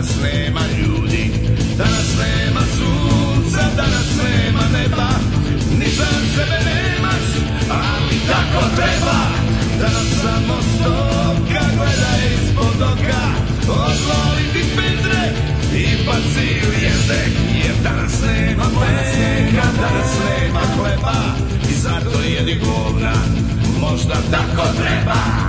danas nema ljudi Danas nema sunca, danas nema neba Ni za sebe nemaš, ali tako treba Danas samo stoka, gledaj ispod oka Odvoli ti pedre i baci u jezek Jer danas nema mleka, danas nema hleba I zato jedi govna, možda tako treba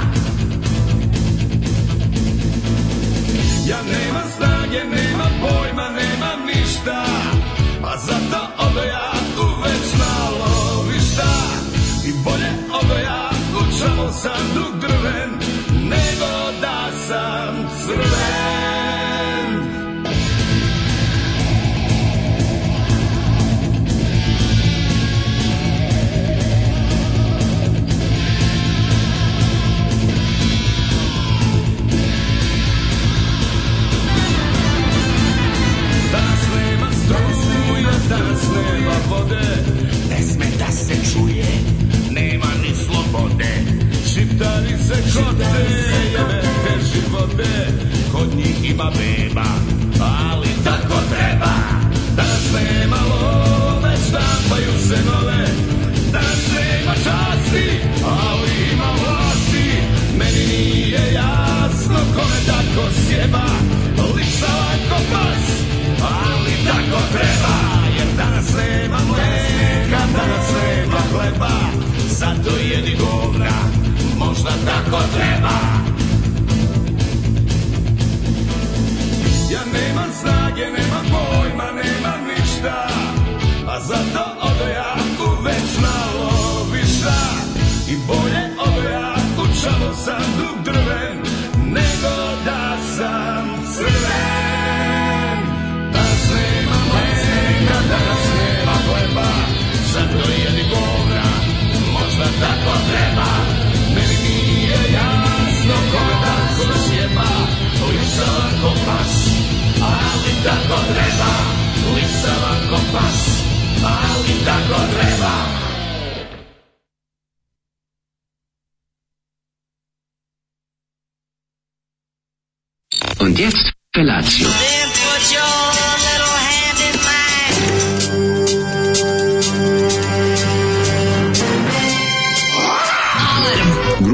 ima beba Ali tako treba Da Danas nema love Štampaju se nove Da Danas nema časti Ali ima vlasti Meni nije jasno Kome tako sjeba Liča lako pas Ali tako treba Jer danas nema mleka Danas nema hleba Zato jedi govna Možda tako treba Ja nemam snage, nemam pojma, nemam ništa A zato odo ja u večna lovišta I bolje odo ja u čalo sam dug drven Nego da sam crven Danas nema mleka, danas nema hleba Zato jedi govna, možda tako treba Meni nije jasno kome tako sjeba Lišava ko pas tako da treba Lisava kompas Ali tako da treba Und jetzt Felatio.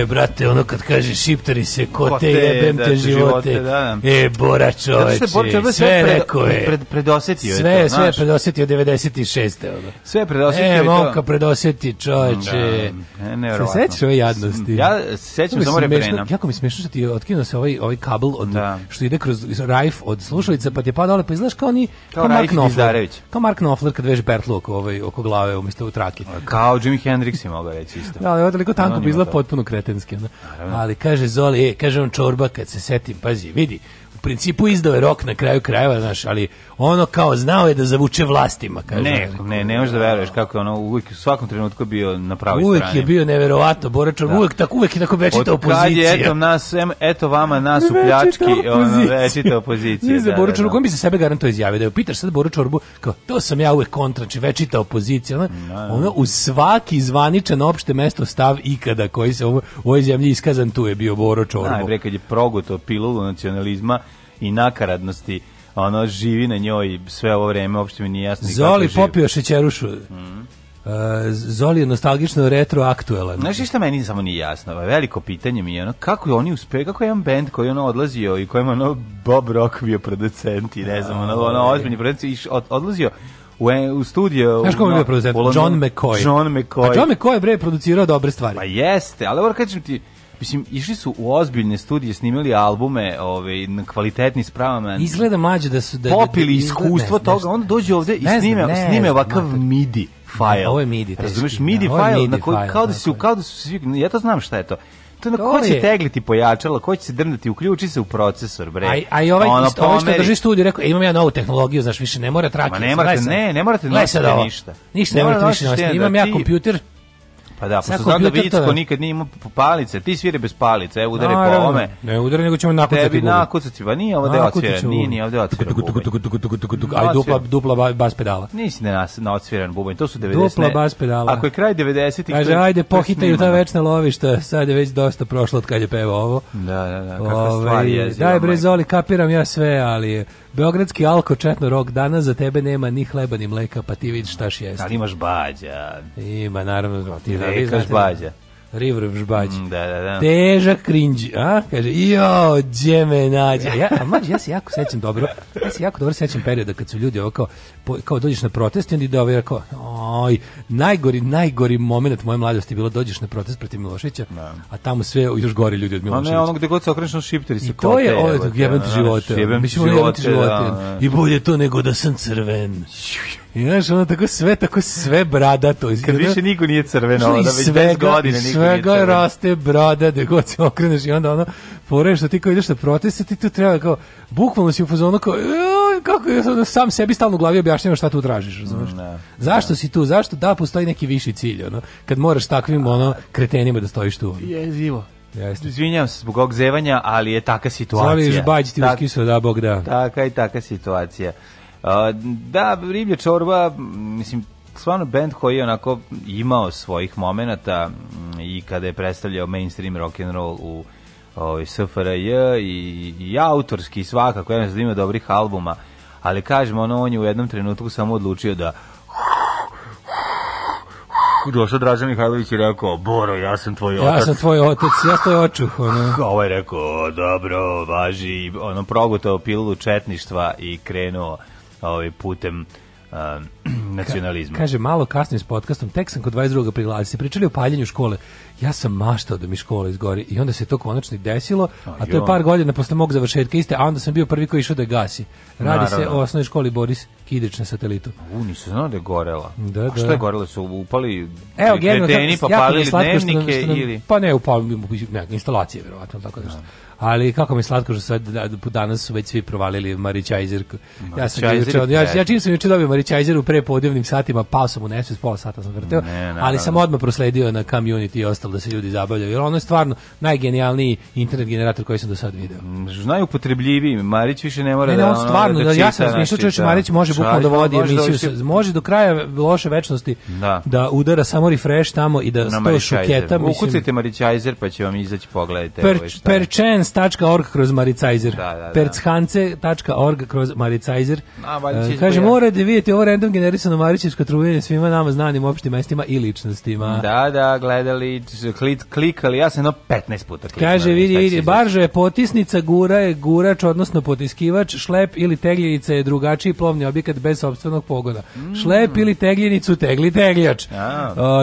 je, brate, ono kad kaže šiptari se, ko, ko te jebem da, te živote, živote da, da. e, Bora čoveče, sve, sve rekao je. Pred, pred, predosetio sve, je to, Sve je predosetio 96. Ono. Sve je predosetio e, je to. E, momka predoseti čoveče. Da, e, se sećaš ove jadnosti? Ja se sećam samo rebrena. Jako mi smešno što ti je otkinuo se ovaj, ovaj kabel od, da. što ide kroz rajf od slušalica, pa ti je padao, pa izgledaš kao oni, kao, kao Mark Knopfler. Kao Mark Knopfler kad veže pertlu oko, ovaj, oko glave umjesto u trake. Kao Jimi Hendrix je mogao reći isto. Da, ali ovo je toliko tanko, bi pa izgleda potpuno krete kretenski. Ali kaže Zoli, e, kaže on čorba kad se setim, pazi, vidi, principu izdao je rok na kraju krajeva, znaš, ali ono kao znao je da zavuče vlastima. Kaže, ne, ne, ne možeš da veruješ kako je ono uvijek u svakom trenutku bio na pravoj strani. Uvijek je bio neverovatno, Boračan, da. uvijek tako, uvijek je tako večita opozicija. Od kad je, eto, nas, eto vama nas u pljački, ono, večita opozicija. Nije za da, Boračar, da, da. u kojem bi se sebe garanto izjavio, da je pitaš sad Boračorbu, kao, to sam ja uvijek kontrači, znači večita opozicija, ono, ono u svaki zvaničan opšte mesto stav ikada koji se u ovoj zemlji iskazan, tu je bio Boro Čorbo. Najbre, kad je progoto pilulu nacionalizma, i nakaradnosti ono živi na njoj sve ovo vreme, uopšte mi nije jasno Zoli popio šećerušu. Mm. Uh, Zoli je nostalgično retroaktuelan. Znaš šta meni samo nije jasno, veliko pitanje mi je ono, kako je oni uspe, kako je jedan band koji ono odlazio i kojem ono Bob Rock bio producent i ne znam, ono, ono ozbiljni producent i od, odlazio u, u studio... Znaš kako je bio producent? John McCoy. John McCoy. A pa John McCoy je bre producirao dobre stvari. Pa jeste, ali ovo kažem ti, mislim, išli su u ozbiljne studije, snimili albume ovaj, na kvalitetni spravama. Izgleda mlađe da su... Da, da- popili da- da- iskustvo ne, toga, onda dođe ovde i ne snime, ne, snime ovakav midi file. Ovo je midi. Razumeš, midi da, file, na koji, kao, da su, kao da su svi... Ja to znam šta je to to na ko će tegliti pojačala, ko će se drndati, uključi se u procesor, bre. A, Aj, aj ovaj, ono, isto, ovaj što drži studiju, rekao, e, imam ja novu tehnologiju, znaš, više ne mora trakica. Ma ne morate, ne, ne morate nositi ništa. Ništa ne, ne morate više nositi. Imam ja kompjuter, Pa da, pošto znam da Vicko nikad nije imao palice, ti svire bez palice, evo udare po ovome. Ne udare, nego ćemo nakucati. Tebi nakucati, pa nije ovde da odsviren, nije, nije ovde odsviren Aj dupla, dupla bas pedala. Nisi na, na odsviren bubanj, to su 90. Dupla bas pedala. Ako je kraj 90-ih... Kaže, ajde, pohitaju ta večna lovišta, sad je već dosta prošlo od kad je pevao ovo. Da, da, da, kakva stvar ovaj, je. Daj, Brezoli, kapiram ja sve, ali Beogradski alko četno rok dana za tebe nema ni hleba ni mleka, pa ti vidiš šta šesti. Ali da imaš bađa. Ima, naravno. Ti, da, vi znaš da- bađa. River žbađ. Mm, da, da, da. Težak cringe, a? Kaže, jo, gdje me nađe? Ja, a mađi, ja se jako sećam dobro, ja se jako dobro sećam perioda kad su ljudi ovo kao, po, kao dođeš na protest i onda ide ovo ovaj, kao, oj, najgori, najgori moment moje mladosti je bilo da dođeš na protest protiv Miloševića, da. a tamo sve još gori ljudi od Miloševića. A ne, ono gde god se okrešno šipteri se I to je, ovo, jebem ti živote. Jebem ti živote, da, I bolje to nego da sam crven. I znaš, ono tako sve, tako sve bradato. Kad više niko nije crveno, ono, da već svega, godine godina niko svega nije crveno. raste brada, da god se okreneš i onda ono, fore što ti kao ideš na proteste, ti tu treba kao, bukvalno si u fazonu kao, kako je, sam sebi stalno u glavi objašnjava šta tu tražiš, razumiješ? Mm, Zašto si tu, zašto da postoji neki viši cilj, ono, kad moraš takvim, ono, kretenima da stojiš tu. Ono. Jezivo. Jeste. Izvinjam se zbog ovog zevanja, ali je taka situacija. Zališ bađ ti uskisao, da, bog da. Taka i taka situacija da, Riblja čorba, mislim, stvarno band koji je onako imao svojih momenata mm, i kada je predstavljao mainstream rock and roll u ovaj SFRJ i, i autorski svakako, ja znam da ima dobrih albuma, ali kažem ono on je u jednom trenutku samo odlučio da došao Dražan Mihajlović i rekao, Boro, ja sam tvoj otac. Ja sam tvoj otac, ja sam tvoj očuh. Ono. Ovaj rekao, dobro, važi, ono, progutao pilulu četništva i krenuo ovaj, putem Uh, nacionalizma. Ka, kaže, malo kasnije s podcastom, tek sam kod 22. prilazi se pričali o paljenju škole. Ja sam maštao da mi škola izgori i onda se to konačno desilo, a, a to je par godina posle mog završetka iste, a onda sam bio prvi koji išao da gasi. Radi Naravno. se o osnovnoj školi Boris Kidić na satelitu. U, nisam znao da je gorela. Da, da. A što je gorela? Su upali Evo, kreteni, pa palili dnevnike nam, ili... Pa ne, upali, ne, instalacije, verovatno, tako da. Što ali kako mi slatko što sad da, da, danas su već svi provalili Marićajzer. Ja sam juče, ja, ja čim sam juče dobio Marićajzer u prepodnevnim satima, pao sam u nesvest, pola sata sam vrteo, ali sam odmah prosledio na community i ostalo da se ljudi zabavljaju, jer ono je stvarno najgenijalniji internet generator koji sam do sad video. Mm, najupotrebljiviji, Marić više ne mora ne, ne, da on stvarno, da, da čita, ja sam razmišljao znači, da Marić može bukvalno da vodi emisiju, sa, može do kraja loše večnosti da, da udara samo refresh tamo i da sto šuketa. Ukucajte Marićajzer pa će vam izaći pogledajte. Per, perchance perchance.org kroz Maricajzer. Da, da, da. Perchance.org kroz Maricajzer. kaže, morate da vidjeti ovo random generisano Marićevsko trujenje svima nama znanim opštima mestima i ličnostima. Da, da, gledali, klik, klikali, ja sam no 15 puta kliknuo. Kaže, vidi, vidi, barža je potisnica, gura je gurač, odnosno potiskivač, šlep ili tegljenica je drugačiji plovni objekat bez sobstvenog pogona. Mm. Šlep ili tegljenicu, tegli tegljač. Uh,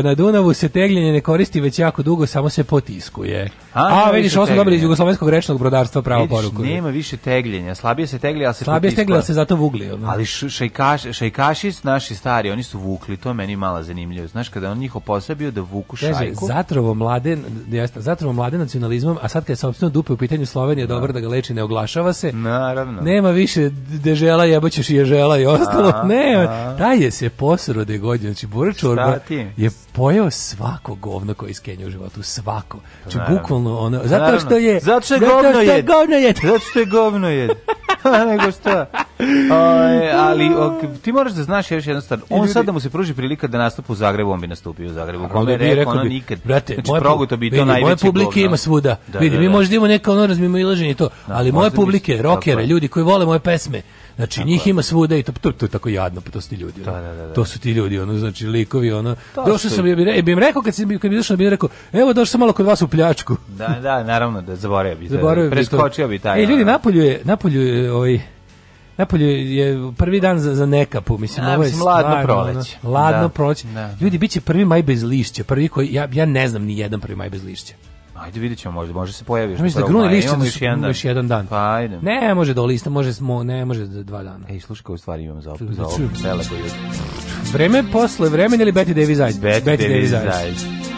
na Dunavu se tegljenje ne koristi već jako dugo, samo se potiskuje. A, vidiš, ovo smo dobili iz jugoslovenskog rečnog brodarstva pravo vidiš, poruku. nema više tegljenja, slabije se teglje, ali se Slabije se ali se zato vugli. Ono. Ali šajkaš, šajkaši naši stari, oni su vukli, to meni malo zanimljivo. Znaš, kada on njihov posao da vuku šajku. zatrovo mlade, jasno, zatrovo mlade nacionalizmom, a sad kad je sopstveno dupe u pitanju Slovenije, da. dobro da ga leči, ne oglašava se. Naravno. Nema više dežela, jeboćeš i ježela i ostalo. ne, taj je se posro de godine. Znači, Buračorba je pojeo svako govno koje iz iskenja u životu, svako. Znači, bukvalno ono, zato Naravno. što je... Zato što je govno je. Zato što je govno je. nego što. Oj, ali ok, ti moraš da znaš još jednu stvar. E, on sad da mu se pruži prilika da nastupi u Zagrebu, on bi nastupio u Zagrebu. Kako je rekao, ono nikad. Brate, znači, moje, progu, to bi vidi, to moje publike ima svuda. Da, vidi, da, da, mi možda imamo neka ono razmimo i to. Da, ali moje publike, rokere, ljudi koji vole moje pesme, Znači tako njih je. ima svuda i to, to, to je tako jadno, pa to su ti ljudi. Da, da, da, da, To su ti ljudi, ono znači likovi, ono. To došao sam ja bih re, e, bi im rekao kad si kad bi došao bih rekao, evo došao sam malo kod vas u pljačku. Da, da, naravno da zaboravio bi. Zaboravio preskočio bi taj. Ej, ljudi napolju je, napolju je ovaj Napolju je prvi dan za, za nekapu, mislim, ja, da, ovo je mislim, ladno proleće. Ladno da, proleće. Da. Ljudi, bit će prvi maj bez lišća, prvi koji, ja, ja ne znam ni jedan prvi maj bez lišća. Ajde vidjet ćemo, možda može se pojaviš. Ja mislim da grune lišće da još jedan, Još jedan dan. Pa ajde. Ne, može do da lista, može smo, ne, može do da dva dana. Ej, slušaj kao stvari imam za, da za ovo. Vreme posle vremena ili Betty Davis Eyes? Betty, Betty Davis Eyes.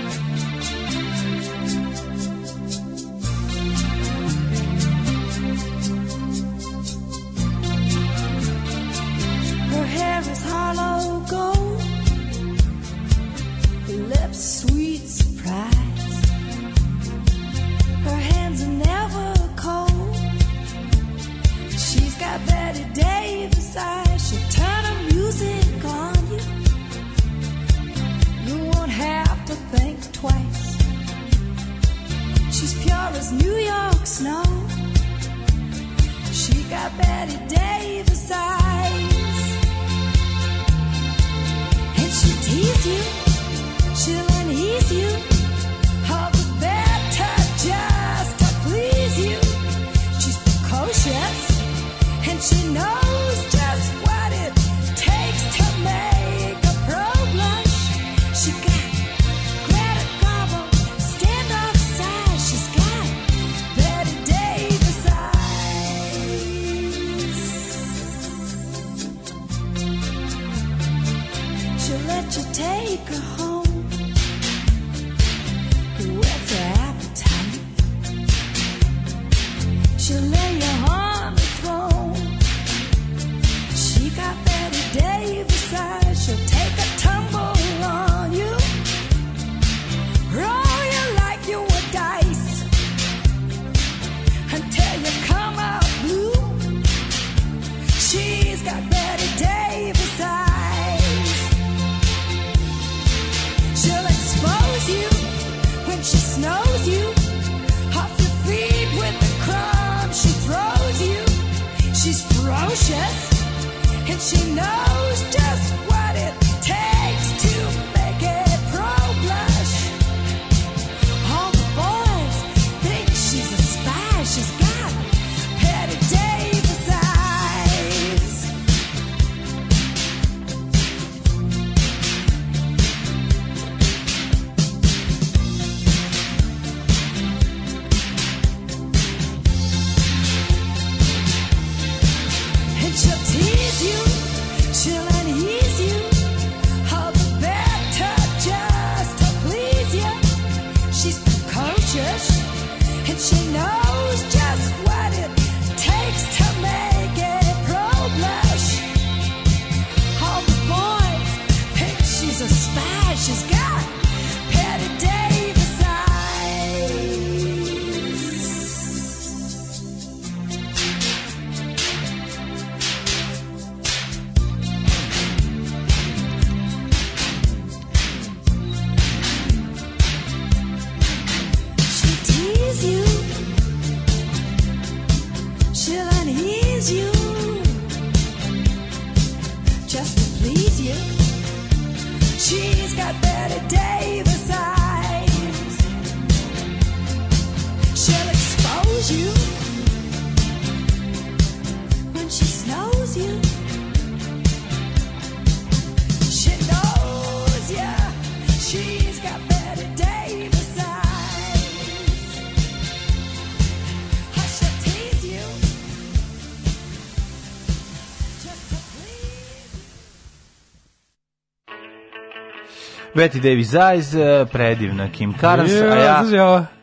Betty Davis Eyes, e, predivna Kim Carnes, a ja... Kaže?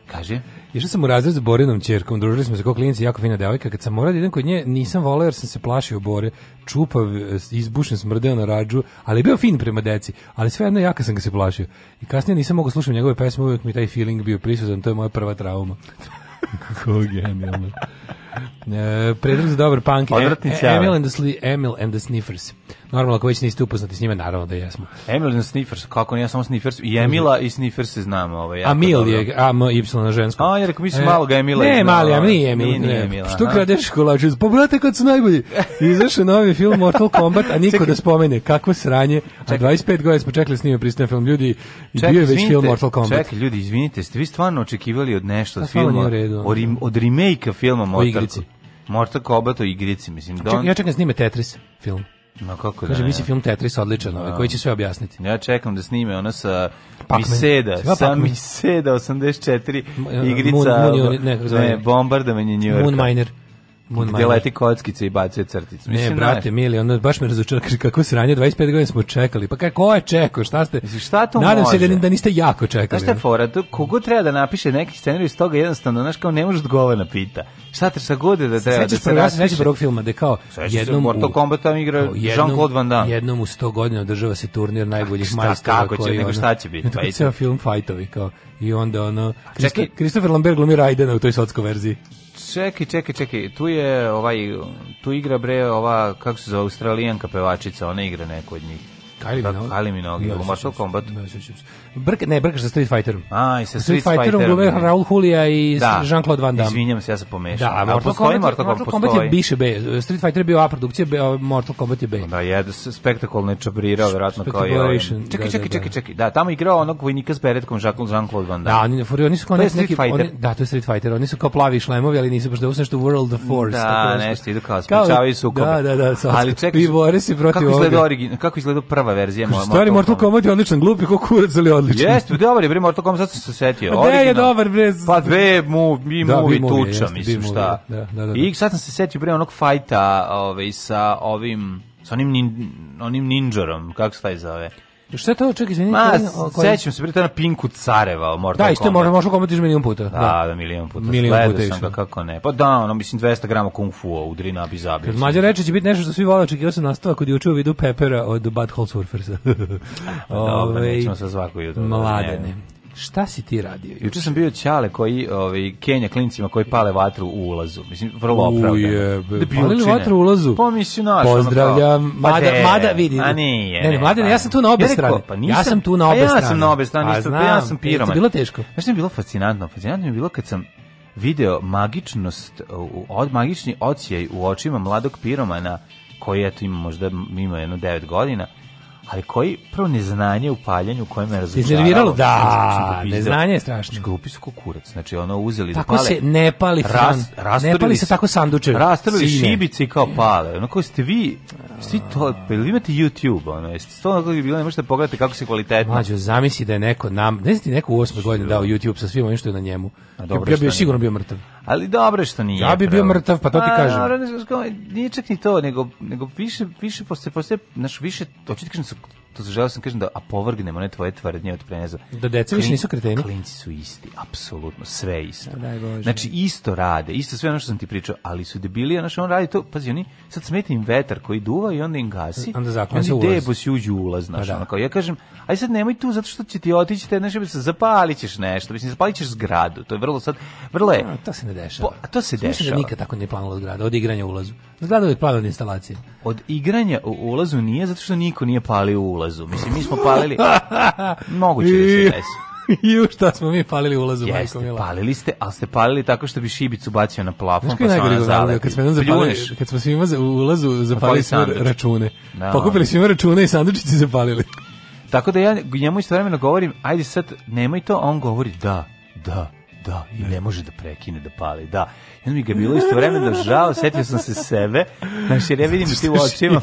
Kaži. Išao sam u razred s Borinom ćerkom, družili smo se kao klinici, jako fina devojka. Kad sam morao da idem kod nje, nisam volao jer sam se plašio Bore. Čupav, e, izbušen, smrdeo na rađu, ali je bio fin prema deci. Ali sve jedno jaka sam ga se plašio. I kasnije nisam mogao slušati njegove pesme, uvijek mi taj feeling bio prisutan, to je moja prva trauma. Kako genijalno. E, Predrag za dobar punk. Odvratnici. E, Emil and the Sniffers. Normalno, ako već niste upoznati s njima, naravno da jesmo. Emil i Sniffers, kako ne, ja samo Sniffers, i Emila i Sniffers se znamo. Ovaj, a Mil je, a M, Y na žensko. A, ja rekao, mislim, malo ga Emila. Ne, mali, a ovaj, nije Emil. Nije, nije Emil. Što da. kradeš kolače? Pobrate pa, kad su najbolji. Izašao novi film Mortal Kombat, a niko da spomene. Kakvo sranje. A 25 godina smo čekali da s njima pristajan film. Ljudi, i bio je već film Mortal Kombat. Čekaj, ljudi, izvinite, ste vi stvarno očekivali od nešto pa, od filma, od remake filma Mortal Kombat? Mortal Kombat o igrici, mislim. Da Ček, ja čekam snime Tetris film. Ma kako da. Kaže mi se film Tetris odličan, ovaj koji će sve objasniti. Ja čekam da snime ona sa Miseda, sa Miseda 84 igrica. Moon, moon, ne, ne, bombardovanje New Yorka. Moon Miner. Moon gde leti kockice i bacuje crtice. Mislim, ne, brate, mili, ono baš me razočara, kaže kako sranje, 25 godina smo čekali. Pa kako je čekao? Šta ste? Mislim, šta to Nadam može? se da, da niste jako čekali. Šta je fora? To, kogu treba da napiše neki scenarij iz toga jednostavno, znaš, kao ne možeš odgovor na pita. Šta te šta god da treba Sveći da se raspiše. Sveći prvog filma, da kao Sveći jednom... Se, Mortal Kombat tam igra Jean-Claude Van Damme. Jednom u 100 godina održava se turnir najboljih majstora. Kako će, nego šta će biti? Pa ceo film fajtovi, kao. I onda ono... Kristofer Lambert glumi Raidena u toj sotskoj verziji. Čekaj, čekaj, čekaj, tu je ovaj, tu igra bre ova, kako se zove, australijanka pevačica, ona igra neko od njih. Kylie da, Minogue. Kylie Minogue, u Mortal Kombat. Brk, ne, brkaš sa Street Fighterom. A, i sa Street, Street Fighterom. glume Raul Julia i da. Jean-Claude Van Damme. Izvinjam se, ja sam pomešao. Da, a Mortal, Kombat, Mortal, Kombat, Mortal Kombat je biše B. Street Fighter je bio A produkcija, Mortal Kombat je B. Da, je spektakulno je čabrirao, vjerojatno kao i ovaj. Čekaj, da, čekaj, da, čekaj, čekaj. Da, tamo igrao onog vojnika s beretkom Jean-Claude Van Damme. Da, oni, for, oni su kao neki, oni, da, to je Street Fighter. Oni su kao plavi šlemovi, ali nisu baš da usneš World of Force. Da, nešto, idu kao, sprečavaju sukobe. Da, da, da, ali čekaj, kako izgleda, protiv Kako izgleda prva prva verzija moja. Stari Mortal Kombat je odličan, glupi ko kurac, ali odličan. Jeste, dobar je bre Mortal Kombat, sad se setio. Da je dobar bre. Pa dve mu mi da, i tuča, jeste, mislim šta. Da, da, da, da, I sad sam se setio bre onog fajta, ovaj sa ovim sa onim nin, onim ninđorom, kako se taj zove? Šta je to, čekaj, izvini. Ma, koji... sećam se, bre, na Pinku Careva, Mortal Da, isto, možda možda komatiš milion puta. Da, da, da milion puta. Milion puta sam ga, kako ne. Pa da, ono, mislim, 200 grama kung fu, udri na bizabi. Mađa reče će biti nešto što svi vole, očekio sam nastava kod juče u vidu Pepera od Bad Hole Surfersa. Dobro, ovaj, nećemo sa svaku jutro. Mladene. Šta si ti radio? Juče sam bio ćale koji ovaj Kenja klincima koji pale vatru u ulazu. Mislim vrlo opravdano. Da Palili vatru u ulazu. Pa mislim naš. Pozdravljam. Ono mada mada, pa mada vidi. A nije. Ne, ne, mlade, ne, pa- ja sam tu na obe ja strane. Pa nisam, ja sam tu na obe ja pa strane. Ja sam na obe strane, isto ja sam piroman. Bilo teško. Znaš, je bilo fascinantno. Fascinantno mi je bilo kad sam video magičnost od magični ocijaj u očima mladog piromana koji eto ima možda ima jedno 9 godina ali koji prvo neznanje u paljenju koje me razočaralo. Iznerviralo? Da, neznanje je strašno. Glupi su kurac, znači ono uzeli tako da pale. Tako se ne pali ras, ras ne pali se tako sandučevi. Rastorili šibici kao pale. Ono koji ste vi, svi to, ili imate YouTube, ono, jeste to ono koji bi bilo, ne možete da pogledati kako se kvalitetno. Mađo, zamisli da je neko nam, ne znam ti neko u osmoj godini da- dao YouTube sa svim onim što je na njemu. A, dobro, ja bi sigurno bio mrtav. Ali dobro što nije. Ja bi bio mrtav, pa to ti pa, kažem. A, dobro, nije čak ni to, nego, nego više, više, posle, posle, znaš, više, očito kažem, to želeo sam kažem da a povrgnemo ne tvoje tvrdnje od preneza. Da deca više nisu kreteni. Klinci su isti, apsolutno sve isto. Da, znači isto rade, isto sve ono što sam ti pričao, ali su debili, ono što on radi to, pazi oni sad smeti im vetar koji duva i onda im gasi. Onda zakon se ulaz. Debo si uđu ulaz, znaš, da, da. Ono kao, ja kažem, aj sad nemoj tu zato što će ti otići, te nešto se zapalićeš nešto, mislim zapalićeš zgradu. To je vrlo sad vrlo je. A, to se ne dešava. Po, a to se Svi dešava. Mislim da nikad tako nije planilo zgrada od igranja ulazu. Zgrada je planila instalacija. Od igranja u ulazu nije zato što niko nije palio ulaz ulazu. Mislim, mi smo palili... Moguće da se desi. Ju šta smo mi palili ulazu Jeste, majko Mila. palili ste, ali ste palili tako što bi šibicu bacio na plafon Znaš pa se ona zalepi. Kad smo jedan pa zapalili, kad smo svima za, u ulazu pa zapalili smo račune. Da, Pokupili svima račune i sandučići zapalili. Tako da ja njemu isto istovremeno govorim, ajde sad, nemoj to, a on govori da, da, da, i ne može da prekine da pali, da onda mi ga bilo isto istovremeno žao, setio sam se sebe, znaš, jer ja vidim ti u očima,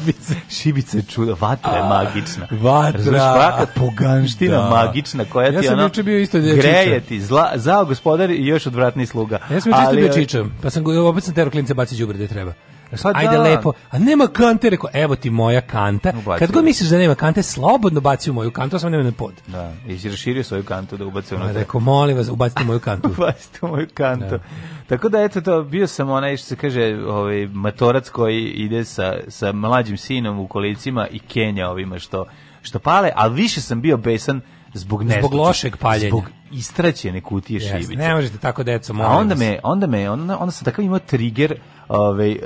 Šibice, je čudo, vatra je magična. Vatra. Znaš, vaka poganština da. magična, koja ti ja sam ono, bio isto greje ti, zla, zao gospodar i još odvratni sluga. Ja sam još isto bio čičam, pa sam, opet sam tero klince baci džubre gde treba. Pa Ajde da. lepo. A nema kante, rekao, evo ti moja kanta. Ubacio. Kad god misliš da nema kante, slobodno baci u moju kantu, sam nema na pod. Da, i raširio svoju kantu da ubaci u pa note. Rekao, molim vas, ubacite moju kantu. ubacite moju kantu. Da. Tako da, eto, to, bio sam onaj što se kaže ovaj, matorac koji ide sa, sa mlađim sinom u kolicima i Kenja ovima što, što pale, ali više sam bio besan zbog ne zbog lošeg paljenja zbog istraćene kutije yes, šibice ne možete tako deco molim a onda me onda me onda, onda sam takav imao trigger ovaj e, e,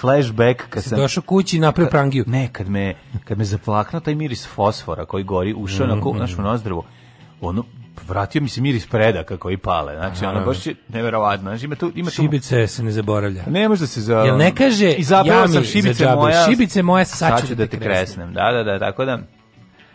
flashback kad sam došao kući na prangiju. Ne, kad me kad me zaplaknuo taj miris fosfora koji gori ušao mm -hmm. na ko, mhm. našu nozdrvu. Ono vratio mi se miris preda kako i pale. Znači, ono baš je neverovatno. Znači, ima tu, ima tu... Šibice se ne zaboravlja. Ne može da se za... Jel ne kaže, ja mi sam šibice moja, šibice moja, sad ću, sad ću da, da te kresnem. kresnem. Da, da, da, tako da...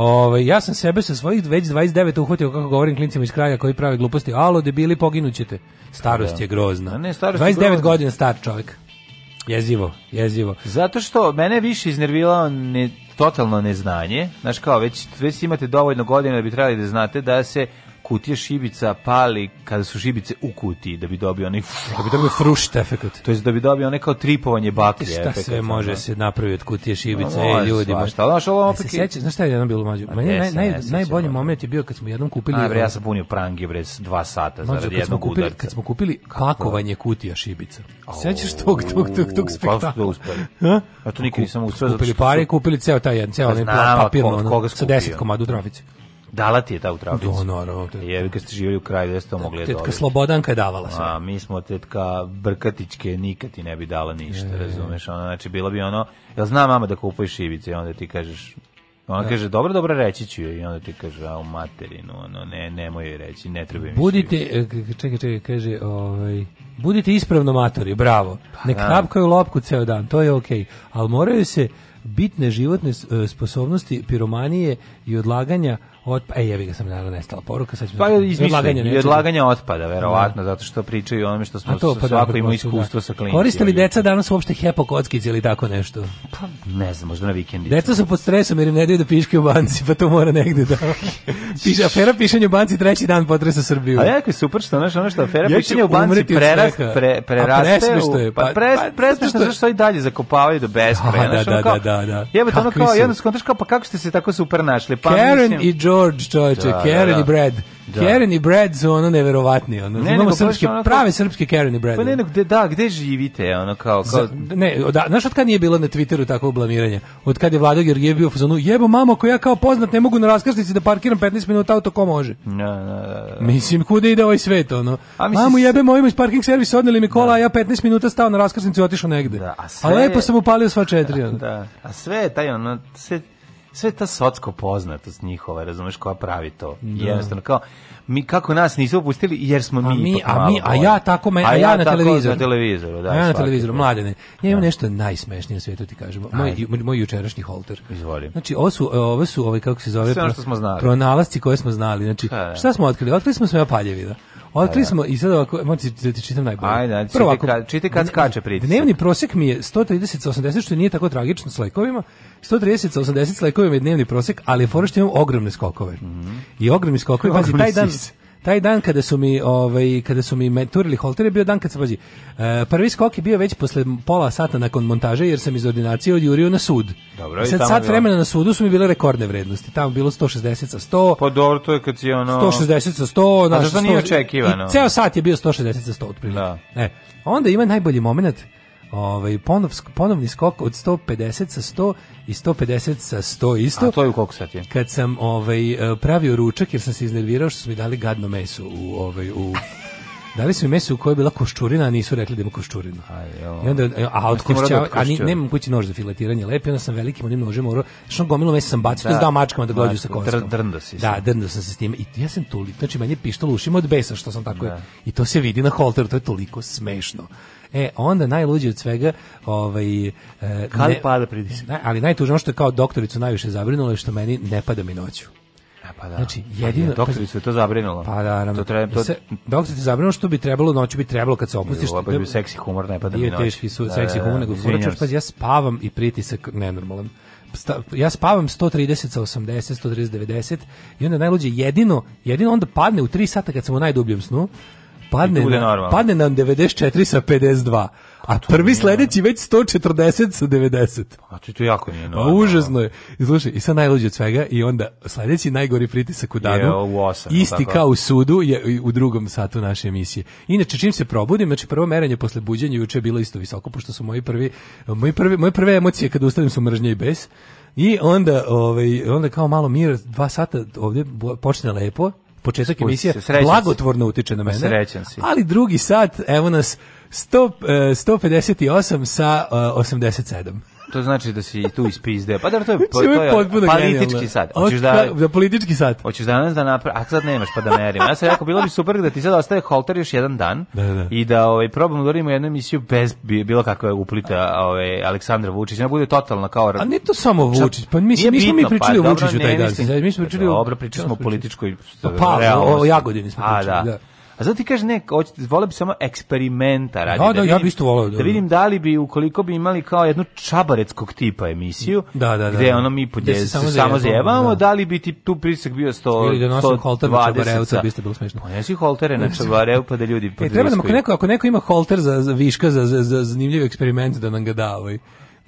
Ove, ja sam sebe sa svojih već 29 uhvatio kako govorim klincima iz kraja koji prave gluposti. Alo, debili, poginućete. Starost da. je grozna. ne, starost 29 grozna. godina star čovjek. Jezivo, jezivo. Zato što mene više iznerviralo ne, totalno neznanje. Znaš kao, već, već imate dovoljno godina da bi trebali da znate da se kutije šibica pali kada su šibice u kutiji da bi dobio onaj da bi dobio frušt efekat. To jest da bi dobio onaj kao tripovanje baklje Šta efekat, sve može da. se napraviti od kutije šibica no, ej ljudi, Ma šta, znaš, ovo e, opet. Se sećaš, znaš šta je jedno bilo mlađe? Meni naj, naj, najbolji moment je bio kad smo jednom kupili. A, bre, ja sam punio prangi bre 2 sata mlađe, zarad jednog kupili, udarca. Kad smo kupili pakovanje kutija šibica. Sećaš tog tog tog tog pa spektakla? Ha? A to nikad nisam uspeo. Kupili pare, kupili ceo taj jedan, ceo onaj papirno, sa 10 komadu trafice. Dala ti je ta u Trabicu. Do, da, naravno. Jevi, kad ste živjeli u kraju, da ste to mogli da Tetka Slobodanka je davala sve. A, mi smo tetka Brkatičke, nikad ti ne bi dala ništa, e, razumeš? Ona, znači, bilo bi ono, jel zna mama da kupuješ šivice i onda ti kažeš, ona da. kaže, dobro, dobro, reći ću joj. I onda ti kaže, a u materinu, ono, ne, nemoj joj reći, ne treba mi Budite, e, čekaj, čekaj, kaže, ovaj, budite ispravno matori, bravo. Pa Nek da. napkaju lopku ceo dan, to je okej. Okay. Ali moraju se bitne životne e, sposobnosti piromanije i odlaganja Otpa, e, jebi ga sam naravno nestala poruka, sad Pa je odlaganja, i odlaganja otpada, verovatno, da. zato što pričaju o onome što smo to, pa da, svako pa ima da. iskustvo da. sa klinicima. Koriste li deca danas uopšte hepo kockice ili tako nešto? Pa, ne znam, možda na vikendi. Deca su pod stresom jer im ne daju da piške u banci, pa to mora negde da... Piše, afera pišanje u banci treći dan potresa Srbiju. A jako je super što, znaš, ono što afera ja pišanje u banci prerast, pre, preraste... je. Pa, pa, pa presmešno, zašto i dalje zakopavaju do beskraja. Da, da, da, da. Jebate, ono kao, jednostavno, pa kako ste se tako super našli? Pa, Karen i Joe George, čoveče, da, da Karen da, da. i Brad. Da. Karen i Brad su ono neverovatni, ono. Ne, Imamo srpske, ono, prave srpske Karen i Brad. Pa ne, ne, gde, da, gde živite, ono, kao... kao... Za, ne, da, znaš od kad nije bilo na Twitteru tako blamiranje? Od kad je Vlado Georgijev bio u zonu, jebo mamo, ako ja kao poznat ne mogu na raskrsnici da parkiram 15 minuta auto, ko može? Da, da, da, da. da. Mislim, kude ide ovaj svet, ono? A, mislim, Mamu jebe, mojima iz parking servisa odneli mi kola, da. a ja 15 minuta stao na raskrsnici i otišao negde. Da, a, sve... a lepo sam upalio sva četiri, da, ono. Da, da, a sve taj, ono, sve sve ta socsko poznatost njihova, razumeš, koja pravi to. Da. Jednostavno kao mi kako nas nisu opustili jer smo mi, a mi a mi a ja tako me, a, a ja, ja na televizoru. Na televizoru, da. Ja na televizoru mladene. Ja imam da. nešto najsmešnije na svetu ti kažem. Moj ju, moj jučerašnji holter. Izvolim. Znači ovo su ove su ovaj kako se zove pro, što smo znali. pronalasci koje smo znali. Znači ha, da. šta smo otkrili? Otkrili smo sve paljevina. Otkli da, da. smo i sad ovako, možete da ti čitam najbolje. Ajde, ajde, Prvo, čite, kad, čite kad skače pritisak. Dnevni prosek mi je 130 80, što nije tako tragično s lekovima. 130 80 s lekovima je dnevni prosek, ali je fora što imam ogromne skokove. Mm -hmm. I ogromni skokovi, pazi, taj dan... Sis taj dan kada su mi ovaj kada su mi turili holter je bio dan kad se pazi. E, prvi skok je bio već posle pola sata nakon montaže jer sam iz ordinacije odjurio na sud. Dobro, I sad sat vremena na sudu su mi bile rekordne vrednosti. Tamo bilo 160 sa 100. Pa dobro, to je kad je ono 160 sa 100, znači što nije očekivano. I ceo sat je bio 160 sa 100 otprilike. Da. E, onda ima najbolji momenat ovaj, ponov, ponovni skok od 150 sa 100 i 150 sa 100 isto. A to je u koliko sati? Kad sam ovaj, e, pravio ručak jer sam se iznervirao što su mi dali gadno meso u, ovaj, u Dali su mi meso u kojoj je bila koščurina, a nisu rekli da ima koščurina. I onda, e, a od da košća, a ni, nemam kući nož za filetiranje, lepi, onda sam velikim onim nožem morao, što gomilo mesa sam bacio, da, to mačkama da glođu sa koskom. Drndo si. Da, drndo sam se s time. I ja sam toliko, znači manje pištalo pištol ušima od besa što sam tako, da. i to se vidi na holteru, to je toliko smešno. E, onda najluđi od svega, ovaj, e, Kad ne, pada pritisak? Ne, ali najtužno što je kao doktoricu najviše zabrinulo je što meni ne pada mi noću. E, pa da. Znači, pa jedino... doktoricu je to zabrinulo. Pa da, nam, to treba, to... Se, doktoricu je zabrinulo što bi trebalo, noću bi trebalo kad se opustiš. Ovo bi da- seksi humor, ne pada mi noć. teški su, da, seksi da, humor, nego da, furačaš, pa ja spavam i pritisak nenormalan ja spavam 130 sa 80, 130, 90 i onda najluđe jedino, jedino onda padne u 3 sata kad sam u najdubljem snu, padne, na, padne nam 94 sa 52. A pa prvi sledeći već 140 sa 90. A to to jako nije pa normalno. Užasno je. I, Slušaj, i sad najluđe od svega i onda sledeći najgori pritisak u danu, je u osam, isti tako. kao u sudu, je u drugom satu naše emisije. Inače, čim se probudim, znači prvo merenje posle buđenja juče je bilo isto visoko, pošto su moji prvi, moji prvi, moje prve emocije kada ustanem su mržnje i bes. I onda, ovaj, onda kao malo mir, dva sata ovde počne lepo, početak emisije blagotvorno utiče na mene. Srećan si. Ali drugi sat, evo nas 100, 158 e, sa 87. E, To znači da si tu ispizdeo. Pa da to je, to je politički sad. Hoćeš da, da politički sad. Hoćeš danas da napra... A sad nemaš pa da merimo. Ja sam rekao, bilo bi super da ti sad ostaje holter još jedan dan da, da. da. i da ovaj, probamo da radimo jednu emisiju bez bilo kakve uplita ovaj, Aleksandra Vučića. Ne bude totalno kao... A ne to samo Vučić. Pa mislim, nismo mi pa pričali pa, o Vučiću taj dan. Mi smo pričali o... Dobro, pričali smo političkoj... Pa, pa o Jagodini smo pričali, da. da. A zato ti kaže ne, hoće, vole bi samo eksperimenta radi. Da, da, da vidim, ja bi isto voleo. Da, da vidim da li bi, ukoliko bi imali kao jednu čabareckog tipa emisiju, da, da, da, gde da. ono mi podje, samo, samo zjebamo, da. da. li bi ti tu prisak bio 100, Ili da nosim holter na čabarevca, bi ste bilo smiješno. Ponesi holtere na znači, čabareu pa da ljudi podviskuju. E, treba nam, ako neko, ako neko ima holter za, za viška, za, za, za zanimljiv eksperiment, da nam ga da ovaj.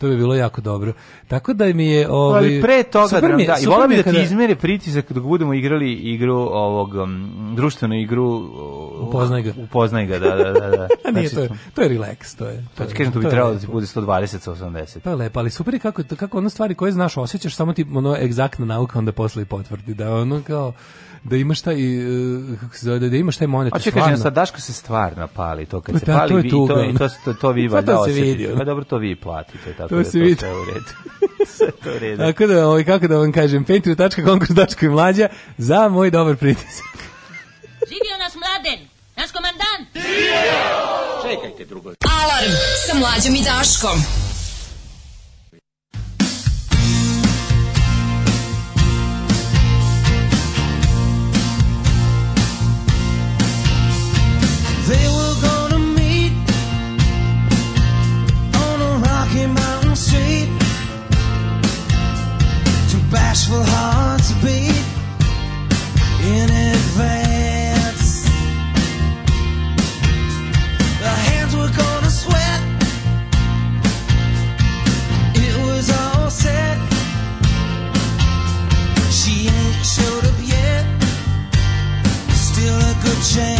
To bi bilo jako dobro. Tako da mi je ovaj Ali pre toga dram, je, da, i volim bi da ti kada... pritisak dok budemo igrali igru ovog um, društvenu igru uh, upoznaj ga. Upoznaj ga, da, da, da. da. A znači, nije, znači, to, je, to je relax, to je. To, to kažem, to bi to trebalo da bude 120 80. Pa lepo, ali super je kako, kako ono stvari koje znaš osjećaš, samo ti ono egzaktna nauka onda posle i potvrdi, da ono kao da imaš taj e, kako se zove da imaš taj monet. A kažem sad Daško se stvarno pali to kad se da, pali to vi tuga, to, to to to vi pa valjda osetite. Pa dobro to vi platite tako to da to sve u redu. sve to u redu. Tako da ovaj kako da vam kažem patreon.com daško i mlađa za moj dobar pritisak. Živio nas mladen. Naš komandant. Živio! Čekajte drugo. Alarm sa mlađom i Daškom. They were gonna meet on a rocky mountain street. bashful hearts beat in advance. hands were gonna sweat. It was all set. She ain't showed up yet. Still a good chance.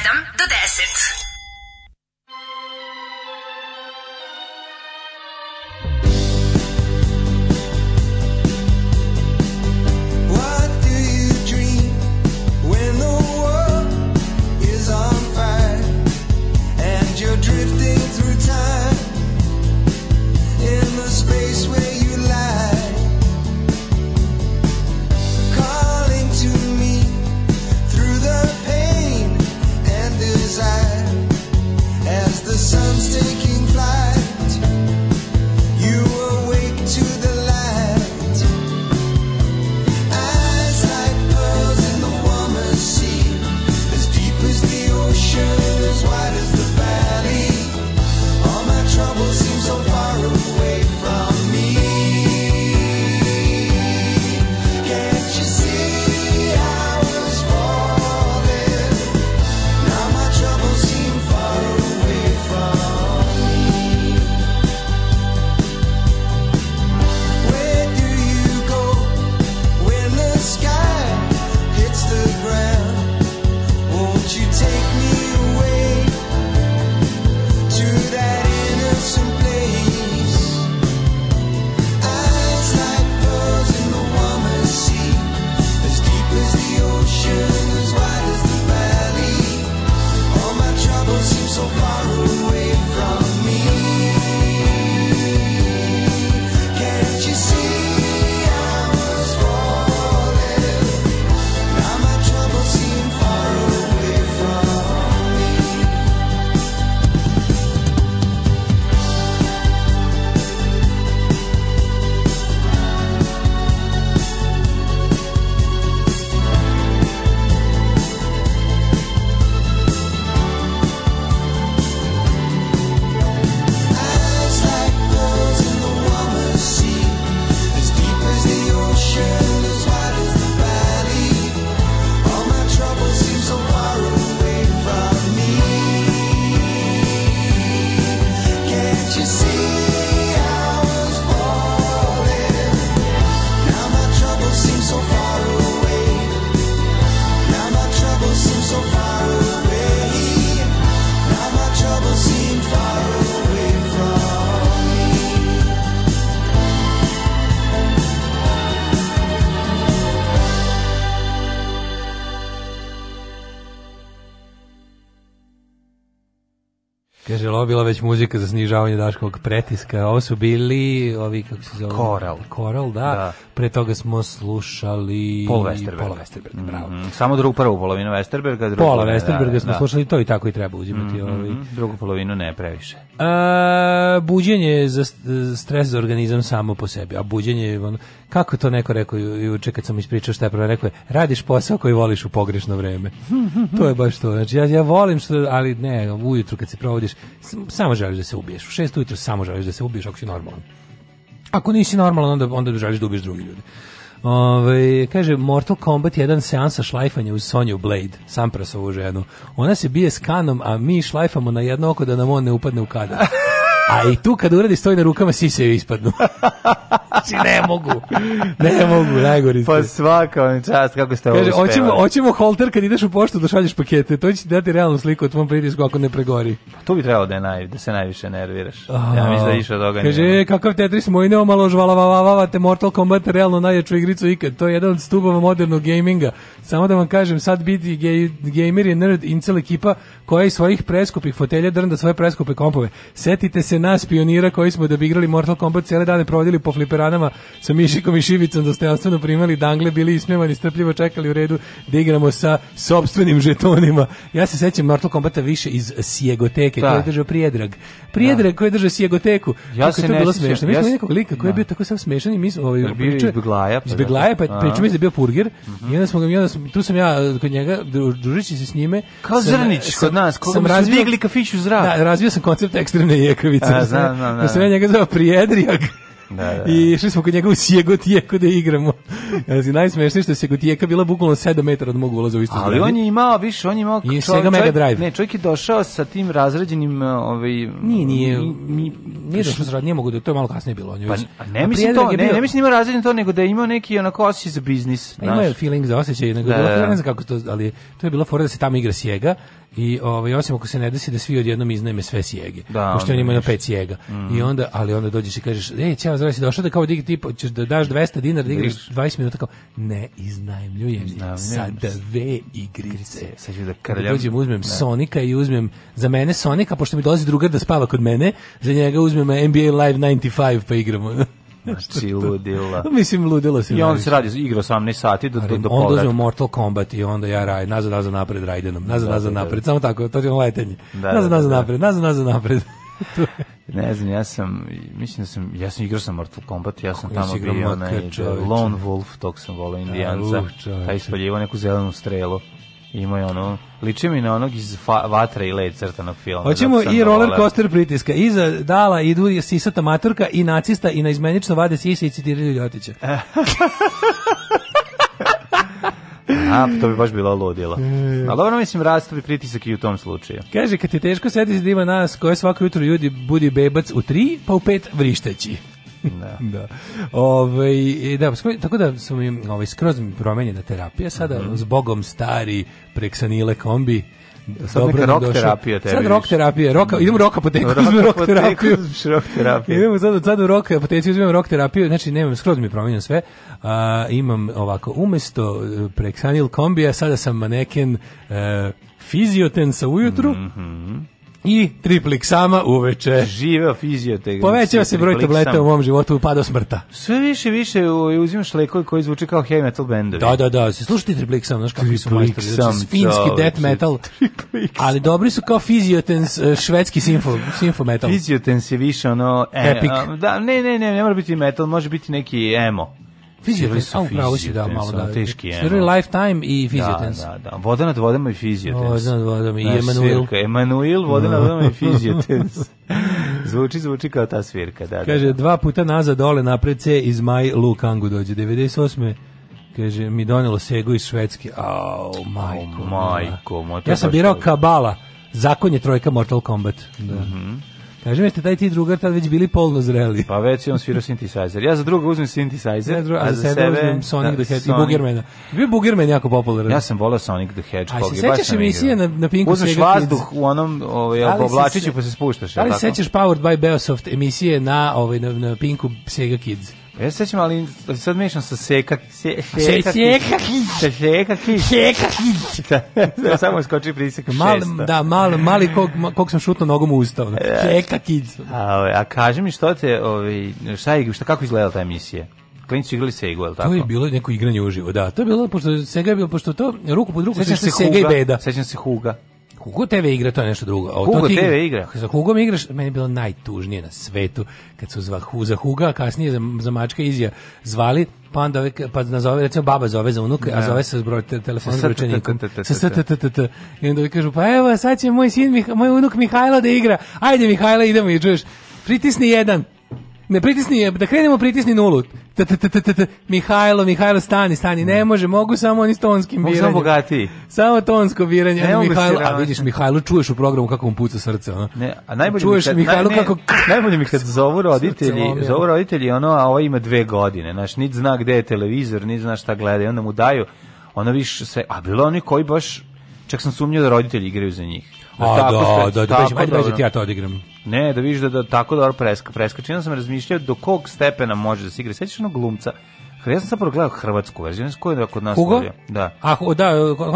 7. ovo bila već muzika za snižavanje daškog pretiska. Ovo su bili, ovi kako se zove? Koral. Koral, da. da. Pre toga smo slušali Paul Westerberg. Paul Westerberg, mhm. bravo. Mm -hmm. Samo drugu prvu polovinu Westerberga, drugu Pola Westerberga da, smo da. slušali, to i tako i treba uzimati, mm -hmm. ovaj. Mhm, drugu polovinu ne previše. A, buđenje za stres za organizam samo po sebi, a buđenje ono, kako to neko rekao juče kad sam ispričao šta je prvo rekao je, radiš posao koji voliš u pogrešno vreme. to je baš to. Znači ja ja volim što ali ne, ujutru kad se provodiš samo želiš da se ubiješ. U 6 ujutru samo želiš da se ubiješ ako si normalan. Ako nisi normalan, onda, onda želiš da ubiješ drugi ljudi. Ove, kaže, Mortal Kombat jedan seansa šlajfanja uz Sonju Blade, Samprasovu ženu. Ona se bije s kanom, a mi šlajfamo na jedno oko da nam on ne upadne u kada. A i tu kad uradi stoji na rukama, sise ispadnu. znači, ne mogu. Ne mogu, najgori ste. Pa svaka vam čast, kako ste Kaže, ovo oćemo, oćemo holter kad ideš u poštu da šalješ pakete. To će ti dati realnu sliku o tvom pritisku ako ne pregori. Pa to bi trebalo da, naj, da se najviše nerviraš. ja mislim da išao toga. Kaže, nije. kakav Tetris moj ne va, va, va, te Mortal Kombat realno najjaču igricu ikad. To je jedan od stubova modernog gaminga. Samo da vam kažem, sad biti gej, gamer je nerd incel ekipa koja iz svojih preskupih fotelja drnda svoje preskupe kompove. Setite se nas pionira koji smo da bi igrali Mortal Kombat cele dane provodili po fliperanama sa Mišikom i Šivicom dostojanstveno primali dangle, bili ismevani, strpljivo čekali u redu da igramo sa sobstvenim žetonima. Ja se sećam Mortal Kombata više iz Sjegoteke, da. koji je držao Prijedrag. Prijedrag da. koji je držao Sjegoteku. Ja se to ne bilo smešno. Mi smo ja nekog lika koji je da. bio tako sam smešan i mi smo ovaj, bio Beglaja. Pa, izbeglaja, da. pa pričamo da je bio purgir. Mm -hmm. I onda smo ga, onda tu sam ja e, kod njega, družići se s njime. Kao sam, Zrnić kod nas, kod sam razvio, kafić u zrak. Da, razvio sam koncept ekstremne jekavice. Da, znam, znam, da. Da, da. njega zvao Prijedrijak. Da, da, da. I išli smo kod njega u Sjegutijeku da igramo. E, znači, najsmešnije što je Sjegutijeka bila bukvalno 7 metara od mog ulaza u istu Ali on je imao, više, on je imao... I Sega Mega Drive. Ne, čovjek je došao sa tim razređenim... E, ovaj, nije, nije, nije, nije došao sa nije mogu da to je malo kasnije bilo. On je, pa, ne mislim to, ne, ne mislim ima razređen to, nego da je imao neki onako osjećaj za biznis. Pa, imao je feeling za osjećaj, nego da, da, da, ne znam kako to, ali to je bila fora da se tamo igra Sjega, i ovaj osim ako se ne desi da svi odjednom iznajme sve sjege. Da, pošto oni imaju na pet sjega. Mm. I onda ali onda dođeš i kažeš: "Ej, ćao, zdravo si došao da kao digi tip ćeš da daš 200 dinara da igraš 20 minuta kao ne iznajmljujem sa dve igrice. Sad ću da, da krljam. Da dođem, uzmem ne. Da. Sonika i uzmem za mene Sonika pošto mi dolazi drugar da spava kod mene, za njega uzmem NBA Live 95 pa igramo. Znači, ludila. Mislim, ludilo se. I on se radi, igra 18 sati do, do, do On dođe u Mortal Kombat i onda ja raj, nazad, nazad, napred, rajdenom, nazad, da, nazad, da, da. napred, samo tako, to je on letenje. Nazad, nazad, napred, nazad, nazad, napred. ne znam, ja sam, mislim da sam, ja sam igrao sa Mortal Kombat, ja sam tamo bio onaj Lone Wolf, tog sam volao Indijanca, taj pa ispaljivo neku zelenu strelu. Ima je ono, liči mi na onog iz vatra i led crtanog filma. Hoćemo i roller coaster pritiska. Iza dala idu sisata maturka i nacista i na izmenično vade sise i citiraju Ljotića. A, to bi baš bilo ludilo. E. Ali dobro, mislim, rastu bi pritisak i u tom slučaju. Kaže, kad je teško sediti da ima nas koje svako jutro ljudi budi bebac u tri, pa u pet vrišteći da. da. Ove, ovaj, da, tako da su mi ovaj, skroz mi promenjena terapija sada, mm -hmm. zbogom stari preksanile kombi, Sad dobro neka rock terapija tebi. Sad rock terapija, roka, idemo rock apoteku, rock uzmem rock terapiju. rock terapiju. idemo sad, sad u rock apoteku, uzmem rock terapiju, znači nemam, skroz mi promenjam sve. Uh, imam ovako, umesto e, preksanil kombija, sada sam maneken uh, e, fizioten sa ujutru, mm -hmm i tripliksama uveče. Živeo fizioteg. Povećava se broj tableta u mom životu, upadao smrta. Sve više više uzimaš lekove koji zvuče kao heavy metal bendovi. Da, da, da, se slušati tripliksam, znaš kako su majstori. Znači, finski death metal, ali dobri su kao fiziotens e, švedski sinfo, sinfo metal. Fiziotens je više ono... E, Epic. Da, ne, ne, ne, ne mora biti metal, može biti neki emo. Fiziotens, a upravo si da malo da, da. Teški je. Svirali Lifetime i da, Fiziotens. Da, da, da. Voda nad vodama i Fiziotens. Voda nad vodama i Emanuel. Emanuel, voda nad vodama i Fiziotens. zvuči, zvuči kao ta svirka, da, da. Kaže, da. dva puta nazad dole napred C iz Maj Lukangu dođe. 98 kaže mi donelo segu iz Švedske. Au, majko. Au, majko, ja sam birao Kabala. Zakon je trojka Mortal Kombat. Da. Mm -hmm. Kaži jeste taj ti drugar tad već bili polno zreli. Pa već je on svirao synthesizer. Ja za druga uzmem synthesizer, ja, druga, a, za, za sebe, uzmem Sonic da, the Hedgehog i Boogermana. Bio Boogerman jako popularan. Ja sam volao Sonic the Hedgehog. A se sećaš emisije na, na Pinku Uzmeš vazduh u onom ovaj, da oblačiću pa se spuštaš. Da Ali sećaš Powered by Beosoft emisije na, ovaj, na, na Pinku Sega Kids? Ja se sećam, ali sad mešam sa seka... Se, seka kić. Sa seka kić. Seka kić. Da, da, samo skoči prisek Mal, šesta. Da, mal, mali kog, kog sam šutno nogom u ustav. Da. E, seka kić. A, ovaj, a kaži mi što te, ovi, ovaj, šta je, šta, kako izgledala ta emisija? Klinci su igrali Segu, je tako? To je bilo neko igranje uživo, da. To je bilo, pošto Sega je bilo, pošto to, ruku pod ruku, sećam se Sega i Beda. Sećam se Huga. Kugo TV igra, to je nešto drugo. O, Hugo to TV igra. Za Hugo igraš, meni je bilo najtužnije na svetu, kad su zva, hu, za Huga, a kasnije za, za mačka Izija zvali, pa onda ove, pa nazove, recimo baba zove za unuka, a da. zove se s broj telefona s brojčenikom. I onda kažu, pa evo, sad će moj sin, moj unuk Mihajla da igra. Ajde Mihajla, idemo i čuješ. Pritisni jedan, ne pritisni, da krenemo pritisni nulu. Mihajlo, Mihajlo, stani, stani, ne može, mogu samo oni s tonskim biranjem. Mogu samo bogati. Samo tonsko biranje. Mihajlo, a vidiš, Mihajlo, čuješ u programu kako mu puca srce, ono. Ne, a najbolje čuješ mi Mihajlo kako... Najbolje mi kad zovu roditelji, zovu roditelji, ono, a ovo ovaj ima dve godine, znaš, niti zna gde je televizor, niti zna šta gleda, i onda mu daju, ono više sve... a bilo oni koji baš, čak sam sumnjao da roditelji igraju za njih. Da a, da, da, da, da, da, da, da, da, da, da, da, da, da, Ne, da vidiš da, da tako dobro preska, preskači. Ja sam razmišljao do kog stepena može da se igra. Sećaš onog glumca? Ja sam zapravo gledao hrvatsku verziju, ne znam je kod nas Hugo? Da. A, da,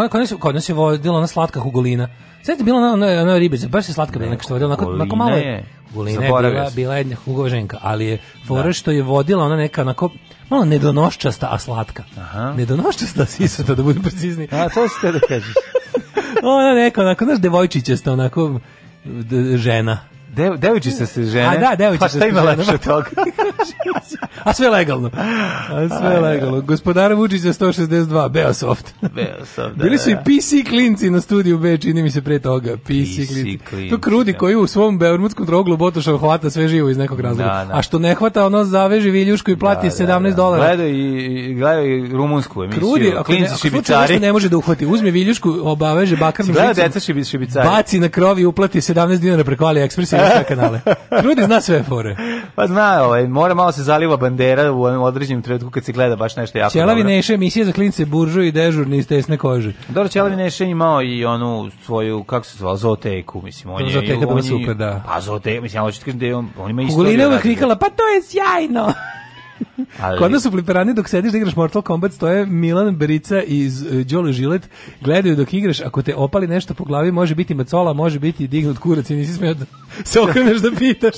kod nas, kod nas je vodila ona slatka Hugolina. Sada je bila ona, ona, ona ribica, baš je slatka bila, neka što je vodila, onako, onako malo je, Hugolina je bila, bila jedna Hugova ženka, ali je da. fora da. što je vodila ona neka, onako, malo nedonoščasta, a slatka. Aha. Nedonoščasta, sisata, da budem precizni. A, to ste da kažeš. ona neka, onako, znaš, devojčićasta, onako, žena. De, devojčice se žene. A da, devojčice. Pa šta ima lepše od toga? A sve legalno. A sve Aj, legalno. Gospodar Vučić za 162, Beosoft. Beosoft, da, Bili su i da. PC klinci na studiju B, čini mi se pre toga. PC, PC klinci. klinci. To krudi da. koji u svom beormutskom droglu botošao hvata sve živo iz nekog razloga. Da, da. A što ne hvata, ono zaveži viljušku i plati 17 da, da, dolara. Gledaju i, gledaju i rumunsku emisiju. Krudi, ako, klinci ako, šibicari. Ako ne može da uhvati, uzme viljušku, obaveže bakarnu žicom. Gleda deca šibicari. Baci na krovi i uplati 17 dinara preko AliExpressa sve kanale. Ljudi zna sve fore. Pa zna, ovaj, mora malo se zaliva bandera u onom određenom trenutku kad se gleda baš nešto jako Čelavi dobro. Neše, emisija za klince buržu i dežurni iz tesne kože. Dobro, Čelavi Neše imao i onu svoju, kako se zvala, zooteku, mislim. On je, Zooteka bila super, da. Pa zooteku, mislim, ja hoću ti da kažem da on, on ima istoriju. Kugulina uvek vikala, pa to je sjajno! Ali... Kod nas u Pliperani dok sediš da igraš Mortal Kombat stoje Milan Berica iz uh, Đole Žilet, gledaju dok igraš, ako te opali nešto po glavi, može biti macola, može biti dignut kurac i nisi smeo da se okreneš da pitaš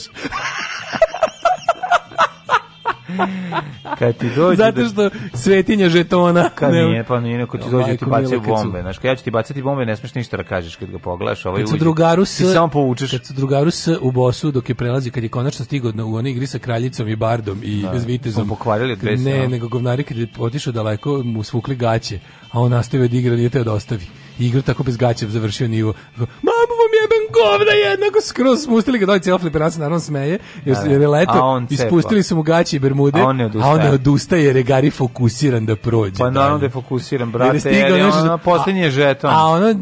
kad ti dođe Zato da- što svetinja žetona. Kad nije, pa nije, kad ti dođe da ti bacaju bombe. Znaš, kad ja ću ti bacati bombe, ne smeš ništa da kažeš kad ga pogledaš. Ovaj kad drugaru s, samo poučiš Kad su drugaru s u bosu dok je prelazi, kad je konačno stigodno u onoj igri sa kraljicom i bardom i da, vitezom. pokvarili od Ne, nego govnari kad je otišao daleko mu svukli gaće, a on nastavio da igra, nije teo da ostavi igru tako bez gaća završio nivo. Mamu vam jebem govna jednako skroz spustili ga dođe cela fliperac naravno smeje jer, da, da. jer je leto ispustili su mu gaće i bermude a on ne odustaje, a on ne odustaje jer je Gari fokusiran da prođe. Pa naravno da je fokusiran brate jer je, stigao, jer je ono, ono posljednje žeton. A ono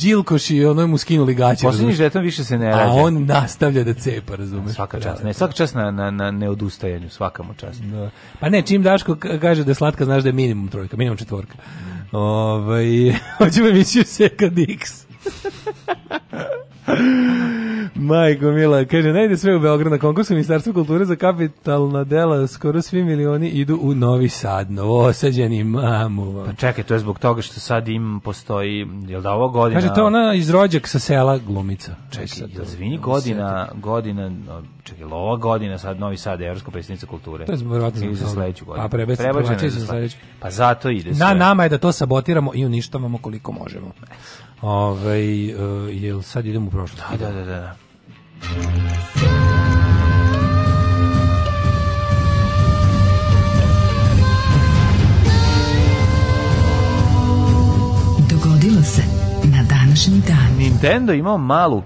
Đilkoš i ono mu skinuli gaće. Posljednji žeton više se ne radi. A on nastavlja da cepa, razumeš? Svaka čast, ne, svaka čast na, na, na neodustajanju, svaka čast. Da. Pa ne, čim Daško kaže da je slatka, znaš da je minimum trojka, minimum četvorka. Mm. Ovaj, hoćemo emisiju Seka Dix. Majko Mila, kaže, najde sve u Beograd na konkursu Ministarstva kulture za kapitalna dela, skoro svi milioni idu u Novi Sad, novosađeni mamu. Pa čekaj, to je zbog toga što sad im postoji, je da ovo godina... Kaže, to ona iz rođak sa sela glumica. Čekaj, jel zvini godina, godina, čekaj, jel ova godina sad Novi Sad, Evropska predstavnica kulture? To je zbog vratno za sledeću godinu. Pa prebačeno za sledeću. Pa zato ide sve. Na nama je da to sabotiramo i uništavamo koliko možemo. Ovaj e, jel sad idemo u prošlost? Da, da, da, da. Dogodilo se na današnji dan. Nintendo imao malu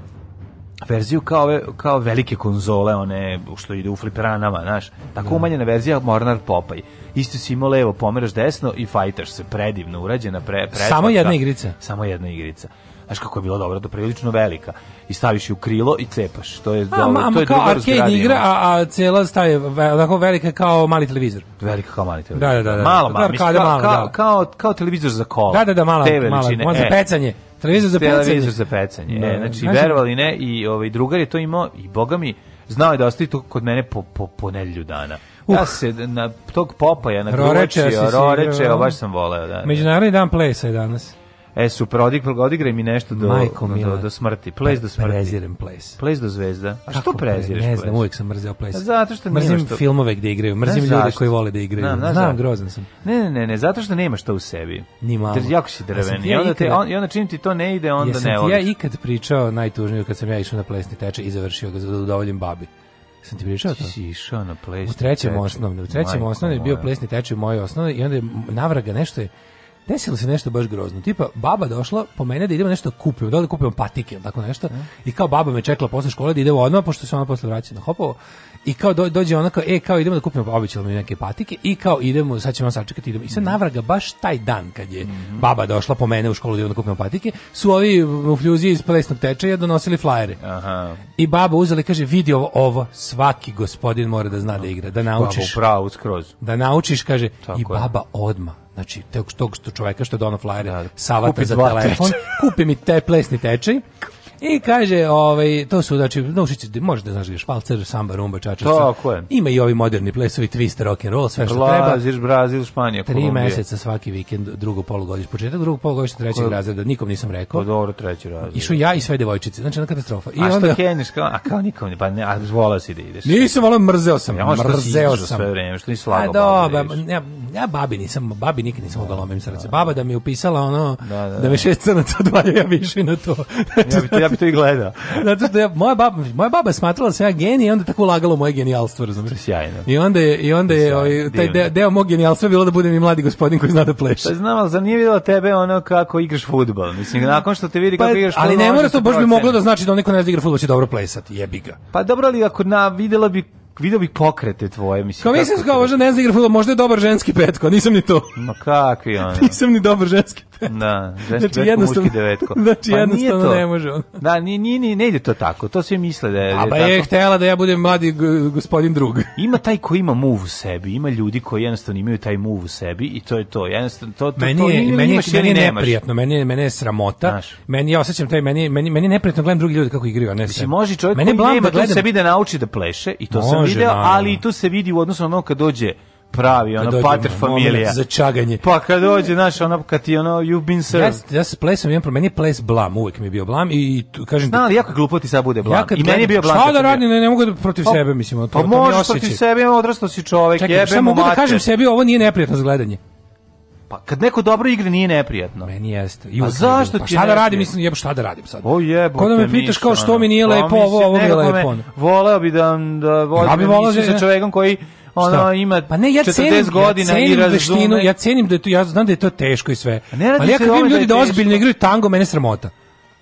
verziju kao ove, kao velike konzole, one što ide u fliperanama, znaš. Tako da. umanjena verzija Mornar Popaj. Isto si imao levo, pomeraš desno i fajtaš se predivno urađena pre, pre Samo jedna igrica. Samo jedna igrica. Znaš kako je bilo dobro, to prilično velika. I staviš ju u krilo i cepaš. To je a, dobro, ma, to je kao arcade igra, a, a cela staje tako velika kao mali televizor. Velika kao mali televizor. Da, da, da. da. Malo, malo, kao, da. kao, kao, televizor za kolo. Da, da, da, mala, TV mala, mala, za e. pecanje. Televizor za pecanje. Televizor za pecanje. Da, e, da. znači, znači, verovali ne, i ovaj, drugar je to imao i boga mi, znao je da ostaje to kod mene po, po, po nedelju dana. Uh. Ja se na tog popa popaja, na gruvačija, rorečeo, baš sam voleo. Da, da. Međunarodni dan plesa je danas. E, su odig, odigraj mi nešto do, Majko, do, do, do smrti. Place do smrti. Prezirem Place. Place do zvezda. A što prezireš Ne znam, uvijek sam mrzeo Place. Pa zato što mrzim što... filmove gde igraju, mrzim ljude koji vole da igraju. Znam, znam, znam grozan sam. Ne, ne, ne, ne, zato što nema što u sebi. Ni malo. Ter, jako si drveni. Ja I onda, te, on, i onda čim ti to ne ide, onda ne voliš. Ja ja ikad pričao najtužnije kad sam ja išao na plesni tečaj i završio ga za udovoljem babi. Sam ti pričao to? Si išao na plesni U trećem osnovne. U trećem osnovne je bio plesni tečaj u mojoj osnovne i onda je navraga nešto je desilo se nešto baš grozno. Tipa, baba došla po mene da idemo nešto da kupimo, da li da kupimo patike ili tako nešto. Mm. I kao baba me čekala posle škole da idemo odmah, pošto se ona posle vraća na hopovo. I kao do, dođe ona kao, e, kao idemo da kupimo, običalo mi neke patike, i kao idemo, sad ćemo sačekati, idemo. I sad mhm. navraga, baš taj dan kad je mhm. baba došla po mene u školu da idemo da kupimo patike, su ovi u fljuzi iz plesnog tečaja donosili flajere. Aha. I baba uzela i kaže, vidi ovo, ovo, svaki gospodin mora da zna da igra, da naučiš. Babu, skroz. Da naučiš, kaže, Tako i baba je. odma znači tog što čoveka što je donao flajere, da, savata za telefon, kupi mi te plesni tečaj I kaže, ovaj, to su, znači, naučit će, možeš da znaš gdje švalcer, samba, rumba, čačaca. Tako je. Ima i ovi moderni plesovi, twist, rock and roll, sve što Blaziš, treba. Brazil, Brazil, Španija, Kolumbija. Tri meseca svaki vikend, drugo polugodište, početak drugo polugodište, trećeg razreda, da nikom nisam rekao. Pa dobro, treći razred. Išao ja i sve devojčice, znači na katastrofa. I a onda, što keniš, kao, a kao nikom, ne, pa ne, a zvolao si da ideš. Nisam, volao, mrzeo sam, ja, mrzeo sam. Sve vreme, što nisi lagao. A dobro, da ja, ja babi nisam, babi nikad nisam mogla lomim srce. Baba da mi upisala ono, da, da, da. da mi šest crnaca odvaljao, ja više na to. ja bi, ja kako to i gleda. Zato što ja, moja baba, moja baba je smatrala se da sam ja genij i onda tako lagalo moje genijalstvo, razumiješ? Sjajno. I onda je, i onda je ovaj, taj deo, deo mog genijalstva bilo da budem i mladi gospodin koji zna da pleše. Pa znam, ali za nije videla tebe ono kako igraš futbol? Mislim, nakon što te vidi pa, kako igraš futbol... Ali ne mora to, baš bi moglo da znači da niko ne zna da igra futbol će dobro plesati, jebi ga. Pa dobro, ali ako na, videla bi video bih pokrete tvoje, mislim. Kao mislim, kao možda ne zna da igra futbol, možda je dobar ženski petko, nisam ni to. Ma kakvi oni? nisam ni dobar ženski Da, ženski znači, dvetko, muški devetko. Znači pa jednostavno to, ne može on. Da, nije, ni ni ne ide to tako, to svi misle da je... A ba da je, je htjela da ja budem mladi gospodin drug. Ima taj ko ima move u sebi, ima ljudi koji jednostavno imaju taj move u sebi i to je to. Jednostavno, to, to, meni je, to, ili meni, imaš, meni je neprijatno, meni meni je sramota, Znaš. meni, ja osećam taj, meni, meni, meni je neprijatno da gledam drugi ljudi kako igraju, a ne Mislim, može čovjek meni koji nema, da tu sebi da nauči da pleše i to se vidi, ali i tu se vidi u odnosu na ono kad dođe pravi, ono, pater familija. Za čaganje. Pa kad dođe, znaš, ono, kad ti, ono, you've been served. Ja, ja s plesom imam promeni, ples blam, uvek mi je bio blam i, kažem... Zna, ali jako glupo ti sad bude blam. Ja I meni je bio blam. Šta da radim, ne, ne mogu da protiv o, pa, sebe, mislim, to, pa to možeš protiv sebe, odrastao si čovek, Čekaj, jebe mu mogu da kažem sebi, ovo nije neprijatno zgledanje. Pa kad neko dobro igra nije neprijatno. Meni jeste. I A pa zašto pa ti? pa Šta da radim, mislim, jebo šta da radim sad. O jebo. Kad da me pitaš kao što mi nije lepo, ovo, ovo mi je lepo. Voleo bih da da volim ja bi da da- sa čovekom koji ono Šta? ima pa ne, ja cenim, godina ja cenim i razume. Veštinu, ja cenim da je to, ja znam da je to teško i sve. Pa ali ja kad vidim da ljudi da, da ozbiljno igraju tango, mene sramota.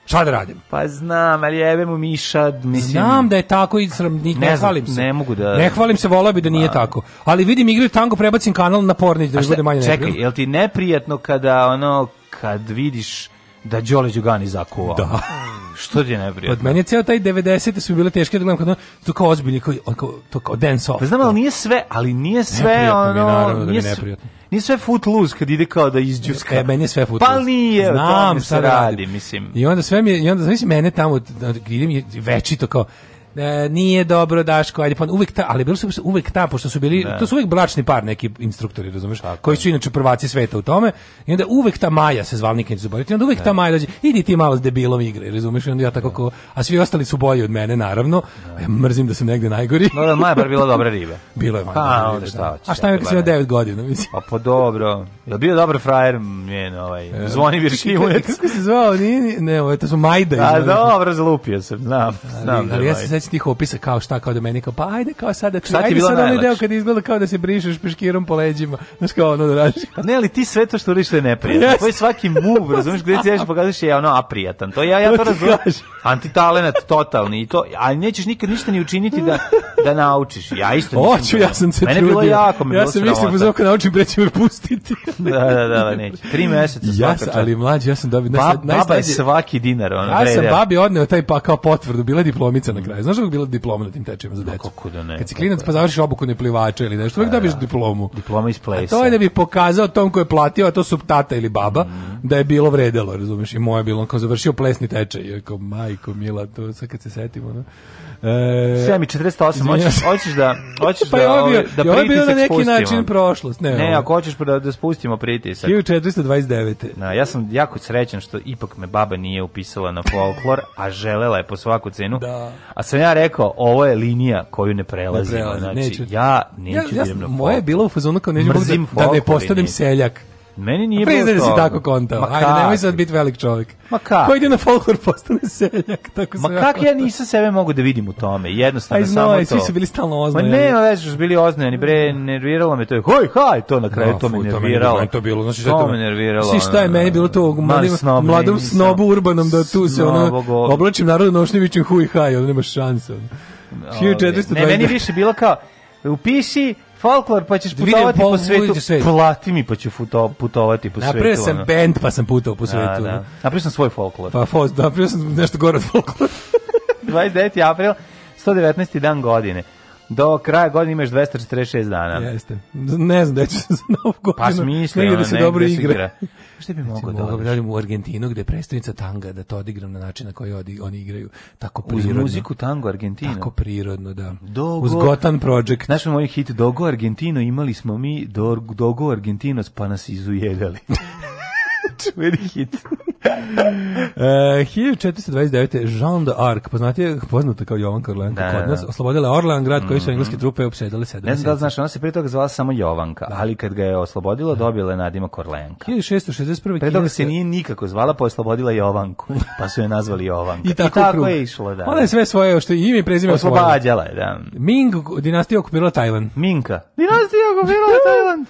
Šta da radim? Pa znam, ali jebe mu miša, mislim. Znam da je tako i sram, ne, ne hvalim se. Ne mogu da... Ne hvalim se, volao bi da nije pa. tako. Ali vidim igraju tango, prebacim kanal na pornić da šta, bude manje Čekaj, je li ti neprijatno kada ono, kad vidiš da Đole Đugani zakuvao. Da. Što ti ne Od meni je ceo taj 90 su bile teške da gledam kad da- to kao ozbiljni kao, kao to kao dance off. Pa znam, ali nije sve, ali nije sve ono, mi, naravno, nije, da mi Nije sve footloose kad ide kao da iz izđuska. E, meni je sve footloose. Pa nije, Znam, o tome se radi, mislim. I onda sve mi, i onda, mislim, mene tamo, gdje da, da idem, to kao, e, nije dobro Daško, ajde pa uvek ta, ali bilo se uvek ta pošto su bili ne. Da. to su uvek bračni par neki instruktori, razumeš, Tako. koji su inače prvaci sveta u tome. I onda uvek ta Maja se zvala nikad zaboraviti. Onda uvek ne. ta Maja dođe, idi ti malo s debilom igre, razumeš, I onda ja tako da. ko, a svi ostali su bolji od mene naravno. Ne. Da. Ja mrzim da sam negde najgori. No, da Maja bar bila dobra riba. bilo je Maja. Pa, riba, šta hoćeš. A šta je kad 9 godina, mislim. Pa po pa dobro. Ja bio dobar frajer, njen ovaj e, Zvonimir Šimunec. Kako se zvao? Nije, ne, ovo to su Majda. A dobro, zalupio sam, znam. znam ali, ali ja se sećam tih opisa kao šta kao Domenika, pa ajde kao sada ti, ajde sad onaj deo kad izgleda kao da se brišeš peškirom po leđima, znaš kao ono da radiš. Pa ne, ali ti sve to što radiš to je neprijatno. Yes. Koji svaki move, razumiješ, gde ti ješ pa pokazuješ je ono aprijatan. To ja, ja to, to razumem. Antitalenat totalni i to, a nećeš nikad ništa ni učiniti da, da naučiš. Ja isto nisam. Oću, ja sam se Mene trudio. bilo jako, me ja sam mislio, pozvao kad naučim, preće me pustiti. da, da, da, da, neće. Tri meseca ja sam, ali mlađi, ja sam dobio... Ba, baba je svaki dinar, ono, Ja sam babi odneo taj pa kao potvrdu, bila diplomica na kraju, znaš da bila diploma na tim tečajima za decu? Kako da ne? Kad si klinac pa da završiš obuku neplivača ili nešto, uvek da, dobiješ da. diplomu. Diploma iz plesa. A to je da bi pokazao tom ko je platio, a to su tata ili baba, mm. da je bilo vredelo, razumeš? I moje bilo, on kao završio plesni tečaj, kao majko mila, to sad kad se setimo, no? E, Sve mi 48, hoćeš, hoćeš da, hoćeš pa da, ovo, ovaj- bio, da pritisak bio na neki način prošlost. Ne, ne ako hoćeš pa da, da spustimo pritisak. 1429. Na, da, ja sam jako srećan što ipak me baba nije upisala na folklor, a želela je po svaku cenu. Da. A sam ja rekao, ovo je linija koju ne prelazimo. Ne prelazi, znači, neću. ja neću ja, da ja, da idem na folklor. Moje je bilo u fazonu kao neću da, da ne postanem seljak. Meni nije pa bilo to. Da si tako kontao. Ajde, nemoj sad biti velik čovjek. Ma kako? Ko ide na folklor postane seljak, tako Ma sam kako ja, ja nisam sebe mogu da vidim u tome, jednostavno samo to. Aj, svi su bili stalno oznojeni. Ma ne, već su bili oznojeni, bre, nerviralo me to. Hoj, haj, to na kraju, to me nerviralo. To, to bilo, znači, to me nerviralo. Svi šta je meni bilo to, mladim, mladom snobu urbanom da tu se ono, oblačim narodno nošnjevićem huj, haj, ono nema šanse. 1420. Ne, meni više bilo kao, upiši folklor, pa ćeš da putovati po svetu. Svet. Plati mi, pa ću puto, putovati po svetu. Napravio sam ono. band, pa sam putovao po da, svetu. Da, da. Napravio sam svoj folklor. Pa, napravio sam nešto gore od folklora. 29. april, 119. dan godine do kraja godine imaš 246 dana. Jeste. Ne znam da će se za novu godinu. Pa smisli, ono, da se dobro igra. igra. Šta bi mogao da odem u Argentinu gde je predstavnica tanga da to odigram na način na koji odi, oni igraju tako prirodno. Uz muziku tango Argentino. Tako prirodno, da. Dogo, Uz Gotan Project. Znaš moj hit Dogo Argentino imali smo mi Dogo Argentinos pa nas izujedali. Čuveni hit. E, uh, 1429. Jean d'Arc, poznatije poznata kao Jovan Karlenko da, kod da, nas, da. oslobodila Orlan grad koji su mhm. engleske trupe opsedale 7 Ne znam da li znaš, ona se prije toga zvala samo Jovanka, da. ali kad ga je oslobodila, da. dobila je nadima Korlenka. 1661. Pre toga se nije nikako zvala, pa je oslobodila Jovanku, pa su je nazvali Jovanka. I tako, I tako je išlo, da. Ona je sve svoje, što i ime i prezime osvojila. Oslobađala je, da. Ming dinastija okupirala Tajland. Minka. Dinastija okupirala Tajland.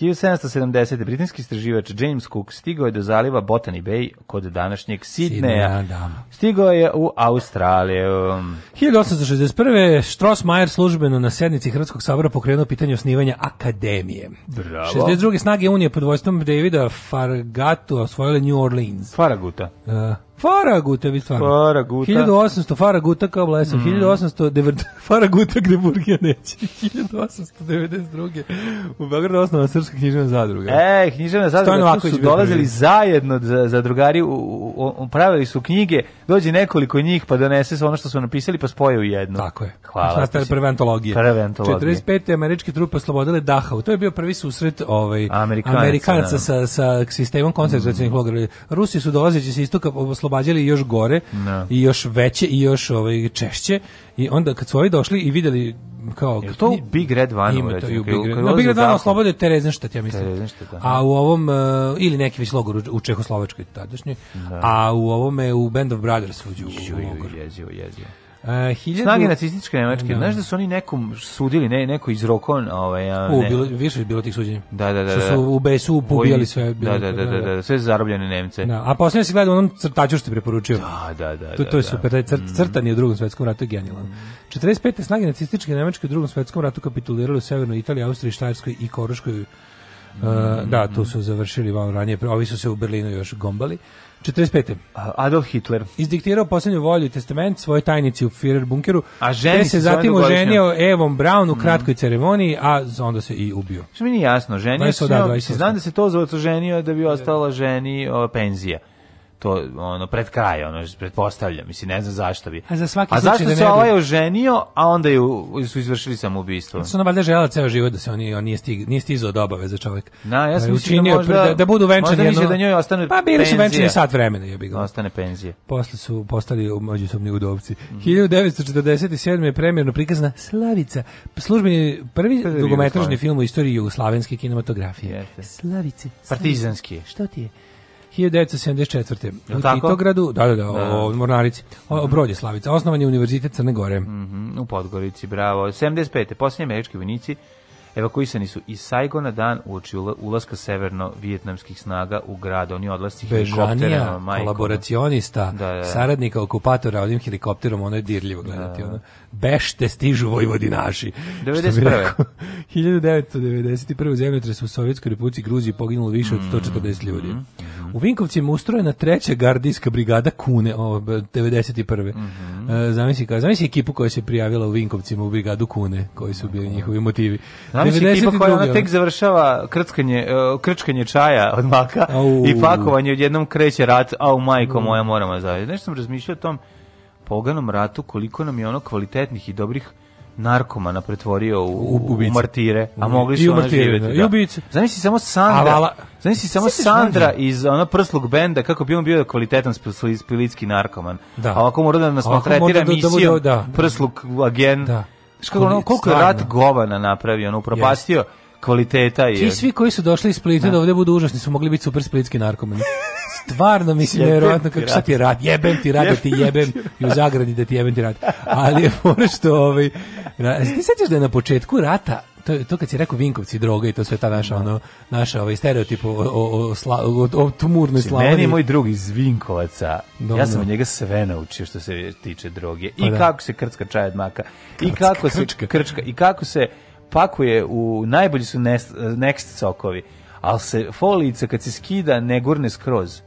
1770. britanski istraživač James Cook stigao je do zaliva Botany Bay kod današnjeg Sidneja. Da. Stigao je u Australiju. 1861. Strossmayer službeno na sednici Hrvatskog sabora pokrenuo pitanje osnivanja akademije. Bravo. 62. snage Unije pod vojstvom Davida Fargatu osvojile New Orleans. Faraguta. Uh, Faraguta, vi stvarno. Faraguta. 1800 Faraguta kao blesa, mm. 1800 Faraguta gde Burgija neće. 1892. U Beogradu osnovna srpska književna zadruga. E, književna zadruga, tu su dolazili zajedno za, za drugari, u, u, u, pravili su knjige, dođe nekoliko njih pa donese se ono što su napisali pa spoje u jedno. Tako je. Hvala. Znači, Nastale prve antologije. Prve antologije. 45. američke trupe oslobodile Dachau. To je bio prvi susret ovaj, Amerikanca, Amerikanaca sa, sa sistemom koncentracijalnih mm. logora. Rusi su dolazeći se istoka oslobađali još gore no. Da. i još veće i još ovaj, češće. I onda kad su ovi došli i videli kao je to Big Red Van ima to u Big Red. Na Big Red Vanu oslobode Terezenštat ja mislim. Terezenštat. Da. A u ovom uh, ili neki već logor u, u Čehoslovačkoj tadašnji. Da. A u ovome u Band of Brothers uđu u logor. Jezio, jezio. Uh, hiljadu... Snage nacističke nemačke, da. znaš da su oni nekom sudili, ne, neko iz Rokon, ovaj, ne. U, bilo, više je bilo tih suđenja. Da, da, da. Što da. su u BSU pobijali sve. Da, bilo, da, da, da, da, da, da, sve zarobljene Nemce. Da, a posljedno se gleda onom crtaču što ti preporučio. Da, da, da. To, da, to je da, super, taj crt, mm. crtani u drugom svetskom ratu genijalan. Mm. 45. snage nacističke nemačke u drugom svetskom ratu kapitulirali u Severnoj Italiji, Austriji, Štajerskoj i Koroškoj Uh, da, tu su završili vam ranije, ovi su se u Berlinu još gombali. 45. Adolf Hitler. Izdiktirao poslednju volju testament svoje tajnici u Führer bunkeru, a ženi te se zatim oženio Evom Brown u mhm. kratkoj mm. ceremoniji, a onda se i ubio. Što mi nije jasno, ženio se, da, znam da se to zove oženio da bi da. ostala ženi o, penzija to ono pred kraj ono pretpostavljam mislim ne znam zašto bi a za svaki a zašto da se ovaj oženio a onda ju su izvršili samoubistvo su ona valjda želela ceo život da se oni on nije stig nije stizao do obaveze čovjek na da, ja sam da učinio da, možda, da, da budu venčani možda jedno, da njoj ostane pa bili penzija. su venčani sat vremena jebi ga ostane penzije posle su postali međusobni udovci mm. 1947 je premijerno prikazana Slavica službeni prvi Prvi dugometražni film u istoriji jugoslavenske kinematografije Jeste. Slavice, Slavice partizanski šta ti je 1974. U tako? Titogradu, da, da, da, da. u Mornarici, o Brodje Slavica, osnovan je Univerzitet Crne Gore. Mm -hmm, u Podgorici, bravo. 75. Posljednji američki vojnici Evakuisani su iz Saigona dan uoči ulaska severno-vijetnamskih snaga u grad. Oni odlasti helikopterima. Bežanija, kolaboracionista, da, da, da. saradnika okupatora onim helikopterom, ono je dirljivo da, gledati. Da. da. Bešte stižu vojvodinaši. 91. 1991. zemljotres u Sovjetskoj republici Gruziji poginulo više od 140 mm, ljudi. Mm -hmm. U Vinkovcima ustrojena treća gardijska brigada Kune, o, 91. Mm -hmm. e, zamisli, zamisli ekipu koja se prijavila u Vinkovcima u brigadu Kune, koji su bili njihovi motivi zamisli tipa koja ona tek završava krckanje, e, krčkanje čaja od maka au. i pakovanje odjednom kreće rat, au majko moja moramo da zaviti. Nešto sam razmišljao o tom poganom ratu, koliko nam je ono kvalitetnih i dobrih narkomana pretvorio u, u, u martire, a mogli su ona živjeti. I da. Da. ubice. zamisli samo Sandra, znaš si samo Sandra iz ona prslog benda, kako bi on bio kvalitetan spilitski narkoman. Da. A ovako mora da nas maltretira misijom da, da, da. prslug agent. Da. Kako, ono, koliko je rat govana napravio, ono, upropastio yes. kvaliteta. I... Ti svi koji su došli iz Splita da. da ovde budu užasni su mogli biti super splitski narkomani. Stvarno, mislim, nevjerojatno kako sad ti rad, jebem ti rad, da ti jebem i u zagradi da ti jebem ti rad. Ali je ono što, ovaj, ra... ti sećaš da je na početku rata to, to kad si rekao Vinkovci droga i to sve ta naša no. Da. ono naša ovaj stereotip o o o, sla, o, o tumurnoj znači, slavoni. Meni je moj drug iz Vinkovaca. Dobro. Ja sam od njega sve naučio što se tiče droge pa i da. kako se krčka čaj od maka i kako se krčka. i kako se pakuje u najbolji su nest, next sokovi. Ali se folica kad se skida ne gurne skroz,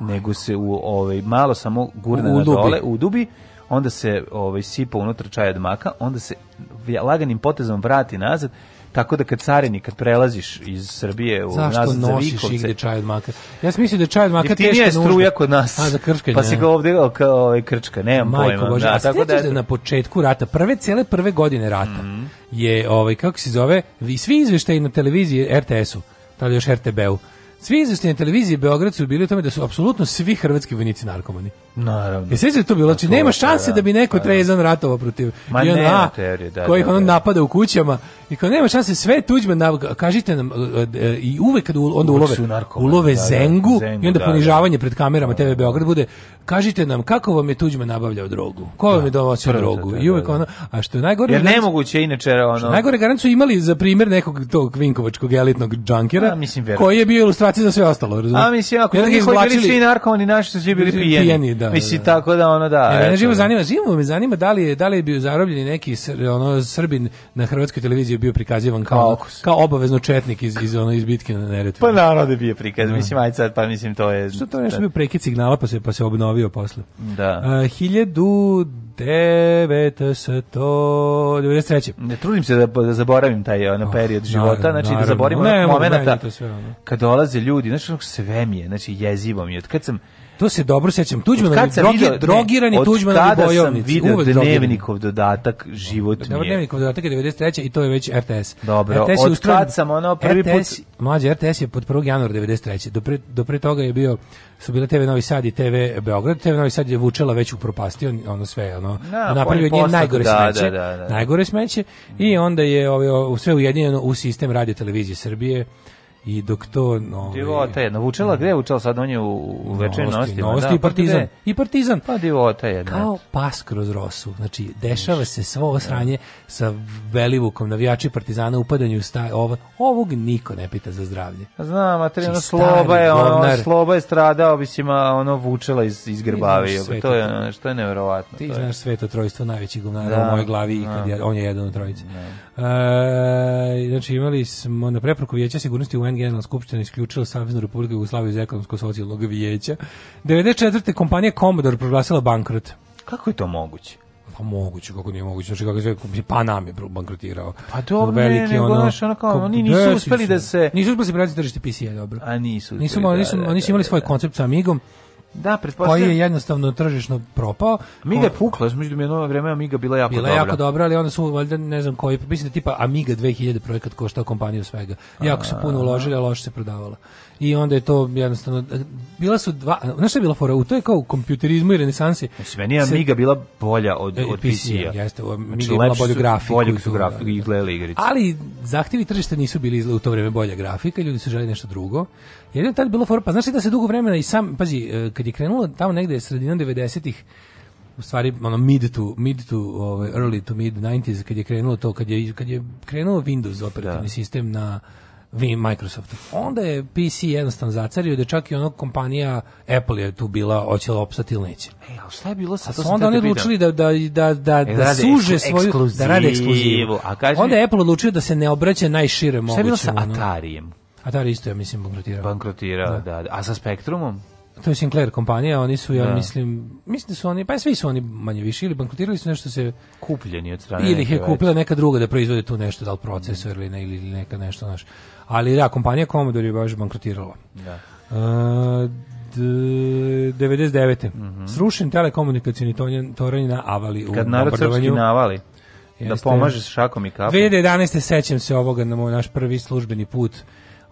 nego se u ovaj malo samo gurne u na dubi. dole, u dubi onda se ovaj, sipa unutra čaj od maka, onda se laganim potezom vrati nazad, tako da kad sareni, kad prelaziš iz Srbije u Zašto nazad za Vikovce... Zašto nosiš čaj od maka? Ja sam mislio da čaj od maka teška nužda. struja kod nas. A, za krčkanje. Pa si ga ovdje kao ovaj, krčka, nemam Majko pojma. Bože, da, a tako da, da na početku rata, prve, cele prve godine rata, mm -hmm. je, ovaj, kako se zove, svi izveštaji na televiziji RTS-u, tada još RTB-u, Svi izveštaji na televiziji Beograd su bili u tome da su apsolutno svi hrvatski vojnici narkomani. Naravno. I e, sve se da to bilo, znači nema šanse da, da, da bi neko pa da, trezan ratovao protiv Ma JNA, da, kojih da, on napada u kućama. I kao nema šanse, sve tuđme, na, kažite nam, e, e, i uvek kada onda ulove, ulove zengu, i onda ponižavanje pred kamerama TV Beograd bude, kažite nam kako vam je tuđme nabavljao drogu, ko vam je donosio drogu, i uvek ono, a što je najgore... Jer nemoguće inače ono... Najgore garant imali za primjer nekog tog vinkovačkog elitnog džankera, koji je bio ilustrator za sve ostalo, razumiješ? A mislim, ako su izvlačili... bili svi narkomani, naši su svi bili pijeni. pijeni da, mislim, da, da. tako da ono da. E, ne, ne, živo zanima, živo me zanima da li je, da li je bio zarobljen neki ono, Srbin na hrvatskoj televiziji bio prikazivan kao, kao, kao obavezno četnik iz, iz, ono, iz bitke na Neretvi. Pa narod je bio prikaz, da. mislim, ajde pa mislim, to je... Što to nešto bio prekid signala, pa se, pa se obnovio posle. Da. Uh, 1993. Ne trudim se da, da zaboravim taj ono, ah, period života, znači da zaboravim ne, momenta kad dolazi ljudi, znači ono sve mi je, znači jezivo mi je. kad sam to se dobro sećam. Tuđman kad drogi, drogirani Tuđman i bojovnici. Od kada sam video dnevnikov dodatak život mi je. dnevnikov dodatak je 93. i to je već RTS. Dobro, RTS od ustrojen, kad sam ono prvi put... Mlađi RTS je pod 1. januar 93. Do pre, do pre toga je bio su bile TV Novi Sad i TV Beograd. TV Novi Sad je vučela već upropastio ono sve, ono, no, napravio od nje najgore da, smeće. Da, da, da, najgore smeće i onda je ovo, ovaj, sve ujedinjeno u sistem radio televizije Srbije i dok to no divota e, je Vučela, gde vučela? sad on je u, u večernoj novosti novosti da, i partizan pa gde? i partizan pa divota jedna. kao pas kroz rosu znači dešava se svo osranje sa velivukom navijači partizana upadanju u sta ovo, ovog niko ne pita za zdravlje znam materijalno znači, sloba je ono, sloba je stradao mislim a ono vučela iz iz grbavi to je ono, što je neverovatno ti znaš sveto trojstvo najveći gumnar da, u mojoj glavi i kad ja, da. on je jedan od trojice e, znači imali smo na preporuku vijeća sigurnosti UN UN Generalna skupština isključila Saveznu republiku Jugoslaviju iz ekonomsko-socijalnog vijeća. 94. kompanija Commodore proglasila bankrot. Kako je to moguće? Pa moguće, kako nije moguće, znači kako je Panam je bankrotirao. Pa dobro, veliki, ne, nego, ono, ono kao, oni da nisu uspeli da se... Nisu uspeli se pratiti tržište PC-a, e, dobro. A nisu uspeli, da, nisu, da, nisu, da, da, nisu imali svoj da. koncept sa Amigom, Da, pretpostavljam. Koji je jednostavno tržišno propao. Amiga je pukla, između znači, mi jedno vreme Amiga bila jako bila dobra. Bila jako dobra, ali onda su valjda ne znam koji, mislim da tipa Amiga 2000 projekat koštao kompaniju svega. Jako su puno uložili, a loše se prodavala. I onda je to jednostavno bila su dva, znaš šta je bila fora? U to je kao u kompjuterizmu i renesansi. Sve znači, je Amiga bila bolja od e, od PC-a. Jeste, Amiga znači, je bila bolju grafiku. Bolju su grafiku da, da, da. i igrice. Ali zahtjevi tržišta nisu bili u to vreme bolja grafika, ljudi su želi nešto drugo. Jedino tad bilo fora, pa znaš li da se dugo vremena i sam, pazi, e, kad je krenulo tamo negde sredina 90-ih, u stvari ono mid to mid to ovaj early to mid 90s kad je krenulo to kad je kad je krenuo Windows operativni da. sistem na vi Microsoft. Onda je PC jednostavno zacario da čak i ono kompanija Apple je tu bila hoće li opstati ili neće. E, a šta je bilo sa to? Onda oni odlučili da da da da e, da, suže svoju da rade ekskluzivu. A kaži... Onda je Apple odlučio da se ne obraća najšire moguće. Šta je bilo sa Atarijem? Atari da, isto, ja mislim, bankrotirao. Bankrotirao, da. da. da. A sa Spektrumom? To je Sinclair kompanija, oni su, ja da. mislim, mislim da su oni, pa svi su oni manje više, ili bankrotirali su nešto se... Kupljeni od strane Ili ih je kupila već. neka druga da proizvode tu nešto, da li procesor mm. ili, ili neka nešto, znaš. Ali da, kompanija Commodore je baš bankrotirala. Da. Uh, 99. Mm -hmm. Srušen telekomunikacijni toranj na Avali Kad u Kad narod srpski navali. Da Jeste, da pomaže s šakom i kapom. 2011. sećam se ovoga na moj naš prvi službeni put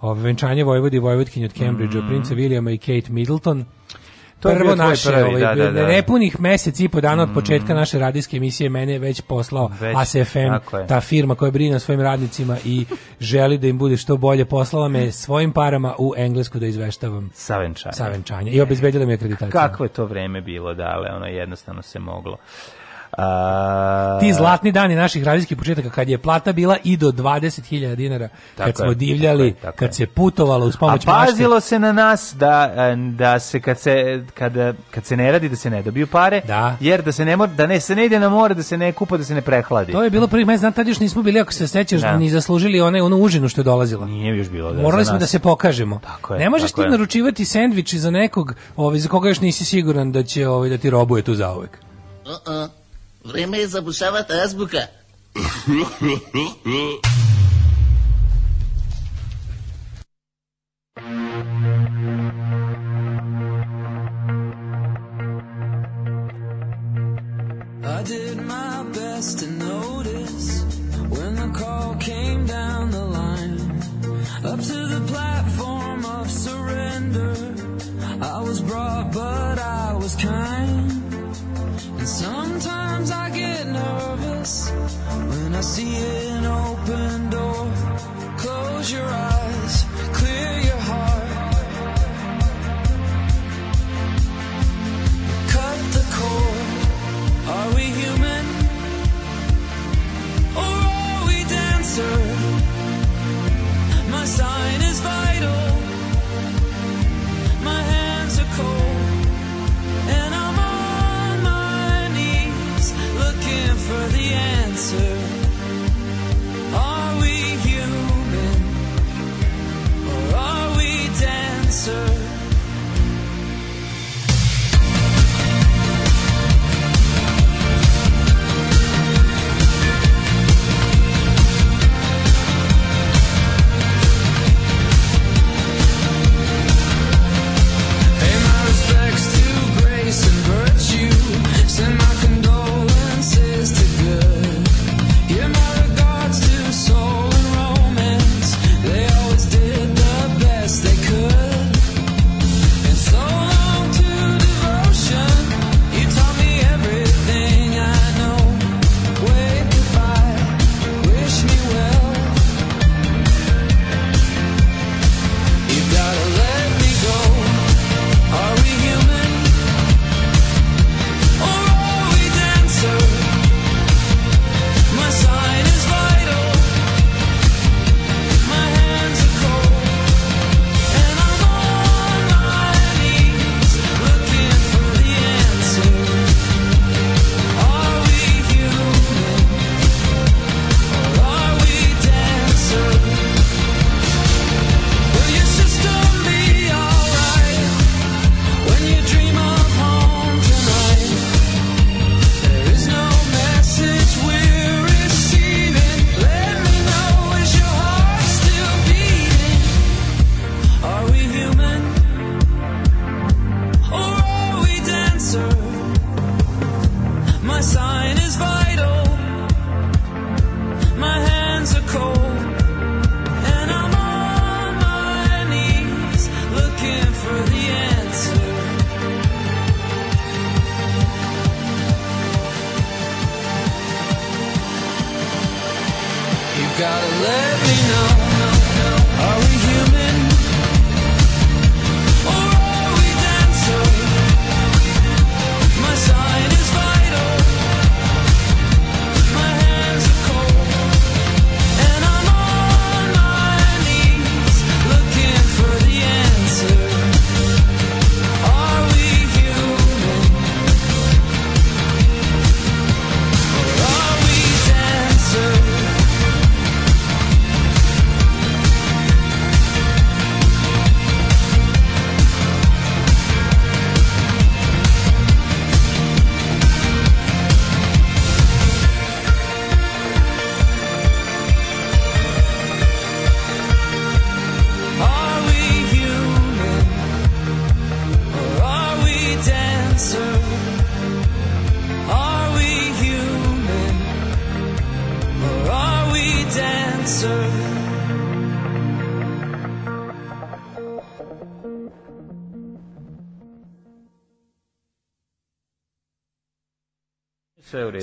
Ove, venčanje Vojvodi i Vojvodkinje od Cambridgea, mm. princa Williama i Kate Middleton. To je prvo naše, prvi, ovaj, da, da, da. nepunih mesec i po dana od mm. početka naše radijske emisije mene već poslao već, ASFM, ta firma koja brine o svojim radnicima i želi da im bude što bolje, poslala me svojim parama u Englesku da izveštavam savenčanje. savenčanje. I obezbedila mi akreditaciju. Kakvo je to vreme bilo, da, dale, ono jednostavno se moglo. A... Ti zlatni dani naših radijskih početaka kad je plata bila i do 20.000 dinara, tako kad smo divljali, tako je, tako kad se putovalo uz pomoć A pazilo mašte. se na nas da, e, da se kad se kada kad se ne radi da se ne dobiju pare, da. jer da se ne mora da ne se ne ide na more, da se ne kupa, da se ne prehladi. To je bilo prvih mesec, tad još nismo bili ako se sećaš da. ni zaslužili one onu užinu što je dolazila. Nije još bilo da. Morali smo da se pokažemo. Tako je, ne možeš ti je. naručivati sendvič za nekog, ovaj za koga još nisi siguran da će ovaj da ti robuje tu zauvek. Uh -uh. Време е за бушавата азбука. I did my best to notice when the call came down the line. Up to the platform of surrender, I was brought, but I was kind. And I see an open answer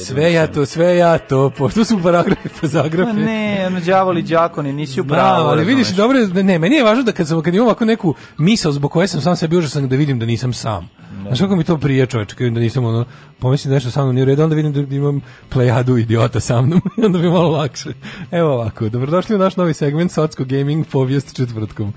Sve ja to, sve ja to. Pošto su paragrafi, pazagrafi. Ma ne, ono đavoli đakoni, nisi upravo. Da, pravu. Da, ali vidiš dobro, ne, meni je važno da kad sam kad imam ovako neku misao zbog koje sam sam sebi užasan da vidim da nisam sam. Ne. Da. Znaš kako mi to prije čovječe, kad da nisam ono, pomislim da nešto sa mnom nije u redu, onda vidim da imam plejadu idiota sa mnom, onda bi malo lakše. Evo ovako, dobrodošli u naš novi segment Socko Gaming povijest četvrtkom.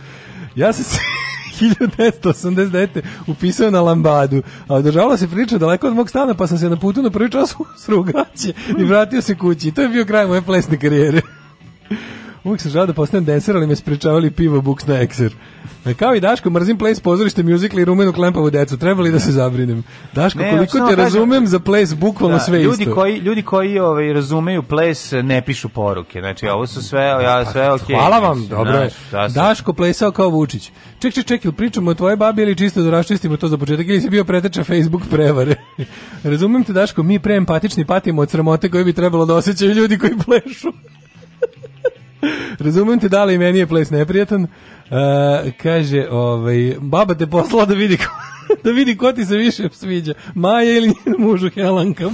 Ja sam se... 1989. upisao na Lambadu, a održavala se priča daleko od mog stana, pa sam se na putu na prvi čas srugaće i vratio se kući. to je bio kraj moje plesne karijere. Uvijek sam želao da postanem deser, ali me sprečavali pivo Buks na ekser. E, kao i Daško, mrzim place pozorište, muzikli i rumenu klempavu decu. Trebali da se zabrinem. Daško, ne, koliko te razumem za place, bukvalno da, sve ljudi isto. Koji, ljudi koji ovaj, razumeju place ne pišu poruke. Znači, ovo su sve, ja, pa, sve pa, Hvala vam, dobro je. Da Daško plesao kao Vučić. Ček, ček, ček, pričamo o tvoje babi ili čisto da raščistimo to za početak ili si bio preteča Facebook prevare. Razumem te, Daško, mi preempatični patimo od sramote koje bi trebalo da osjećaju ljudi koji plešu. Razumem te da li meni je ples neprijatan. Uh, e, kaže, ovaj, baba te poslala da vidi ko, da vidi ko ti se više sviđa. Maja ili njen mužu Helanka.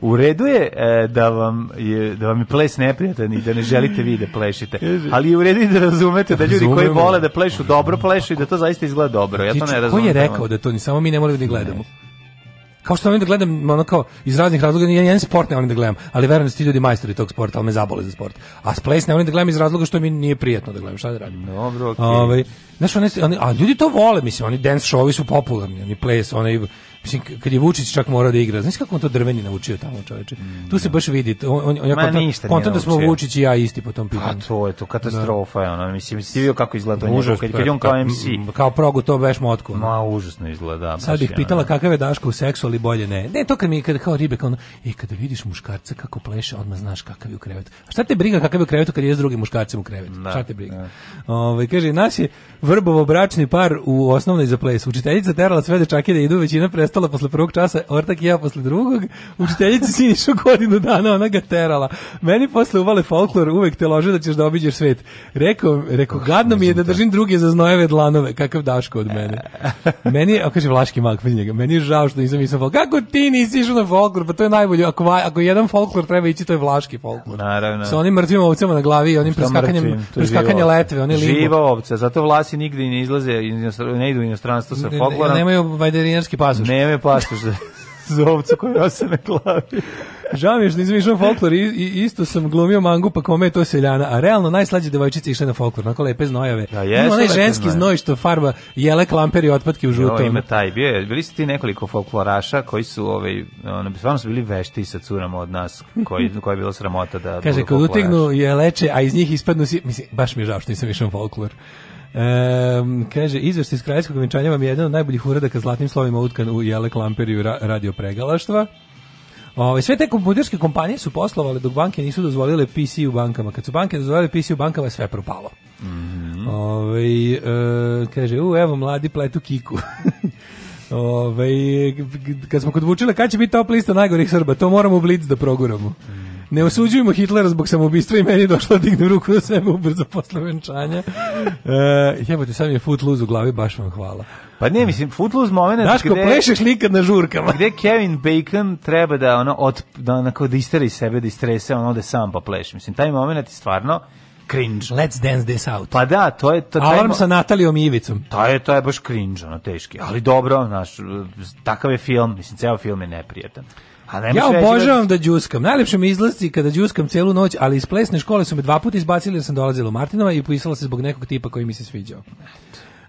U redu je e, da vam je da vam je ples neprijatan i da ne želite vi da plešite. Ali je u redu da razumete da ljudi koji vole da plešu dobro plešu i da to zaista izgleda dobro. Ja to ne razumem. Ko je rekao da to ni samo mi ne moramo da gledamo? Ne kao što volim da gledam ono kao iz raznih razloga ja jedan sport ne volim da gledam ali verujem da su ti ljudi majstori tog sporta ali me zabole za sport a Splays ne volim da gledam iz razloga što mi nije prijatno da gledam šta da radim dobro okay. Ove, ovaj, znaš, one, a ljudi to vole mislim oni dance showovi su popularni oni ples oni Mislim, kad je Vučić čak morao da igra, znaš kako on to drveni naučio tamo čoveče? Mm, tu se baš vidi, on, on, on, kontam, da smo Vučić i ja isti po tom pa, pitanju. A to je to, da. katastrofa je ono, mislim, si vidio kako izgleda to njegov, kad, kad on kao pa, MC. Kao progu to veš motku. Ma, užasno izgleda. Sad bih pitala kakav je Daško u seksu, ali bolje ne. Ne, to kad mi, kad kao ribe, kao ono, i e, kada vidiš muškarca kako pleše, odmah znaš kakav je u krevetu. A šta te briga kakav je u krevetu kad je s drugim muškarcem u krevetu? Da, šta te briga? Da. Ove, ovaj, kaže, nas je vrbovo bračni par u osnovnoj za ples. Učiteljica terala sve dečake da idu, većina pre prestala posle prvog časa, ortak i ja posle drugog, učiteljici sinišu godinu dana, ona ga terala. Meni posle uvale folklor, uvek te lože da ćeš da obiđeš svet. Rekao, rekao gadno mi je da držim druge za znojeve dlanove, kakav daško od mene. Meni, a kaže Vlaški mag, njega, meni je žao što nisam nisam folklor. Kako ti nisi išao na folklor? Pa to je najbolje. Ako, ako jedan folklor treba ići, to je Vlaški folklor. Naravno. Sa onim mrtvim ovcama na glavi i onim preskakanjem, preskakanje letve. Oni Živa ovce, zato vlasi nigde ne izlaze, ne idu u inostranstvo sa folklorom. Nemaju vajderinarski pasoš. Ne Neme pastuš da zovcu koji ose na glavi. Žao mi je što nisam folklor i, i, isto sam glumio mangu pa kome je to seljana, a realno najslađe devojčice išle na folklor, onako lepe znojave. Da, jesu, no, onaj ženski znoj što farba jele klamper i otpadke u žutom. Jo, ima taj, bio je, bili su ti nekoliko folkloraša koji su, ovaj, ono, stvarno su bili vešti sa curama od nas, koji, koja je bila sramota da Kaže, kad utegnu je leče, a iz njih ispadnu si, mislim, baš mi je žao što nisam išao folklor. Um, kaže, izveštaj iz krajskog venčanja vam je jedan od najboljih uradaka zlatnim slovima utkan u Jele Lamperiju ra radio pregalaštva. Ove, ovaj, sve te komputerske kompanije su poslovale dok banke nisu dozvolile PC u bankama. Kad su banke dozvolile PC u bankama, sve propalo. Mm -hmm. Ove, ovaj, e, kaže, u, evo, mladi pletu kiku. Ove, ovaj, kad smo kod vučile, kad će biti top lista najgorih Srba? To moramo u Blitz da proguramo. Mm. Ne osuđujemo Hitlera zbog samoubistva i meni došla da dignem ruku na sebe ubrzo posle venčanja. E, ti, sam je Footloose u glavi, baš vam hvala. Pa ne, mislim, Footloose moment Daško, gde... plešeš nikad na žurkama. Gde Kevin Bacon treba da, ono, od, da, onako, da istari sebe, da istrese, ono, da sam pa pleši. Mislim, taj moment je stvarno cringe. Let's dance this out. Pa da, to je... To, taj, Alarm sa Natalijom i Ivicom. To je, to je baš cringe, ono, teški. Ali dobro, naš, takav je film, mislim, ceo film je neprijetan ja obožavam da đuskam. Da Najlepše mi izlazi kada đuskam celu noć, ali iz plesne škole su me dva puta izbacili jer sam dolazila u Martinova i pisala se zbog nekog tipa koji mi se sviđao.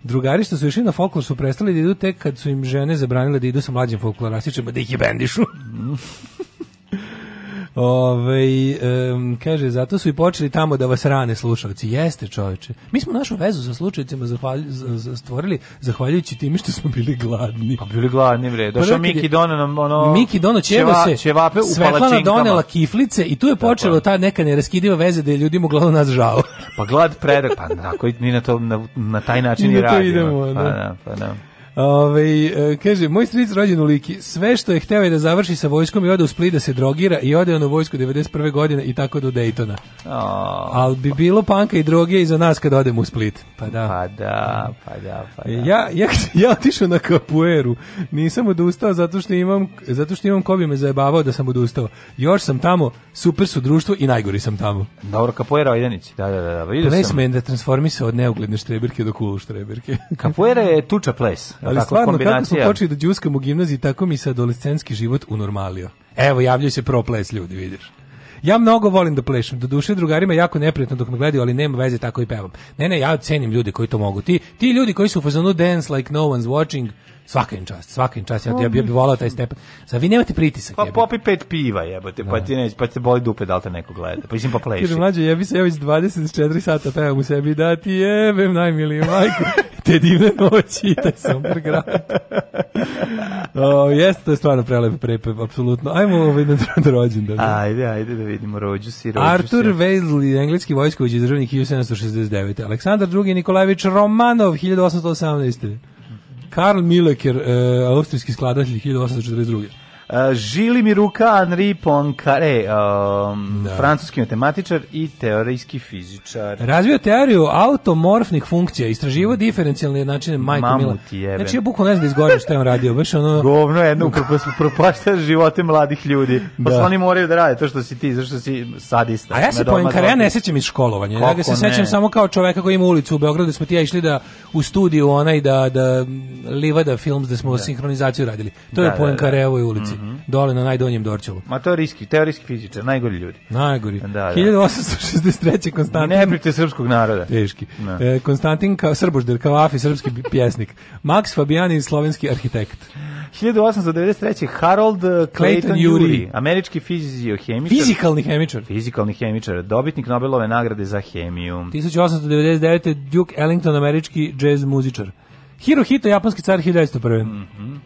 Drugari što su išli na folklor su prestali da idu tek kad su im žene zabranile da idu sa mlađim folklorističima da ih je bendišu. Ove, ovaj, um, kaže, zato su i počeli tamo da vas rane slušalci. Jeste, čoveče. Mi smo našu vezu sa slušalcima zahvalj, za, stvorili zahvaljujući time što smo bili gladni. Pa bili gladni, bre. Došao Miki Dono nam, ono... Miki Dono ćeva se. Ćevape u Svetlana donela kiflice i tu je počelo ta neka neraskidiva veza da je ljudima uglavnom nas žao. pa glad predak, pa tako, ni na, to, na, na taj način i, i radimo. Idemo, pa, da, da pa da. Ove, ovaj, kaže, moj stric rođen u Liki, sve što je hteo je da završi sa vojskom i ode u Split da se drogira i ode on u vojsku 91. godine i tako do Daytona. Oh. Ali bi bilo panka i droge i za nas kad odemo u Split. Pa da. Pa da, pa da, pa da. Ja, ja, ja otišao na kapueru, nisam odustao zato što imam, zato što imam ko bi me zajebavao da sam odustao. Još sam tamo, super su društvo i najgori sam tamo. Dobro, kapuera Ojdenić, da, da, da. da vidio sam. Ples me da transformisao od neugledne štreberke do cool štreberke. kapuera je tuča ples. Ali tako, stvarno, kako smo počeli da džuskamo u gimnaziji, tako mi se adolescenski život unormalio. Evo, javljaju se pro ples ljudi, vidiš. Ja mnogo volim da plešem, do duše drugarima jako neprijatno dok me gledaju, ali nema veze, tako i pevam. Ne, ne, ja cenim ljude koji to mogu. Ti, ti ljudi koji su u fazonu dance like no one's watching, Svaka im čast, svaka im čast. Ja, ja, ja bih volao taj stepen. Sad vi nemate pritisak. Pa popi pet piva, jebote, pa da. ti neć, pa te boli dupe da li te neko gleda. Pa mislim pa pleši. Kaže mlađe, ja bi se ja već 24 sata pevam u sebi da ti jebem najmiliju majku. te divne noći i taj super grad. o, jeste, to je stvarno prelep prepev, apsolutno. Ajmo ovaj na rođendan. Da. Ajde, ajde da vidimo rođu si, rođu Artur si. Wesley, engleski vojskovođi državnik 1769. Aleksandar II. Nikolajević Romanov 1818. Karl Milleker, e, austrijski skladatelj 1842. Eh, žili mi ruka Henri Poincaré, um, da. francuski matematičar i teorijski fizičar. Razvio teoriju automorfnih funkcija, istraživo diferencijalne jednačine majko Mamut Mila. Znači ja bukvalno ne znam da izgovorim šta je on radio, baš ono govno jedno smo propašta živote mladih ljudi. Pa da. oni moraju da rade to što si ti, zašto si sadista. A ja se Poincaré ne sećam iz školovanja, ja ga se sećam samo kao čoveka koji ima ulicu u Beogradu, da smo ti ja išli da u studiju onaj da da Livada Films da smo da. sinhronizaciju radili. To da, je Poincaré da, da. u ulici. Mm. -hmm. dole na najdonjem Dorčelu. Ma to je riski, teorijski fizičar, najgori ljudi. Najgori. Da, da. 1863. Konstantin... Ne prite srpskog naroda. Teški. No. Da. E, Konstantin Ka Srbožder, Kavafi, srpski pjesnik. Max Fabiani, slovenski arhitekt. 1893. Harold e, Clayton, Urey, američki fiziohemičar. Fizikalni hemičar. Fizikalni hemičar, dobitnik Nobelove nagrade za hemiju. 1899. Duke Ellington, američki jazz muzičar. Hirohito, japanski car 1901. Mm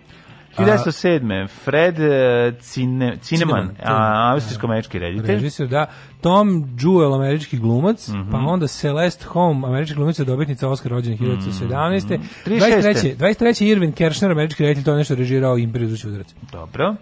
1907. Fred eh, Cine, Cineman, austrijsko-američki da, reditelj. Režisir, da. Tom Jewell, američki glumac, mm -hmm. pa onda Celeste Home, američka glumica, dobitnica Oscar rođena 1917. Mm -hmm. 23. 23. Irvin Kershner, američki reditelj, to je nešto režirao Imperiju zvuči udarac. Dobro.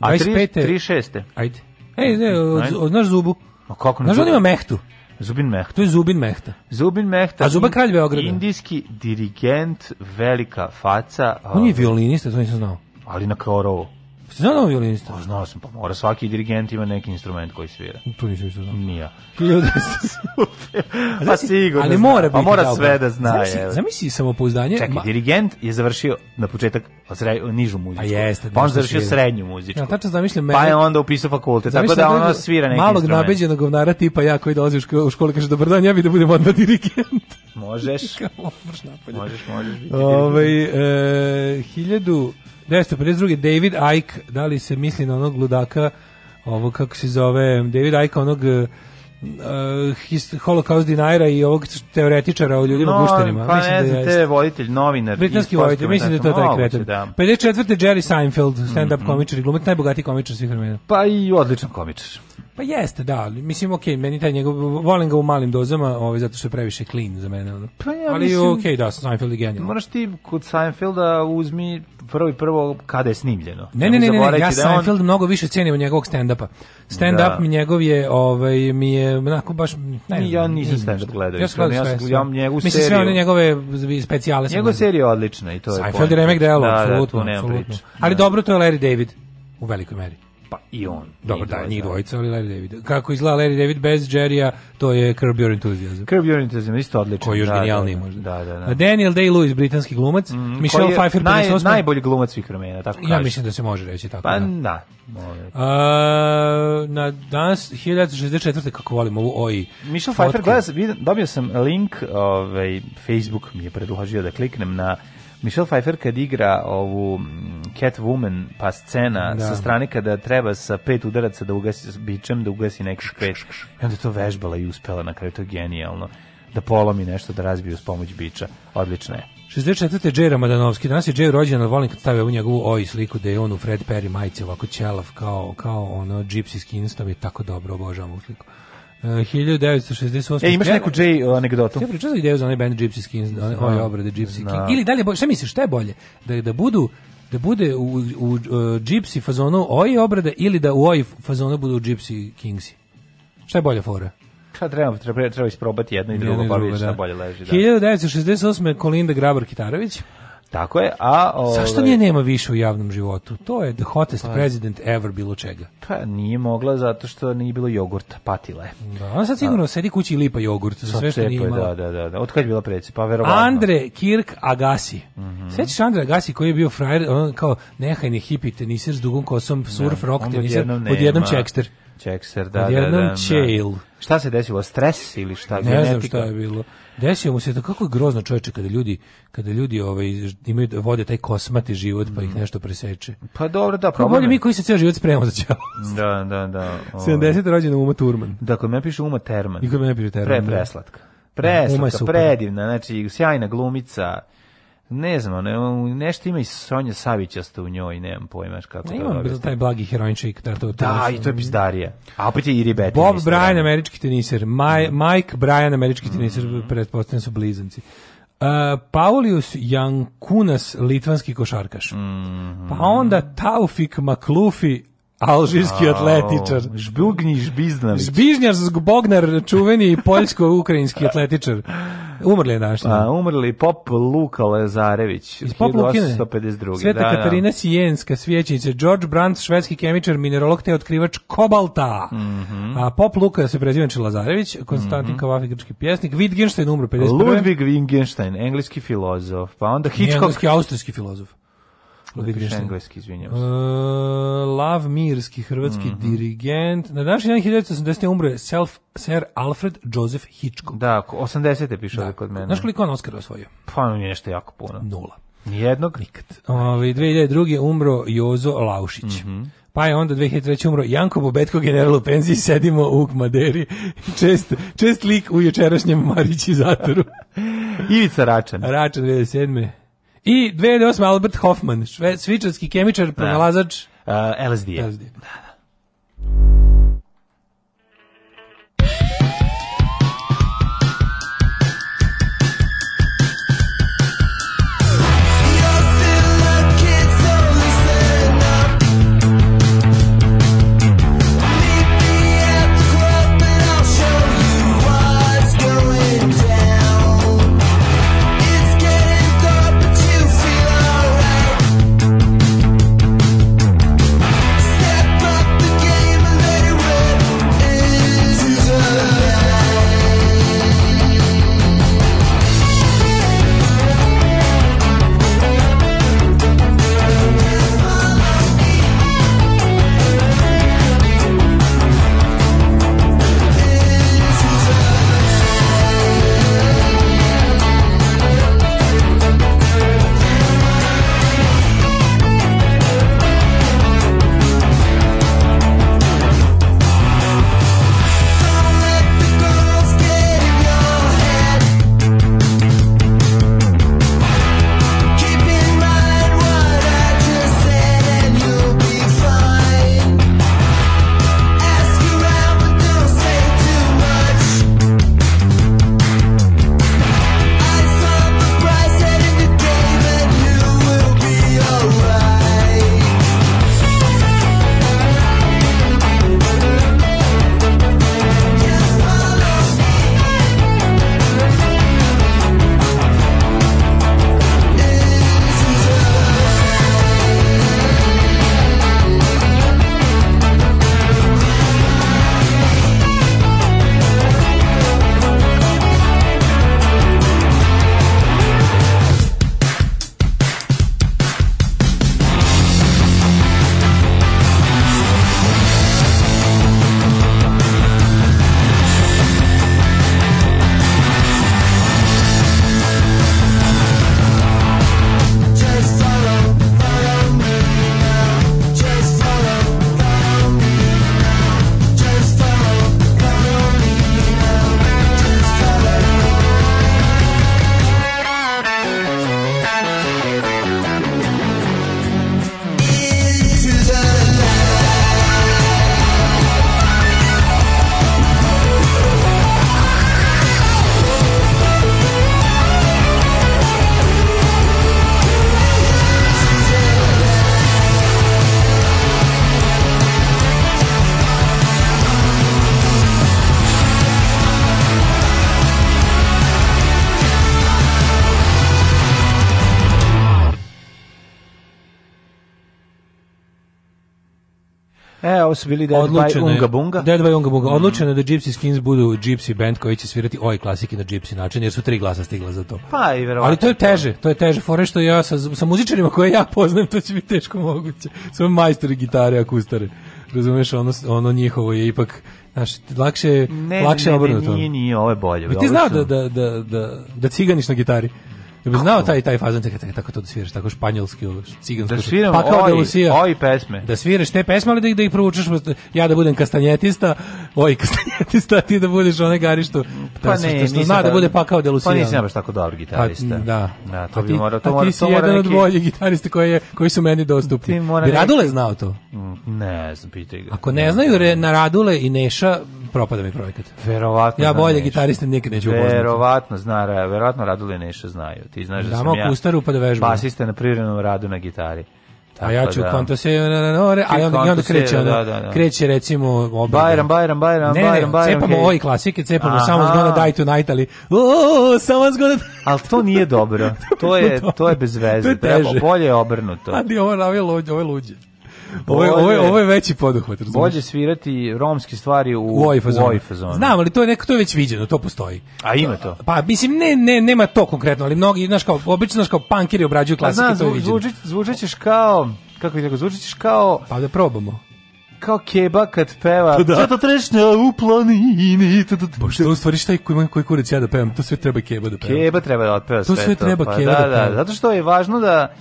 A 25. 36. Ajde. Ej, ne, od, od naš zubu. A kako ne? Znaš, on ima mehtu. Zubin Mehta. To je Zubin Mehta. Zubin Mehta. A Zuba kralj Beograda. Indijski dirigent, velika faca. On je ovaj. violinista, to nisam znao ali na korovu. Ste znao ovog violinista? Pa znao sam, pa mora svaki dirigent ima neki instrument koji svira. To nisam što da znao. Nija. Ljudi pa, pa sigurno Ali mora pa biti. Pa mora sve da zna. Zamisli, zamisli samopouzdanje. Čekaj, Ma... dirigent je završio na početak sre, nižu muzičku. A pa jeste. Pa on završio svira. srednju muzičku. Ja, tačno zamislim. mene. Pa je onda upisao fakultet. Tako da ono svira neki malog instrument. Malog nabeđenog govnara tipa ja koji dolazi u školu kaže dobar dan, ja bih da budem odmah dirigent. Možeš. Kao, možeš, možeš. Ove, ovaj, e, 952. David Icke, da li se misli na onog ludaka, ovo kako se zove, David Icke, onog uh, his, holokaust denaira i ovog teoretičara o ljudima no, guštenima. Pa ne da znam, da te voditelj, novinar. Britanski voditelj, mislim da je to taj kretan. Da. 54. Jerry Seinfeld, stand-up mm -hmm. komičar i glumac, najbogatiji komičar svih vremena. Pa i odličan komičar. Pa jeste, da, mislim okej, okay, meni taj njegov volim ga u malim dozama, ovaj zato što je previše clean za mene. Pa ja Ali okej, okay, da, Seinfeld je genijalno. Moraš ti kod Seinfelda uzmi prvo i prvo kada je snimljeno. Ne, ne, ne, ne, ne ja da Seinfeld on... mnogo više cenim od njegovog stand-upa. Stand-up da. mi njegov je, ovaj, mi je, onako, baš, ne, ne Ja nisam stand-up gledao. Ja sam, ja sam njegovu Mislim, sve one njegove specijale sam Njegova serija je odlična i to je Seinfeld je remek delo, da, da, apsolutno, apsolutno. Ali dobro, to je Larry David u velikoj meri pa i on. Dobro, da, njih dvojica, ali Larry David. Kako izgleda Larry David bez Jerrya, to je Curb Your Enthusiasm. Curb Your Enthusiasm, isto odlično. Koji je još da, genijalniji da, da, možda. Da, da, da. Daniel Day-Lewis, britanski glumac. Mm, Michelle Pfeiffer, naj, 58. Najbolji glumac svih vremena, tako kaže. Ja mislim da se može reći tako. Pa da. da. A, na danas, 1964. kako volim ovu oji. Michelle Pfeiffer, gledaj, dobio sam link, ovaj, Facebook mi je predložio da kliknem na Michelle Pfeiffer kad igra ovu mm, Catwoman, pa scena da. sa strane kada treba sa pet udaraca da ugasi s bičem, da ugasi neki pet. I onda to vežbala i uspela na kraju, to je genijalno. Da polomi nešto, da razbije uz pomoć biča. Odlično je. 64. Jay Ramadanovski, danas je Jay rođen, ali volim kad stavio ovu njegovu oj sliku da je on u Fred Perry majici ovako ćelav kao, kao ono gypsy skinstvom i tako dobro obožavam ovu sliku. 1968. E, imaš neku J uh, anegdotu? Ja pričao sam da ideju za onaj band Gypsy Kings, one, one obrade Gypsy Kings. Ili dalje, bolje, šta misliš, šta je bolje? Da, da budu da bude u, u, u uh, Gypsy fazonu oj obrade ili da u oj fazonu budu Gypsy Kingsi? Šta je bolje fora? Šta treba, treba, treba isprobati jedno i drugo, pa vidiš šta da. bolje leži. Da. 1968. Kolinda Grabar-Kitarović. Tako je, a... Ove... Zašto ovaj- nje nema više u javnom životu? To je the hottest pa, president ever bilo čega. Pa nije mogla zato što nije bilo jogurta, patila je. Da, ona sad sigurno a, sedi kući i lipa jogurt za sve što nije imala. Da, da, da, da. Od kad je bila predsjed? Pa verovatno. Andre Kirk Agassi. Mm -hmm. Sećaš Andre Agassi koji je bio frajer, on kao nehajni hipi teniser s dugom kosom, surf, rock teniser, odjednom čekster. Čekser, da, da, da, Čejl. Da. Šta se desilo? Stres ili šta? Ne znam šta je bilo. Desio mu se da kako je grozno čoveče kada ljudi kada ljudi ovaj imaju vode taj kosmati život pa ih mm. nešto preseče. Pa dobro, da, problem. Bolje mi koji se ceo život spremamo za ćao. Da, da, da. Ovaj. 70 rođena Uma Turman. Da, kod me piše Uma Terman. I kod me piše Terman. Pre da. preslatka. Preslatka, predivna, znači sjajna glumica ne znam, ne, nešto ima i Sonja Savićasta u njoj, nemam pojma kako ne, to ima bez taj blagi heroinčik. Da, to, da i to je pizdarija. A opet je i Ribetin. Bob da. Bryan, američki teniser. Maj, mm. Mike Bryan, američki mm. teniser, mm -hmm. su blizanci. Uh, Paulius Jankunas, litvanski košarkaš. Mm -hmm. Pa onda Taufik Maklufi, Alžirski atletičar. Žbugnji Žbiznalić. Žbižnjar Bognar, čuveni poljsko-ukrajinski atletičar. Umrli je naš. Da. A, umrli pop Luka Lazarević. Iz pop Lukine. Sveta da, da. Katarina da. Sijenska, svjećinica, George Brandt, švedski kemičar, minerolog te otkrivač kobalta. Mm -hmm. A pop Luka se prezivanče Lazarević, Konstantin mm -hmm. Kavafi, grčki pjesnik, Wittgenstein umro 51. Ludwig Wittgenstein, engleski filozof, pa onda Hitchcock. Engleski, austrijski filozof. Odlično. engleski, izvinjavam e, se. Uh, Lav Mirski, hrvatski mm -hmm. dirigent. Na današnji dan 1980. umre self, Sir Alfred Joseph Hitchcock. Da, 80. pišao da. kod mene. Znaš koliko on Oscar osvojio? Pa on je nešto jako puno. Nula. Nijednog? Nikad. Ove, 2002. umro Jozo Laušić. Mm -hmm. Pa je onda 2003. umro Janko Bobetko, general u penziji, sedimo u Maderi. Čest, čest lik u jučerašnjem Marići zatoru. Ivica Račan. Račan 2007. I 2008. Albert Hoffman, švedski svičarski kemičar, da. pronalazač LSD-a. LSD. -a. lsd a da, da. su bili Dead by Unga Bunga. Dead by Unga Bunga. Mm. Odlučeno je da Gypsy Skins budu Gypsy band koji će svirati ove klasike na Gypsy način, jer su tri glasa stigla za to. Pa i verovatno. Ali to je teže, to je teže. Fore što ja sa, sa muzičarima koje ja poznajem, to će biti teško moguće. Sve majstori gitare, akustare. Razumeš, ono, ono njihovo je ipak Znaš, lakše, ne, lakše ne, ne, obrnuto. Ne, nije, nije, ovo je bolje. Bi ti znao da, da, da, da, da ciganiš na gitari? Ja bih znao taj taj fazan čekaj, tako to da sviraš tako španjolski, ciganski. Da sviram pa kao oj, da usija, oj pesme. Da sviraš te pesme, ali da ih da ih proučiš, ja da budem kastanjetista, oj kastanjetista, ti da budeš one garišto. Pa ne, što, što zna da, da bude pa kao Delusija. Pa nisam baš tako dobar pa, gitarista. Pa, da. Da, to bi morao, to mora, to mora neki. od boljih gitarista koji je koji su meni dostupni. Bi Radule znao to? Mm, ne, znam pitaj ga. Ako ne znaju re, na Radule i Neša, propada mi projekat. Verovatno. Ja bolje gitariste nikad neću upoznati. Verovatno zna, verovatno Radule i Neša znaju ti znaš da, sam ja... Kustaru pa da vežbam. Basista na privremenom radu na gitari. Tako a ja ću da. konto se a onda, onda kreće, da, da, da. kreće recimo obrada. Bajram, Bajram, Bajram, ne, ne, Bajram, Bajram. Cepamo okay. ovaj klasike, cepamo samo zgona die tonight, ali o, samo zgona Ali to nije dobro, to je, to je bez veze, to je teže. treba bolje obrnuto. A di ovo ravilo, ovo je luđe. Ovo je, ovo je, ovo je veći poduhvat, razumiješ? Bolje svirati romske stvari u, u OIFA Znam, ali to je, neko, to je već viđeno, to postoji. A ima to? Pa, mislim, ne, ne, nema to konkretno, ali mnogi, znaš kao, obično, znaš kao, punkiri obrađuju pa klasike, to je viđeno. Zvuči, zvučećeš kao, kako bih rekao, zvučećeš kao... Pa da probamo kao keba kad peva. Pa da. Cveta trešnja u planini. Pa što u stvari šta je koji, koji kurac ja da pevam? To sve treba keba da peva. Keba treba da otpeva sve to. To sve treba pa, keba da, da, da, Zato što je važno da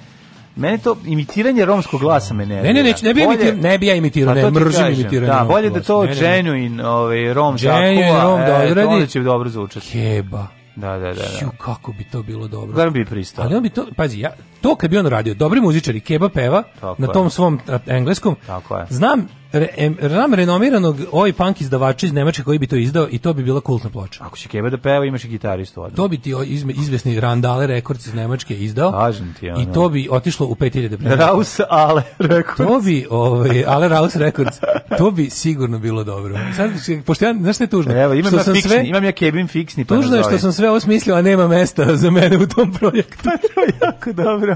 Mene to imitiranje romskog glasa me ne. Ne, ne, neću, ne bi imitirao, ne bi ja pa imitirao, ne, mržim da, imitiranje. Da, bolje da to ne, genuine, ovaj rom genuine tako, rom e, da odredi. Onda će dobro zvučati. Jeba. Da, da, da. da. Ju, kako bi to bilo dobro. Da bi pristao. Ali on bi to, pazi, ja to kad bi on radio, dobri muzičari, Keba peva Tako na tom je. svom engleskom. Tako je. Znam re, znam renomiranog oj ovaj punk izdavača iz Nemačke koji bi to izdao i to bi bila kultna ploča. Ako će Keba da peva, imaš i gitaristu. Odmah. To bi ti izme, izvesni Randale Records iz Nemačke izdao. ti, ono. I to bi otišlo u 5000 premijera. Raus Ale Records. To bi, ovaj, Ale Raus Records, to bi sigurno bilo dobro. Sad, pošto ja, znaš ne tužno? Evo, imam, ja fiksni, sve, imam ja Kebin fiksni. Pa tužno je što sam sve osmislio, a nema mesta za mene u tom projektu. to je jako dobro.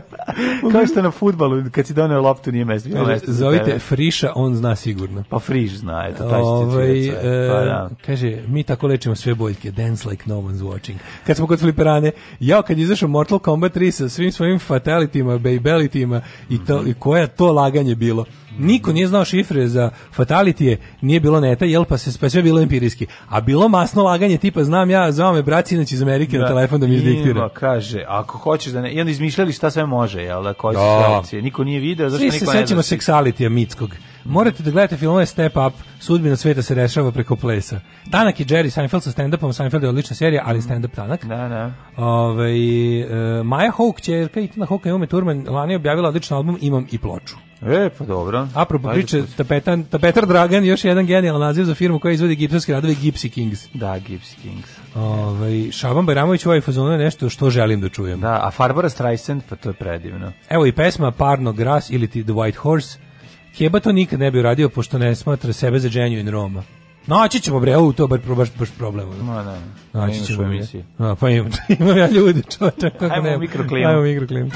Kao što na futbalu, kad si doneo loptu, nije mesto. Kaže, mesto zovite Friša, on zna sigurno. Pa Friš zna, eto, taj Ove, ovaj, e, pa, da. Kaže, mi tako lečimo sve boljke, dance like no one's watching. Kad smo kod fliperane, ja kad izašao Mortal Kombat 3 sa svim svojim fatalitima, babelitima, i, to, i koja to laganje bilo. Niko nije znao šifre za fatality nije bilo neta, jel pa se pa sve bilo empirijski. A bilo masno laganje tipa znam ja, zvao me brat sinoć iz Amerike da, na telefon da mi izdiktira. kaže, ako hoćeš da ne, i izmišljali šta sve može, jel da koji da. selekcije. Niko nije video, zašto Svi niko se ne sećamo seksalitija mitskog. Morate da gledate filmove Step Up, sudbina sveta se rešava preko plesa. Tanak i Jerry Seinfeld sa stand-upom, Seinfeld je odlična serija, ali stand-up Tanak. Da, da. Ove, ovaj, e, Maja Hawke, čerka Itana Hawke i Ume Turman, lani objavila odličan album Imam i ploču. E, pa dobro. Apropo priče, tapetan, tapetar Dragan, još jedan genijalan naziv za firmu koja izvodi gipsarske radove, Gipsy Kings. Da, Gipsy Kings. Ove, ovaj, Šaban Bajramović u ovaj fazonu je nešto što želim da čujem. Da, a Farbara Streisand, pa to je predivno. Evo i pesma Parno Gras ili The White Horse. Keba to nikad ne bi uradio, pošto ne smatra sebe za genuine Roma. Naći ćemo bre, u to baš baš baš problem. Ma ne. Naći pa ćemo mi. Pa imam, imam ja ljudi, čoveče, kako ne. Ajmo mikroklimu. Ajmo mikroklimu.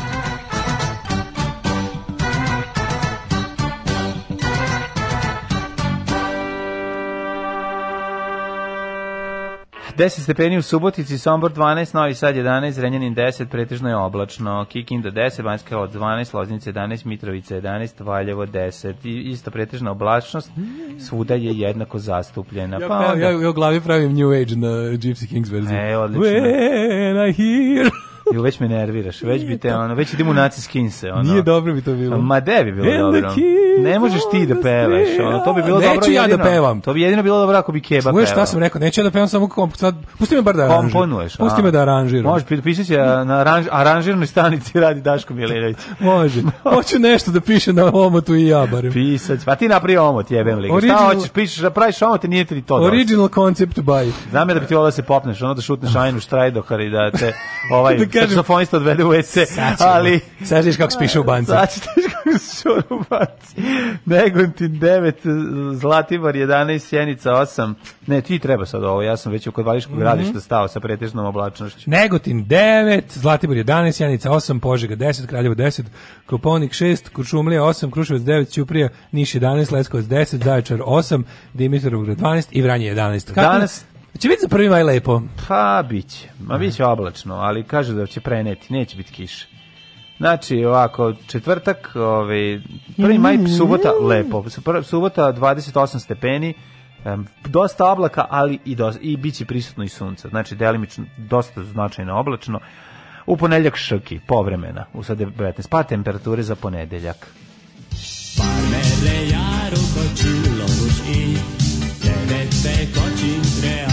10 stepeni u Subotici, Sombor 12, Novi Sad 11, Renjanin 10, pretežno je oblačno, Kikinda 10, Banjska od 12, Loznica 11, Mitrovica 11, Valjevo 10. I, isto pretežna oblačnost, svuda je jednako zastupljena. Ja, pa ja, ja, ja u glavi pravim New Age na Gypsy Kings verziju. E, odlično. When I hear... Jo već me nerviraš, već bi te ono, već idemo u skinse, ono. Nije dobro bi to bilo. Ma da bi bilo And dobro. Ne možeš ti da pevaš, ono, to bi bilo neću dobro. Neću ja da jedino. da pevam. To bi jedino bilo dobro ako bi Keba pevao. Čuješ šta sam rekao? Neću ja da pevam samo kako sad pusti me bar da aranžiram. Komponuješ. Pusti me da aranžiram. Može pišeš ja na aranž, aranžirnoj stanici radi Daško Milinović. Može. Hoću nešto da piše na omotu i ja barem. Pisać. Pa ti napravi omot, jebem li. Original... Šta hoćeš, pišeš, da praviš omot, nije ti to. Original dosta. concept by. Znam ja da bi ti volao da se popneš, ono da šutneš Ajnu Štrajdokar i da te ovaj da kažem... Saksofonista odvede u WC, ali... Sad ćeš kako spiše u banci. Sad ćeš kako spiše u banci. Negontin 9, Zlatibor 11, Sjenica 8. Ne, ti treba sad ovo, ja sam već u kod Vališkog mm -hmm. gradišta stao sa pretežnom oblačnošću. Negotin 9, Zlatibor 11, Sjenica 8, Požega 10, Kraljevo 10, Koponik 6, Kuršumlija 8, Kruševac 9, Ćuprija, Niš 11, Leskovac 10, Zaječar 8, Dimitrovgrad 12 i Vranje 11. Kako, Danas Će biti za prvi maj lepo. Pa, biće. Ma biće oblačno, ali kažu da će preneti, neće biti kiše. Znači, ovako, četvrtak, ovaj, prvi maj, mm. subota, lepo. Subota, 28 stepeni, dosta oblaka, ali i, dosta, i bit će prisutno i sunca. Znači, delimično, dosta značajno oblačno. U ponedeljak šrki, povremena, u sad 19, pa temperature za ponedeljak. Parmele jaru koču, lobuš i, tebe te kočin trea.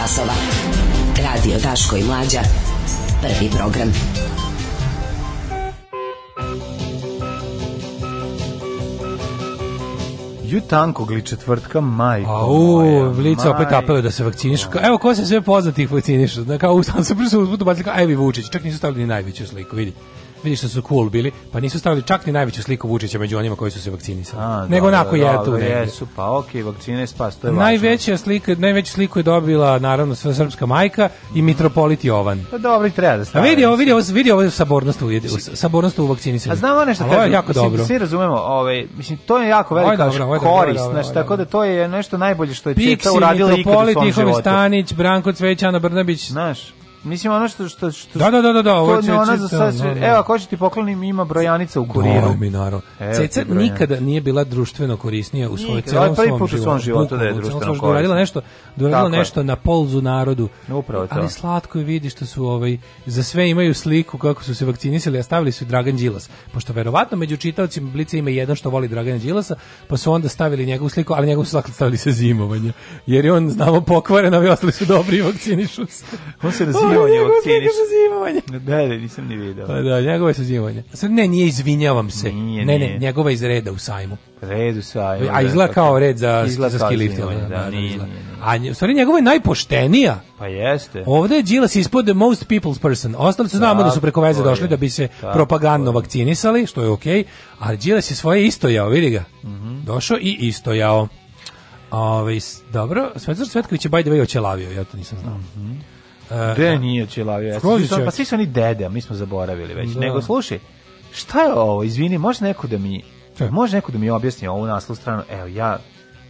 časova. Radio Daško i Mlađa. Prvi program. Ju tankog li četvrtka majko. A u, lica opet apeluje da se vakcinišu. Ka, evo ko se sve poznatih vakcinišu. Da kao ustan se prvo uzbudu bacili kao Evi Vučić. Čak nisu stavili ni najveću sliku, vidi vidiš što su cool bili, pa nisu stavili čak ni najveću sliku Vučića među onima koji su se vakcinisali. Nego onako je tu Jesu, pa okej, okay, je spas, to je Najveća važno. slika, najveću sliku je dobila naravno sva srpska majka i mitropolit Jovan. Pa dobro, i treba da stavi. A vidi, ovo vidi, ovo vidi ovo sabornost u sabornost u vakcinisanju. A znamo nešto ovo je jako dobro. Svi razumemo, ovaj mislim to je jako velika ovo je dobro, korist, znači tako da to je nešto najbolje što je Cveta uradila ikad u svom životu. Stanić, Branko Cvećana Brnabić, znaš, Mislim ono što što što Da da da da da, ovo je ona za sve. No, da, da. Evo, ako hoćeš poklonim ima brojanica u kuriru. No, mi naravno. Ceca nikada nije bila društveno korisnija u svojoj celom svom životu. prvi put u svom životu da je društveno korisna. Doradila nešto, doradila nešto na polzu narodu. Upravo to. Ali slatko je vidi što su ovaj za sve imaju sliku kako su se vakcinisali, a stavili su Dragan Đilas. Pošto verovatno među čitaocima Blica ima jedan što voli Dragana Đilasa, pa su onda stavili njegovu sliku, ali njegovu su slatko stavili sa zimovanja. Jer je on znamo pokvaren, a ovi ostali su dobri i vakcinišu se. On se sazivanje da vakciniš. sazivanje. Da, da, nisam ni video. Pa da, njegovo je sazivanje. Sad ne, nije izvinjavam se. Nije, ne, ne, njegova iz reda u sajmu. Red u sajmu. A da, izgleda pa kao red za, izgleda za ski lift. Da, da, da, nije, nije, A u stvari njegova je najpoštenija. Pa jeste. Ovde je Đilas ispod the most people's person. Ostali su znamo da su preko veze došli da bi se propagandno vakcinisali, što je okej, A Đilas se svoje istojao, vidi ga. Mhm. Došao i istojao. Ove, ovaj, dobro, Svetozar Cvetković je by the way očelavio, ja to nisam znao. Mm -hmm. E, Gde uh, nije Ćelavija? Ja, pa svi su oni dede, mi smo zaboravili već. Da. Nego, slušaj, šta je ovo? Izvini, može neko da mi... Če? Može neko da mi objasni ovu naslov stranu? Evo, ja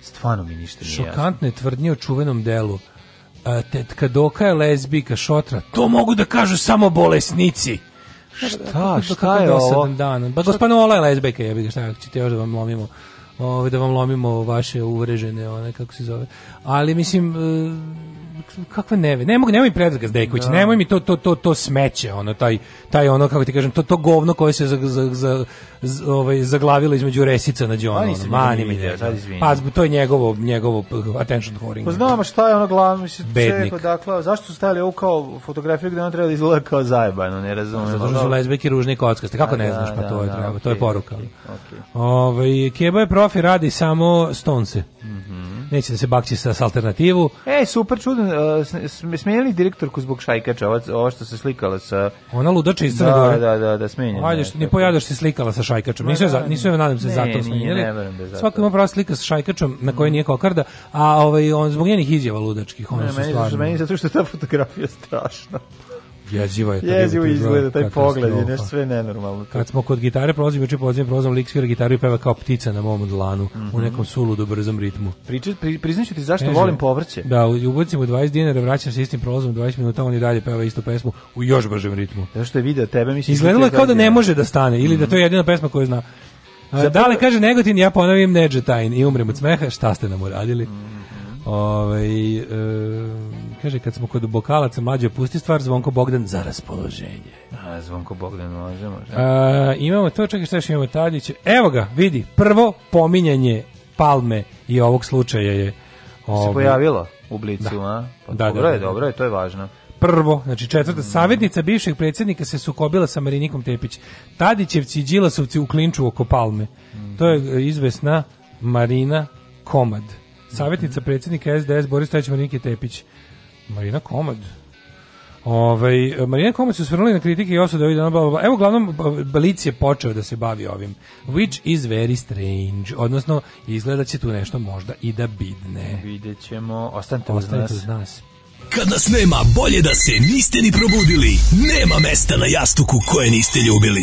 stvarno mi ništa nije Šokantne jasno. tvrdnje o čuvenom delu. A, e, tetka Doka je lezbika, šotra. To mogu da kažu samo bolesnici. Šta, šta je ovo? Dan. Pa gospodin Ola je lezbika, jebi ga, šta ćete još da vam lomimo ovaj da vam lomimo vaše uvrežene one kako se zove. Ali mislim e, kakve neve. Ne mogu, nemoj predraga Zdejković, da. nemoj mi to to to to smeće, ono taj taj ono kako ti kažem, to to govno koje se za za za, za ovaj zaglavilo između resica na pa Đonom. Ono, mani mi Pa to je njegovo njegovo attention whoring. Pa znamo šta je ono glavno mislim čeka, dakle, zašto su stavili ovu kao fotografiju gde ona treba da izgleda kao zajebano, ne razumem. Zato što su lezbijke ružne kockaste. Kako A, ne da, znaš, pa da, to je da, treba, okay, to je poruka. Okay. Ovaj Keba je profi radi samo stonce. Mhm. Mm Neće da se bakći sa alternativu. E, super čudan uh, e, smenili direktorku zbog šajkača, ova, ova što se slikala sa... Ona ludača iz Crne da, Gore. Da, da, da, smenjena. Ajde, što, ni pojadaš se slikala sa šajkačom. Nisu, da, nisu je, nadam se, ne, zato smenjeli. Ne, ne, da Svako ima prava slika sa šajkačom na kojoj nije kokarda, a ovaj, on, zbog njenih izjava ludačkih, ono su stvarno... Meni zato što je ta fotografija strašna. Jezivo je. Jezivo izgleda, taj pogled je nešto sve nenormalno. Kad smo kod gitare prolazimo, juče pozivim prolazim, lik svira gitaru i peva kao ptica na mom dlanu, mm -hmm. u mhm. nekom sulu do brzom ritmu. Pričat, pri, priznaću ti zašto Neži, volim povrće. Da, ubacim mu 20 dinara, vraćam se istim prolazom 20 minuta, on i dalje peva istu pesmu u još bržem ritmu. Zato što je video tebe, mislim... Izgledalo da je kao da ne može da stane, ili mm -hmm. da mhm. to je jedina pesma koju zna. A, da li kaže Negotin, ja ponovim Neđetajn i umrem od smeha, šta ste nam uradili? Mm -hmm. Ove, ovaj, e, Kaže, kad smo kod bokalaca mlađe, pusti stvar Zvonko Bogdan za raspoloženje. A, Zvonko Bogdan može, može. A, imamo to, čekaj šta još imamo Tadić. Evo ga, vidi, prvo pominjanje Palme i ovog slučaja je... Ovog... Se ovaj, pojavilo u blicu, da. a? Pa da, da dobro da, je, da. dobro je, to je važno prvo, znači četvrta, mm. savjetnica bivšeg predsjednika se sukobila sa Marinikom Tepić. Tadićevci i Đilasovci u klinču oko Palme. Mhm. To je e, izvesna Marina Komad. Savjetnica mhm. predsjednika SDS Boris Tajić Marinike Tepić. Marina Komad. Ovaj Marina Komad se osvrnula na kritike i osude ovih dana. Bla, bla. Evo glavnom Balic je počeo da se bavi ovim. Which is very strange. Odnosno izgleda će tu nešto možda i da bidne. Videćemo. Ostanite, Ostanite uz nas. nas. Kad nas nema, bolje da se niste ni probudili. Nema mesta na jastuku koje niste ljubili.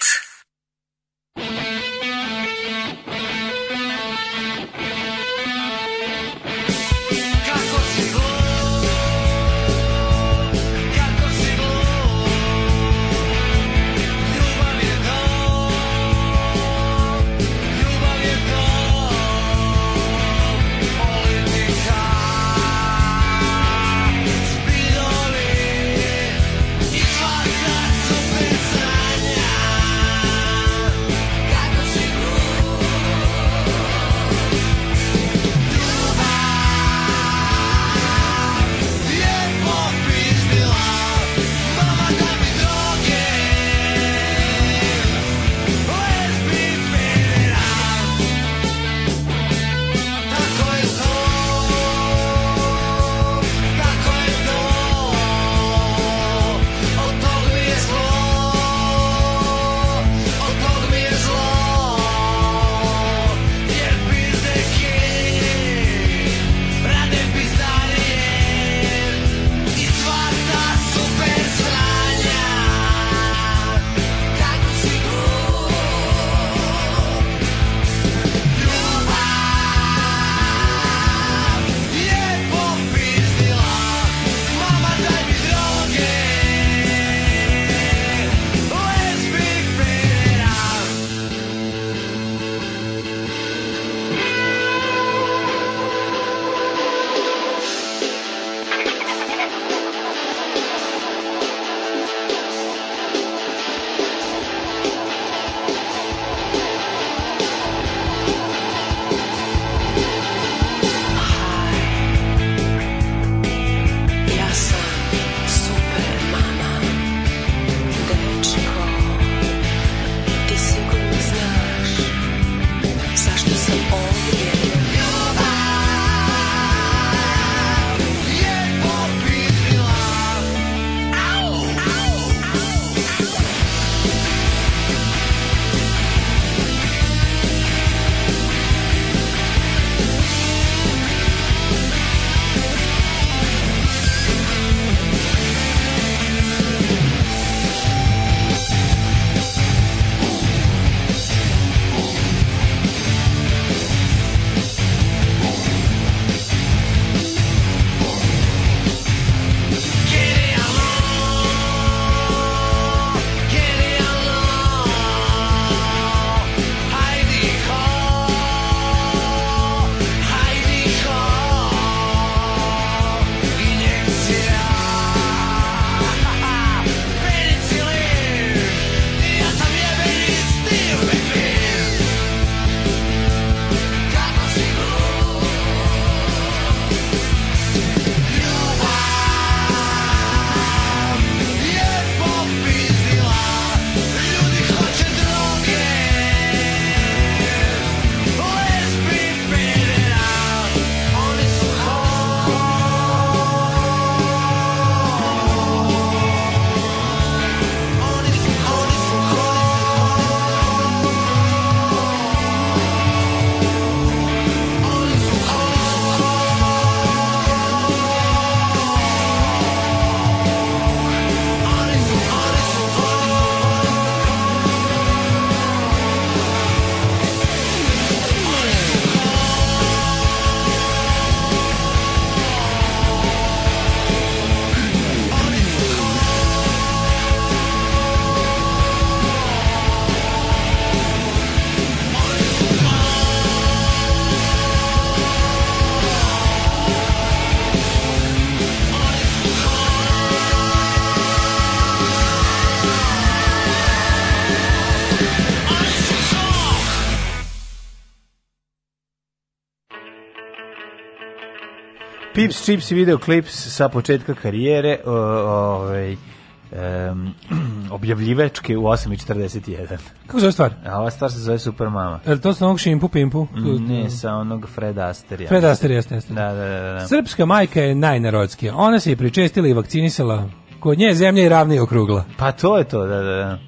Pips Chips i videoklips sa početka karijere ovaj, um, objavljivačke u 8.41. Kako zove stvar? A ova stvar se zove Super Mama. E, to sa onog Šimpu Pimpu? Mm, ne, sa onog Fred Aster. Fred Aster, jeste, jeste. Da, da, da, da. Srpska majka je najnarodskija. Ona se je pričestila i vakcinisala. Kod nje zemlja je ravna i okrugla. Pa to je to, da, da, da.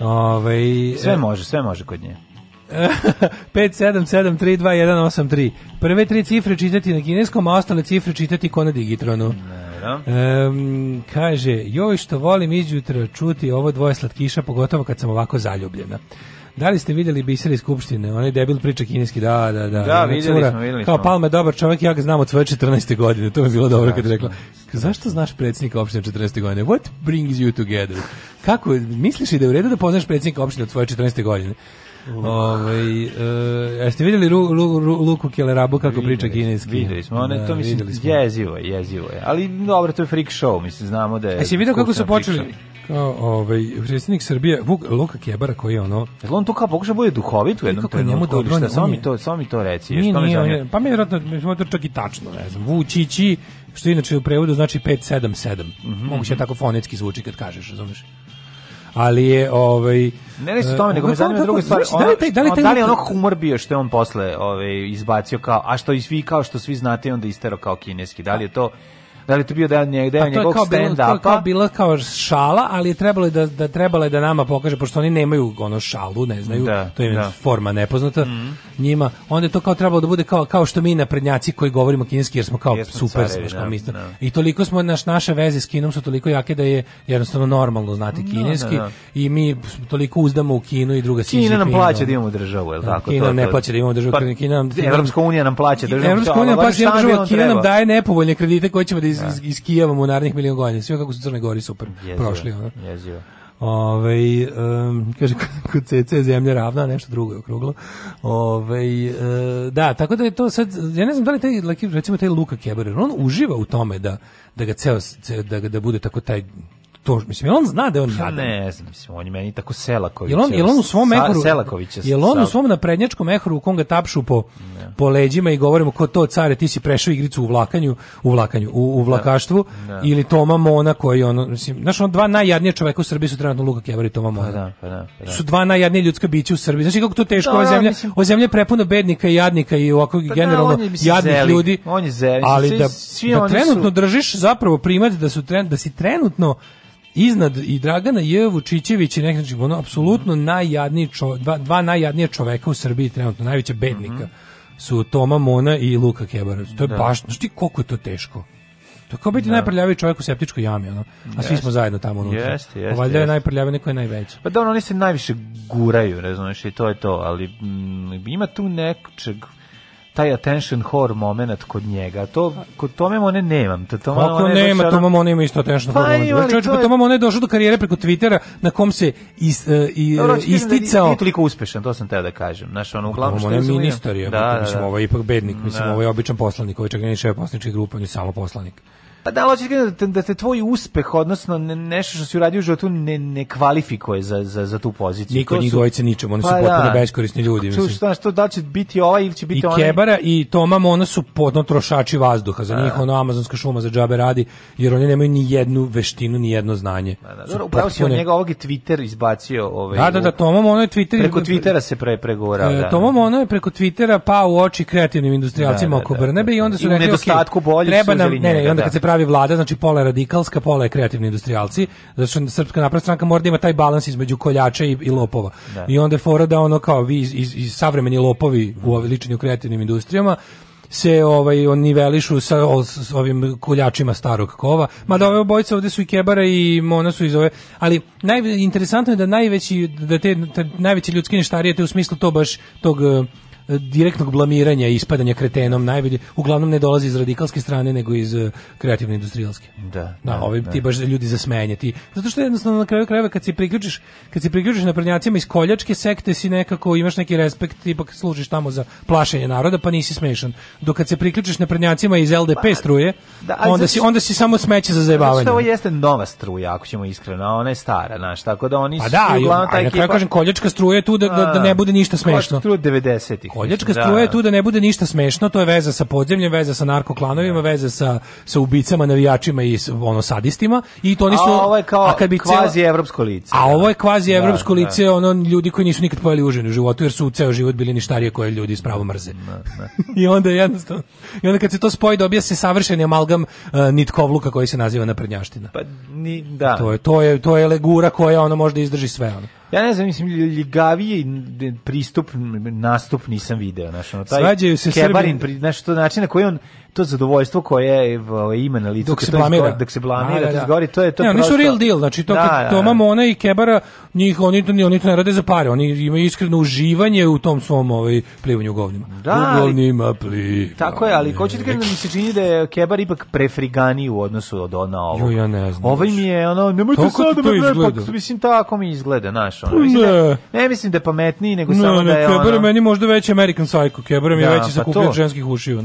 Ove, ovaj, sve e, može, sve može kod nje. 577321883. Prve tri cifre čitati na kineskom, a ostale cifre čitati ko na digitronu. Um, kaže, joj što volim izjutra čuti ovo dvoje slatkiša, pogotovo kad sam ovako zaljubljena. Da li ste videli biser iz Skupštine? Onaj debil priča kineski, da, da, da. Da, videli smo, vidjeli Kao Palma je dobar čovjek, ja ga znam od svoje 14. godine. To je bilo dobro kad je rekla. Zašto znaš predsjednika opštine 14. godine? What brings you together? Kako, misliš li da je u redu da poznaš predsjednika opštine od svoje 14. godine? Ovaj e, jeste videli Lu, Lu, Lu, Luku Kelerabu kako videli, priča kineski? Videli smo, one, da, to mislim jezivo jezivo je. Ali dobro, to je freak show, mislim znamo da je. Jesi vidio kako su počeli? Kao, ovaj predsednik Srbije Vuk Luka Kebara koji je ono Jel on to kao pokuša da bude duhovit u jednom Nikako trenutku? Njemu dobro, samo mi to, samo mi to reci. Nije, što nije, nije, pa mi vjerojatno, to čak i tačno, ne znam. Vučići, što inače u prevodu znači 577. Mm -hmm. Moguće mhm. tako fonetski zvuči kad kažeš, razumeš ali je ovaj ne ne se tome e, nego me zanima druga stvar da li taj da li taj da li ono humor bio što je on posle ovaj izbacio kao a što i svi kao što svi znate onda isterao kao kineski da li je to da li to bio da nje, da pa je stand up. To je bila kao šala, ali je trebalo da da trebalo da nama pokaže pošto oni nemaju ono šalu, ne znaju, da, to je da. forma nepoznata mm. njima. Onda je to kao trebalo da bude kao kao što mi na prednjaci koji govorimo kineski jer smo kao Jesmo super, carevi, smo, ne, ne. I toliko smo naš naše veze s Kinom su toliko jake da je jednostavno normalno znati da, kineski no, da, da. i mi toliko uzdamo u Kinu i druga Kina nam Kino. plaća da imamo državu, je tako? Kina to, ne plaća da imamo državu, pa, Kina nam Evropska unija nam plaća državu. Evropska unija plaća državu, Kina nam daje nepovoljne kredite koje ćemo da iz, da. iz, iz Kijeva mu narednih milijon godina. Sve kako su Crne Gori super jezivo, prošli. Ono. Jezivo. Ove, ovaj, um, kaže, kod CC zemlja ravna, nešto drugo je okruglo. Ove, ovaj, uh, da, tako da je to sad, ja ne znam da li taj, recimo taj Luka Keberer, on uživa u tome da, da ga ceo, da, ga, da bude tako taj to mislim on zna da je on pa ja ne znam mislim on je meni tako Selaković jel on jel on u svom mehoru Selaković jel on u svom na prednjačkom mehoru u kom ga tapšu po ne. po leđima i govorimo ko to care ti si prešao igricu u vlakanju u vlakanju u, u da. vlakaštvu ne. Da. Ne. ili Toma Mona koji on mislim znači on dva najjadnija čoveka u Srbiji su trenutno Luka Kevar i Toma pa Mona pa da, pa da, pa da. su dva najjadnija ljudska bića u Srbiji znači kako to teško da, ova zemlja mislim... ova zemlja prepuna bednika i jadnika i ovako pa da, generalno jadnih zeli. ljudi on je zeli. ali da, da trenutno držiš zapravo primat da su da si trenutno iznad i Dragana J. Vučićević i nekako, znači, ono, apsolutno mm -hmm. najjadniji čo, dva, dva najjadnija čoveka u Srbiji trenutno, najveća bednika. Mm -hmm. su Toma Mona i Luka Kebarac. To je da. baš, znaš ti koliko je to teško? To je kao biti da. najprljaviji čovjek u septičkoj jami, ono. A svi yes. smo zajedno tamo unutra. Jeste, jeste. Valjda je najprljaviji neko je najveći. Pa da, ono, oni se najviše guraju, razumiješ, i to je to, ali m, mm, ima tu nečeg taj attention horror moment kod njega. To kod Tome Mone nemam. To Tome Kako nema, došao... Tome Mone ima isto attention pa, horror moment. Čovječ, je... Tome Mone je došao do karijere preko Twittera na kom se is, uh, i, Dobro, da isticao. Da toliko uspešan, to sam teo da kažem. Znaš, ono, uglavnom što je ministar, je, da, da, da. mislim, ovo ovaj je ipak bednik, mislim, da. ovo ovaj je običan poslanik, ovo ovaj je čak nije šef poslaničke grupe, on je samo poslanik. Pa da, hoćeš da da te tvoj uspeh, odnosno ne, nešto što si uradio u životu ne, ne kvalifikuje za, za, za tu poziciju. Niko njih dvojice ničem, oni pa su da. potpuno da. beskorisni ljudi. Ču, šta, što da će biti ova ili će biti I I Kebara i Toma Mona su podno trošači vazduha, za da. njih ono amazonska šuma za džabe radi, jer oni nemaju ni jednu veštinu, ni jedno znanje. Da, da, upravo potpune... si od njega ovog Twitter izbacio. Ovaj, da, da, da, Toma Mona je Twitter... Preko Twittera se pre, pregovorao. E, da. Toma Mona je preko Twittera pa u oči kreativnim industrijalcima da, oko Brnebe i onda su rekli, bolje treba nam, ne, ne, onda kad se pravi pravi vlada, znači pola je radikalska, pola je kreativni industrijalci, zato što Srpska napredna stranka mora da ima taj balans između koljača i, i lopova. Da. I onda je fora da ono kao vi iz, iz, iz savremeni lopovi u oveličenju kreativnim industrijama, se ovaj on nivelišu sa o, s ovim kuljačima starog kova. Ma da ove obojice ovde su i Kebara i Mona su iz ove, ali najinteresantno je da najveći da te, te da najveći ljudski neštarije te u smislu to baš tog direktnog blamiranja i ispadanja kretenom najbolje uglavnom ne dolazi iz radikalske strane nego iz uh, kreativne industrijske. Da, da. Da, ovi ovaj, ti baš ljudi za smenje, ti. Zato što jednostavno na kraju krajeva kad se priključiš, kad se priključiš na prnjacima iz koljačke sekte si nekako imaš neki respekt, ipak služiš tamo za plašenje naroda, pa nisi smešan. Dok kad se priključiš na prnjacima iz LDP ba, pa, struje, da, onda si onda si samo smeće za zajebavanje. Što ovo jeste nova struja, ako ćemo iskreno, ona je stara, znaš, tako da oni pa su pa da, uglavnom taj da kažem koljačka struja je tu da, da, da ne bude ništa smešno. Struja 90-ih. Koljačka da. struja je tu da ne bude ništa smešno, to je veza sa podzemljem, veza sa narkoklanovima, da. veza sa, sa ubicama, navijačima i ono sadistima i to nisu, a ovo je kao kvazi evropsko lice. A ovo je da. kvazi da, evropsko da. lice, ono ljudi koji nisu nikad pojeli užinu u životu jer su u ceo život bili ništarije koje ljudi spravo mrze. I onda jednostavno i onda kad se to spoji dobija se savršen amalgam uh, e, nitkovluka koji se naziva naprednjaština. Pa ni, da. To je to je to je legura koja ono može izdrži sve ono. Ja ne znam, mislim, ljigaviji pristup, nastup nisam video. Znači, ono, taj Svađaju se Srbi. Kebarin, pri, znaš, to način na koji on to zadovoljstvo koje je ovaj, ima na licu dok se blamira dok se blamira da, da, da. da. to je to ne, prosto... nisu real deal znači to da, kad da, da. to imamo ona i kebara njih oni to oni to ne rade za pare oni imaju iskreno uživanje u tom svom ovaj plivanju u govnima da, u govnima pli tako je ali ko da mi se čini da je kebar ipak prefrigani u odnosu od ona ovo jo, ja ne znam ovaj mi je ono nemojte sad da me pa mislim tako mi izgleda naš ono pa mislim ne. Da, ne mislim da je pametniji nego ne, samo ne, da je kebar ono... meni možda veći American Psycho kebar mi je veći sa pa kupljen ženskih ušiju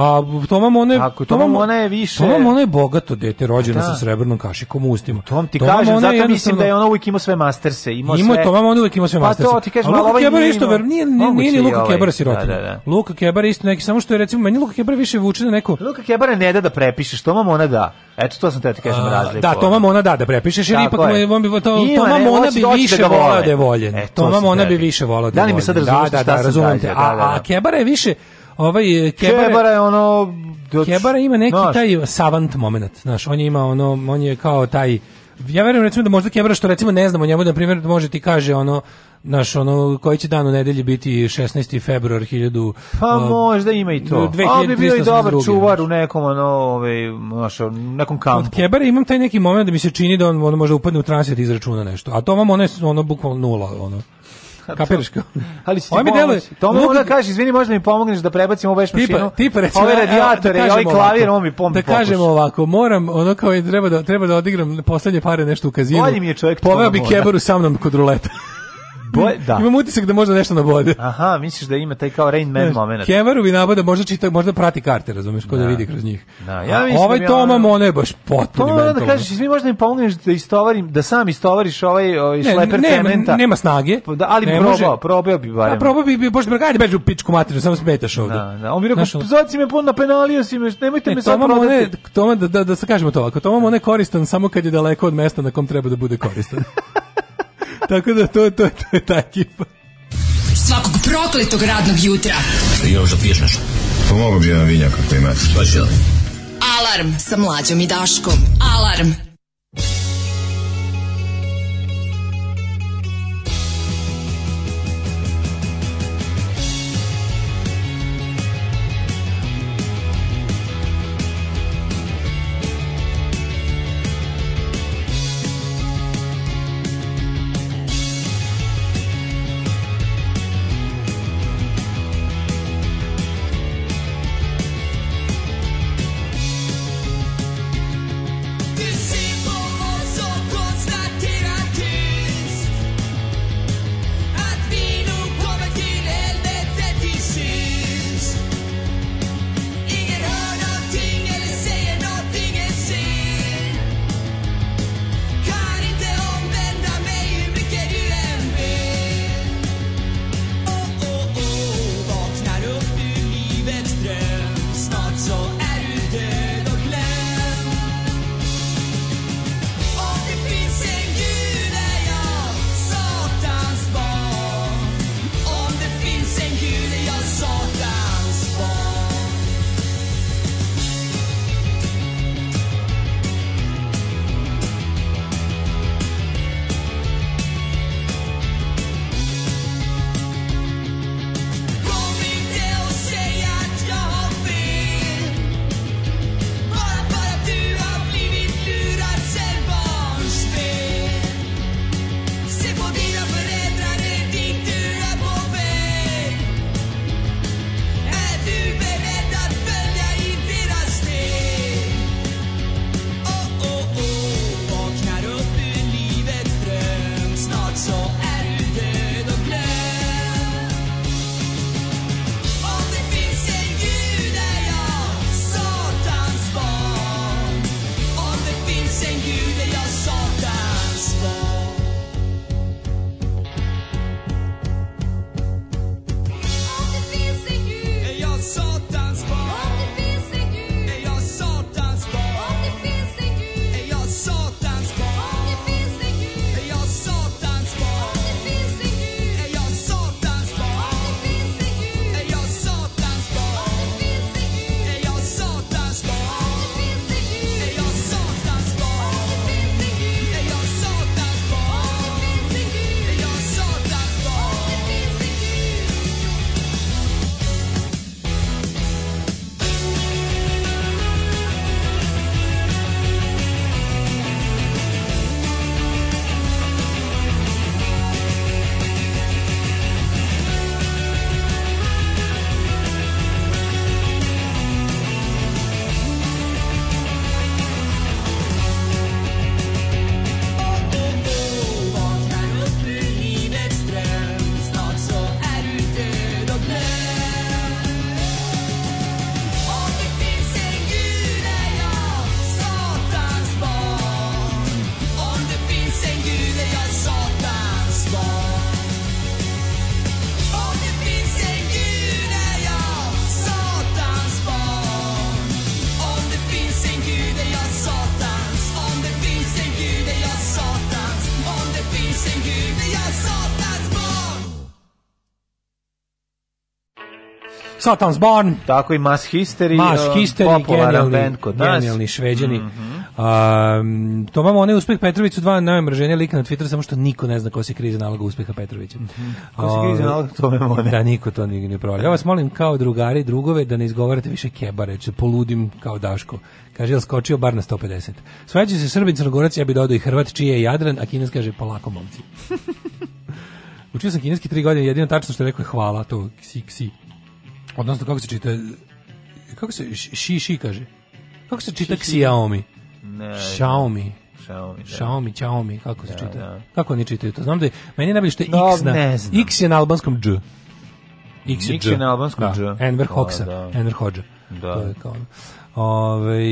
A Toma Mone, Tako, Toma, Toma Mone je više. Toma Mone je bogato dete, rođeno da. sa srebrnom kašikom u ustima. Tom ti Toma kažem, Mone zato mislim da je ona uvijek ima sve masterse, ima sve. Ima Toma Mone uvijek ima sve masterse. Pa to ti kažem, ali ovaj Kebara isto ver, nije nije, nije ni Luka ovaj. Kebara da, sirotinja. Da, da, da. Luka Kebara isto neki samo što je recimo meni Luka Kebara više vuče na neko. Luka Kebara ne da da prepišeš, Toma Mona da. Eto to sam te ti kažem razliku. Da, Toma Mona da da prepišeš, jer ipak je. on bi to Toma Mona bi da da e, više voleo da je voljen. Toma Mona bi više voleo da je voljen. Da li mi sad razumeš šta sam Da, da, da, razumem te. A Kebara je više ovaj e, kebara, kebara je ono doc... Da- kebara ima neki naš. taj savant moment, znaš, on je ima ono on je kao taj ja verujem recimo da možda Kebara što recimo ne znamo njemu da primjer da može ti kaže ono naš ono koji će dan u nedelji biti 16. februar 1000 pa um, možda ima i to ali bi bio i dobar čuvar u nekom ono ovaj naš nekom kampu od Kebara imam taj neki moment da mi se čini da on on može upadne u transit izračuna nešto a to vam ono je ono bukvalno nula ono Kapiraš kao? Ali si ti mi deluje. To mu ona kaže, izvini, možda mi pomogneš da prebacimo ovu veš mašinu. Tipa, recimo, ove radijatore, da ovaj klavir, on mi pom Da kažemo ovako, moram, ono kao treba da treba da odigram poslednje pare nešto u kazinu. Bolji mi je čovjek. Poveo bi kebaru sa mnom kod ruleta. Bolj, da. Imam utisak da možda nešto nabode. Aha, misliš da ima taj kao Rain Man moment. Kevaru bi naboda, možda, čita, možda prati karte, razumeš, ko da, da. vidi kroz njih. Da, ja A, ovaj da Toma ja... Mone je baš potpuni to, pa Da kažeš, svi možda im pomogneš da istovarim, da sam istovariš ovaj, ovaj ne, šleper ne, cementa. Nema snage. Pa da, ali ne probao, može. probao bi barem. Da, probao bi, bi bože, brgajde, beđu pičku materinu, samo smetaš ovde. Da, da. On bi rekao, zaci me pun napenalio si me, nemojte ne, me sad prodati. toma, da, da, da se kažemo to ovako, Toma Mone koristan samo kad je daleko od mesta na kom treba da bude koristan. Tako da to, to, to je ta ekipa. Svakog prokletog radnog jutra. Još da piješ nešto? Pomogu pa bi jedan vinjak ako imate. Pa Alarm sa mlađom i Daškom. Alarm. Satan's Barn. Tako i Mass History. Mass um, History, genijalni, kod genijalni šveđani. Mm -hmm. um, to imamo onaj uspeh Petroviću, dva najomraženija lika na Twitteru, samo što niko ne zna ko se krize naloga uspeha Petrovića. Mm -hmm. Ko se krize naloga, to me mone. Da, niko to nije ne provali. Ja vas molim kao drugari, drugove, da ne izgovarate više keba, reći, poludim kao Daško. Kaže, jel skočio bar na 150. Svađa se Srbin, Crnogorac, ja bi dodao i Hrvat, čije je Jadran, a Kinac kaže, polako momci. Učio sam kineski tri godine, jedino tačno što je rekao je hvala, to ksi, ksi. Odnosno, kako se čita... Kako se... Ši, ši kaže. Kako se čita Xiaomi? Ne, Xiaomi. Xiaomi, da. Xiaomi, Xiaomi, kako se da, čita? Da. Kako oni čitaju to? Znam da je, meni najbolje što je no, X na, X je na albanskom dž. X je, X je na albanskom da. dž. Enver da, Hoxha, da. Enver Hoxha. Da. To je kao ono. Ove,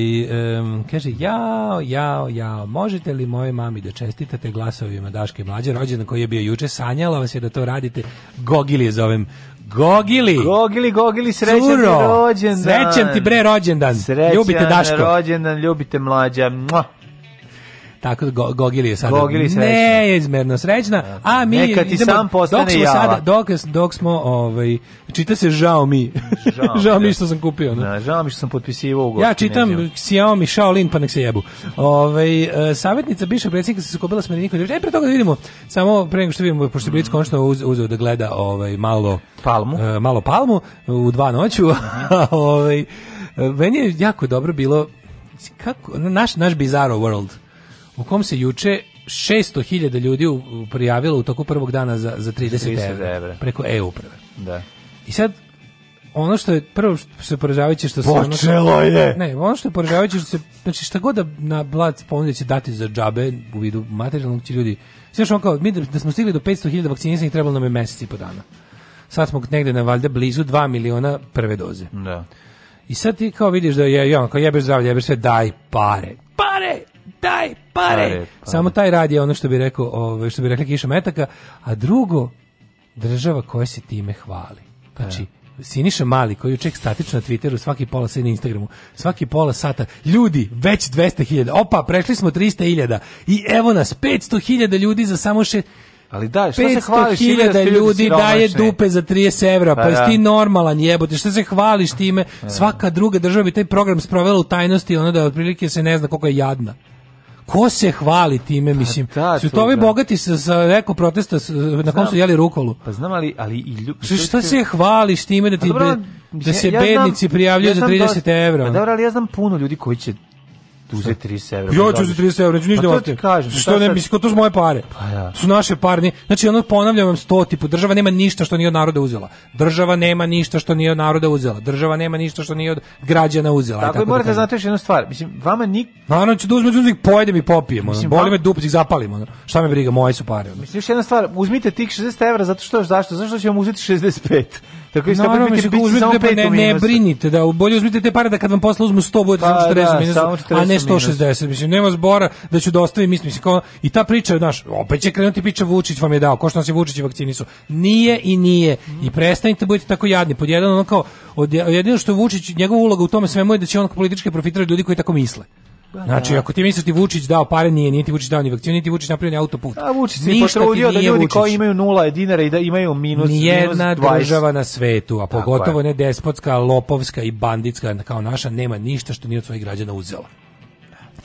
um, kaže, jao, jao, jao, možete li moje mami da čestitate glasovima Daške Mlađe, rođena koji je bio juče, sanjala vas je da to radite, Gogil je zovem Gogili. Gogili, Gogili, srećan ti rođendan. Srećan ti bre rođendan. Srećan, ljubite Daško. Srećan rođendan, ljubite mlađa. Mua. Tako da Gogil je sada Gogil je neizmerno srećna, a mi Neka ti idemo, sam dok smo java. Sada, dok, dok smo, ovaj, čita se žao mi. Žao, žao mi da. što sam kupio. Ne? Da, žao mi što sam potpisivao ugovor. Ja čitam Xiaomi Shaolin pa nek se jebu. Ovaj e, savetnica bivšeg predsjednika se sukobila s Marinikom. E, pre toga da vidimo, samo pre nego što vidimo, pošto je Blic mm. konačno uz, uzeo da gleda ovaj, malo palmu, uh, malo palmu u dva noću. Mhm. ovaj, e, meni je jako dobro bilo kako, naš, naš bizarro world u kom se juče 600.000 ljudi u, prijavilo u toku prvog dana za, za 30, 30 evra, evra, preko e-uprave. Da. I sad, ono što je prvo što se poražavajuće što se Počelo ono, je. Ne, ono što je poražavajuće što se znači šta god da na blad ponude će dati za džabe u vidu materijalnog će ljudi. Sve što on kao mi da, da smo stigli do 500.000 vakcinisanih trebalo nam je meseci i po dana. Sad smo negde na valjda blizu 2 miliona prve doze. Da. I sad ti kao vidiš da je ja, kao jebeš zdravlje, jebeš sve, daj pare. Pare! daj pare. pare, pare. Samo taj radi ono što bi rekao, ovaj što bi rekli Kiša Metaka, a drugo država koja se time hvali. Znači, e. Siniša Mali koji je ček statično na Twitteru svaki pola sata na Instagramu, svaki pola sata ljudi, već 200.000 opa, prešli smo 300.000 i evo nas 500.000 ljudi za samo še Ali da, šta se hvališ? 500.000 da ljudi daje dupe za 30 evra, pa, pa jesi da. ti normalan jebote, šta se hvališ time? E. Svaka druga država bi taj program sprovela u tajnosti, ono da otprilike se ne zna koliko je jadna ko se hvali time, pa mislim. Pa su to ovi da. bogati sa, sa eko protesta s, na kom su jeli rukolu. Pa znam, ali, ali i ljub... Što, što se hvališ time da ti... Pa, dobro, da se ja, ja bednici znam, prijavljuju ja za 30 dosta, evra. Pa dobro, ali ja znam puno ljudi koji će uzeti 30 evra. Ja pa ću uzeti 30 evra, neću pa ništa da ostavim. što ne, mislim, to su moje pare. Pa ja. Da. Su naše pare. Znači, ono ponavljam vam stoti put, država nema ništa što nije od naroda uzela. Država nema ništa što nije od naroda uzela. Država nema ništa što nije od građana uzela. Tako, tako je, da morate da znate još jednu stvar. Mislim, vama nik... Naravno ću da uzmem da uzmem, pojedem i popijem. Mislim, Boli vam... me dupac, ih zapalim. Ono. Šta me briga, moje su pare. Ono. Mislim, još jedna stvar, uzmite tih 60 evra zato što, zašto? Zašto će vam uzeti 65? Kako isto no, biti biti samo pet ne, ne brinite, da bolje uzmite te pare da kad vam posle uzmu 100 bude pa, 40 da, minus, a ne 160. Minus. Mislim nema zbora da ću dostaviti, da mislim se kao i ta priča, znaš, opet će krenuti priča Vučić vam je dao, ko što nas je Vučić vakcinisu. Nije i nije. I prestanite da budite tako jadni. Pod jedan ono kao od jedino što Vučić njegova uloga u tome svemu je da će on politički profitirati ljudi koji tako misle. Pa znači, da. ako ti misliš da ti Vučić dao pare, nije, nije ti Vučić dao ni vakcinu, nije ti Vučić napravio ni autoput. A Vučić se potrudio da ljudi koji imaju nula dinara i da imaju minus, Nijedna minus 20. država na svetu, a pogotovo ne despotska, lopovska i banditska kao naša, nema ništa što nije od svojih građana uzela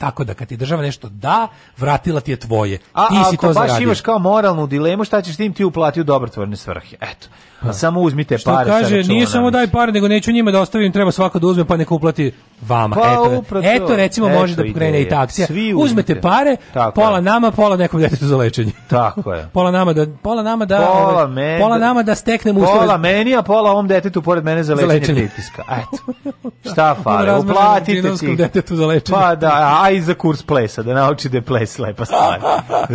tako da kad ti država nešto da, vratila ti je tvoje. A, ti si ako to baš zaradio. imaš kao moralnu dilemu, šta ćeš tim ti uplati u dobrotvorne svrhe? Eto. A pa. samo uzmite što pare kaže, sa računa, nije samo daj pare, nego neću njima da ostavim, treba svako da uzme pa neka uplati vama. Pa, eto, upravo, eto, recimo eto može da pokrene i ta akcija. uzmete pare, tako pola je. nama, pola nekom detetu za lečenje. Tako je. pola nama da pola nama da pola, men, pola da- nama da steknemo uslove. Pola meni, a pola ovom detetu pored mene za lečenje, za lečenje. pritiska. Eto. Šta fare, uplatite ti. detetu za lečenje. Pa da, a i za kurs plesa, da nauči da je ples lepa stvar.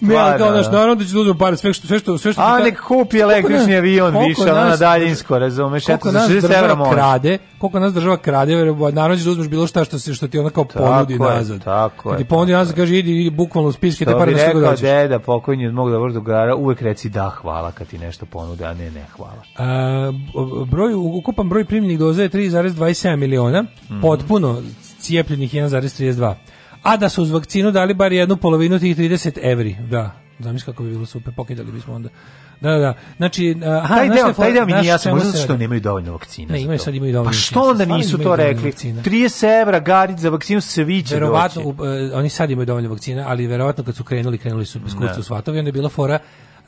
Ne, ali kao naš, da. naravno da će da uzme pare, sve što... Sve što, sve što a nek kupi električni avion više, ono na daljinsko, razumeš, eto, za 60 evra može. Krade, koliko nas država krade, naravno da će da uzmeš bilo šta što, se, što ti ona kao ponudi nazad. Tako je, ti ponudi nazad, kaže, idi, idi bukvalno spiške te pare na što god hoćeš. bi rekao deda, pokojni od mog dobrog da drugara, uvek reci da, hvala kad ti nešto ponude, a ne, ne, hvala. A, broj, ukupan broj primljenih doza je 3,27 miliona, mhm. potpuno cijepljenih 1,32. A da su uz vakcinu dali bar jednu polovinu tih 30 evri, da. Znam kako bi bilo super, pokidali bismo onda. Da, da, da. Znači, aha, taj deo, taj deo mi nije jasno, možda zato što nemaju dovoljno vakcina. Ne, imaju sad imaju dovoljno. Pa što onda nisu to rekli? 30 evra garit za vakcinu se vi će Verovatno, doći. Uh, e, oni sad imaju dovoljno vakcina, ali verovatno kad su krenuli, krenuli su bez da. kurcu svatovi, onda je bila fora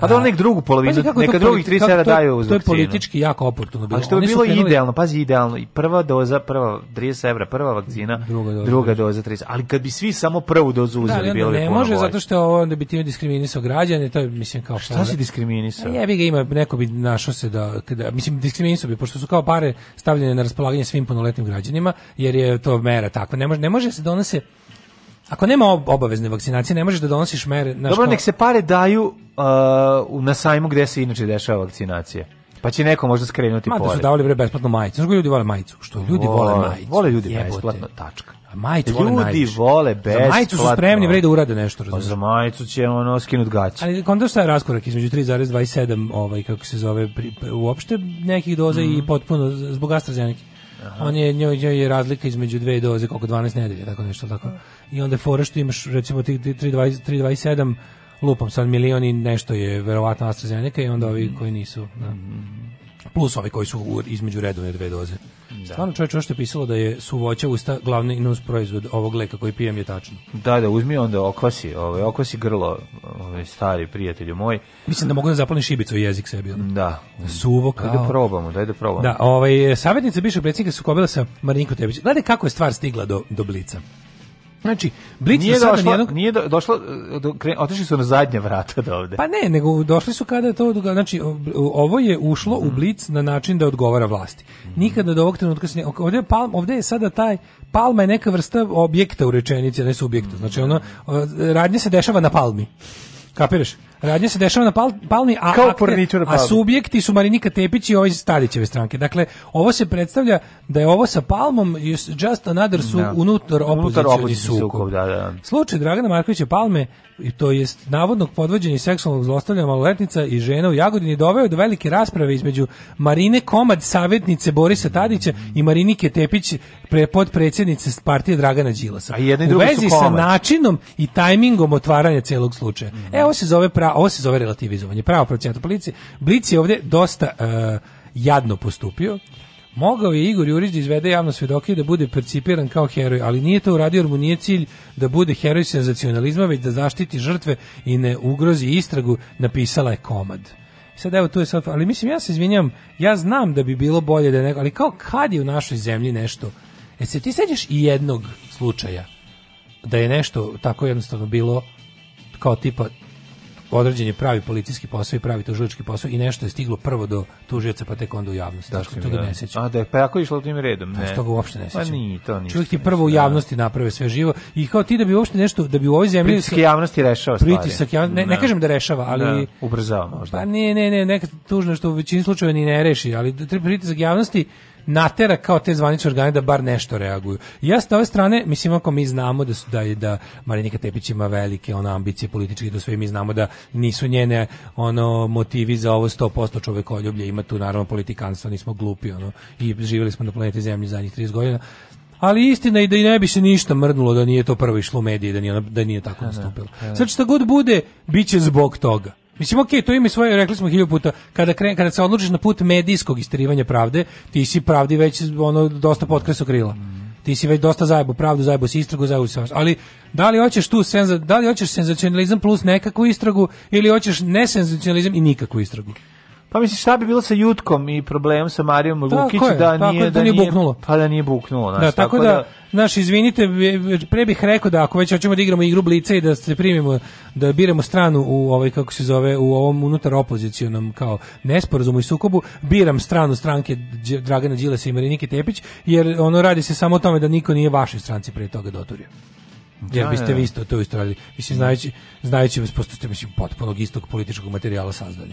Pa da nek drugu polovinu, pazi, neka drugih tri sera daju uz To je politički jako oportuno bilo. A što bi bilo krenuli... idealno, pazi idealno, i prva doza, prva 30 evra, prva vakcina, mm, druga doza, druga da. doza 30. Ali kad bi svi samo prvu dozu da, uzeli, da, bilo bi Ne može, bolje. zato što ovo onda bi ti diskriminisao građane, to je, mislim, kao... Šta si diskriminisao? Jebi ga ima, neko bi našao se da, kada, mislim, diskriminisao bi, pošto su kao pare stavljene na raspolaganje svim punoletnim građanima, jer je to mera takva. Ne može, ne može se donose Ako nema obavezne vakcinacije, ne možeš da donosiš mere. Naš Dobro, ko... nek se pare daju uh, na sajmu gde se inače dešava vakcinacija. Pa će neko možda skrenuti pored. Ma da su davali bre besplatno majicu. Znaš ljudi vole majicu? Što ljudi vole, vole majicu. Vole ljudi Jebote. besplatno, tačka. A majicu ljudi vole najviše. Ljudi vole besplatno. Za majicu su spremni bre da urade nešto, razumiješ? Pa za majicu će ono skinut gaće. Ali onda šta je raskorak između 3,27, ovaj, kako se zove, pri, uopšte nekih doza mm -hmm. i mhm. potpuno zbog AstraZeneca? Aha. on je njoj, njoj je razlika između dve doze oko 12 nedelja tako nešto tako da. i onda fora što imaš recimo tih 327 lupam sad milion i nešto je verovatno AstraZeneca i onda ovi mhm. koji nisu da. Mhm. plus ovi koji su između redovne dve doze Da. Stvarno čovječ, ovo što je pisalo da je su usta glavni nus proizvod ovog leka koji pijem je tačno. Da, da, uzmi onda okvasi, ovaj, okvasi grlo, ovaj, stari prijatelju moj. Mislim da mogu da zapalim šibicu i jezik sebi. Onda. Da. Suvo kao. da probamo, daj da probamo. Da, ovaj, savjetnica bivšeg predsjednika su kobila sa Marinko Tebić. Gledaj kako je stvar stigla do, do blica. Znači, Blic nije došla, nijednog... nije do, došlo, e, do, kre, otišli su na zadnje vrata do ovde. Pa ne, nego došli su kada to, znači, ovo je ušlo mm. u mhm. Blic na način da odgovara vlasti. Mhm. Nikada do ovog trenutka se ovde je, palma, ovde je sada taj, palma je neka vrsta objekta u rečenici, ne subjekta, znači ono, radnje se dešava na palmi. Kapiraš? Radnja se dešava na pal, palmi, a, Kao akte, palmi. a subjekti su Marinika Tepić i ovaj iz Stadićeve stranke. Dakle, ovo se predstavlja da je ovo sa palmom just another su da. unutar opozicijalni sukob. Da, da. Slučaj Dragana Markovića Palme, i to jest navodnog podvođenja i seksualnog zlostavljanja maloletnica i žena u Jagodini doveo do velike rasprave između Marine Komad, savjetnice Borisa Tadića i Marinike Tepić, pre, podpredsjednice partije Dragana Đilasa. A su u vezi sa načinom i tajmingom otvaranja celog slučaja. Mm e, -hmm. Evo se zove pravi pra, ovo se zove relativizovanje, pravo procentu policije. Blic je ovdje dosta uh, jadno postupio. Mogao je Igor Jurić da izvede javno svedoke da bude percipiran kao heroj, ali nije to uradio jer mu nije cilj da bude heroj senzacionalizma, već da zaštiti žrtve i ne ugrozi istragu, napisala je komad. Sad evo tu je sad, ali mislim ja se izvinjam, ja znam da bi bilo bolje da je neko, ali kao kad je u našoj zemlji nešto, e se ti sećaš i jednog slučaja da je nešto tako jednostavno bilo kao tipa odrađen je pravi policijski posao i pravi tužilački posao i nešto je stiglo prvo do tužioca pa tek onda u javnost. Dakle, dakle to da ne da. sećam. A da je pa jako išlo tim redom, pa ne. toga uopšte ne pa sećam. Pa ni, to ništa. Čovjek ti prvo u da. javnosti naprave sve živo i kao ti da bi uopšte nešto da bi u ovoj zemlji pritisak javnosti rešavao stvari. Pritisak javnosti, ne, ne, da. kažem da rešava, ali ubrzava možda. Pa ne, ne, ne, neka tužno što u većini slučajeva ni ne reši, ali pritisak javnosti natera kao te zvanične organe da bar nešto reaguju. I ja sa ove strane, mislim ako mi znamo da su, da je da Marinika Tepić ima velike ona ambicije političke, da sve mi znamo da nisu njene ono motivi za ovo 100% čovekoljublje, ima tu naravno politikanstvo, nismo glupi ono i živeli smo na planeti Zemlji zadnjih 30 godina. Ali istina je da i ne bi se ništa mrnulo da nije to prvo išlo u medije, da nije, da nije tako da, da. nastupilo. Da. Sad šta god bude, bit će zbog toga. Mislim, okej, okay, to ime svoje, rekli smo hiljadu puta, kada, kren, kada se odlučiš na put medijskog isterivanja pravde, ti si pravdi već ono, dosta potkreso krila. Ti si već dosta zajebo pravdu, zajebo si istragu, zajebo si Ali da li hoćeš tu senza, da li hoćeš senzacionalizam plus nekakvu istragu ili hoćeš nesenzacionalizam i nikakvu istragu? Pa mislim šta bi bilo sa Jutkom i problemom sa Marijom Lukić da, da, nije da nije buknulo. Pa da nije buknulo, znači, da, tako, tako da, da naš izvinite, pre bih rekao da ako već hoćemo da igramo igru blice i da se primimo da biramo stranu u ovaj kako se zove u ovom unutar opozicionom kao nesporazumu i sukobu, biram stranu stranke Dragana Đilesa i Marinike Tepić, jer ono radi se samo o tome da niko nije vaše stranci pre toga doturio. Jer da, biste da. vi isto to isto radili. Mislim, znajući, znajući vas, posto mislim, potpunog istog političkog materijala sazdani.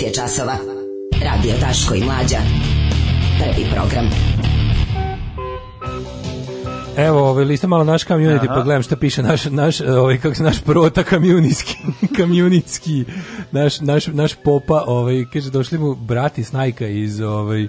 9 je časova. Radio Taško i Mlađa. Prvi program. Evo, ovaj listam malo naš community, pogledam pa šta piše naš naš ovaj kako se naš prota community, community, naš naš naš popa, ovaj kaže došli mu brati Snajka iz ovaj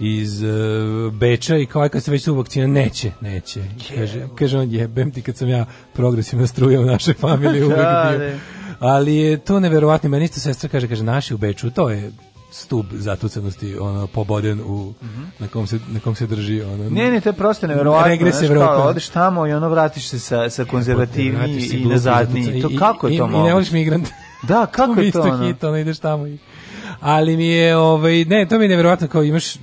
iz uh, Beča i kao kad se već su vakcina neće, neće. Kaže, kaže on jebem ti kad sam ja progresivno struja u našoj familiji uvek da, bio. Da. Ali je to neverovatno, meni isto sestra kaže, kaže, naši u Beču, to je stub zatucanosti ono poboden u mm -hmm. na kom se na kom se drži ono Ne, ne, to je prosto neverovatno. Regres Evropa. Odeš tamo i ono vratiš se sa sa konzervativni e, i nazadni. To kako je to moguće? I, ne voliš migrant. Da, kako je to? Isto ono? hit, ono ideš tamo i ali mi je ovaj ne, to mi je neverovatno kao imaš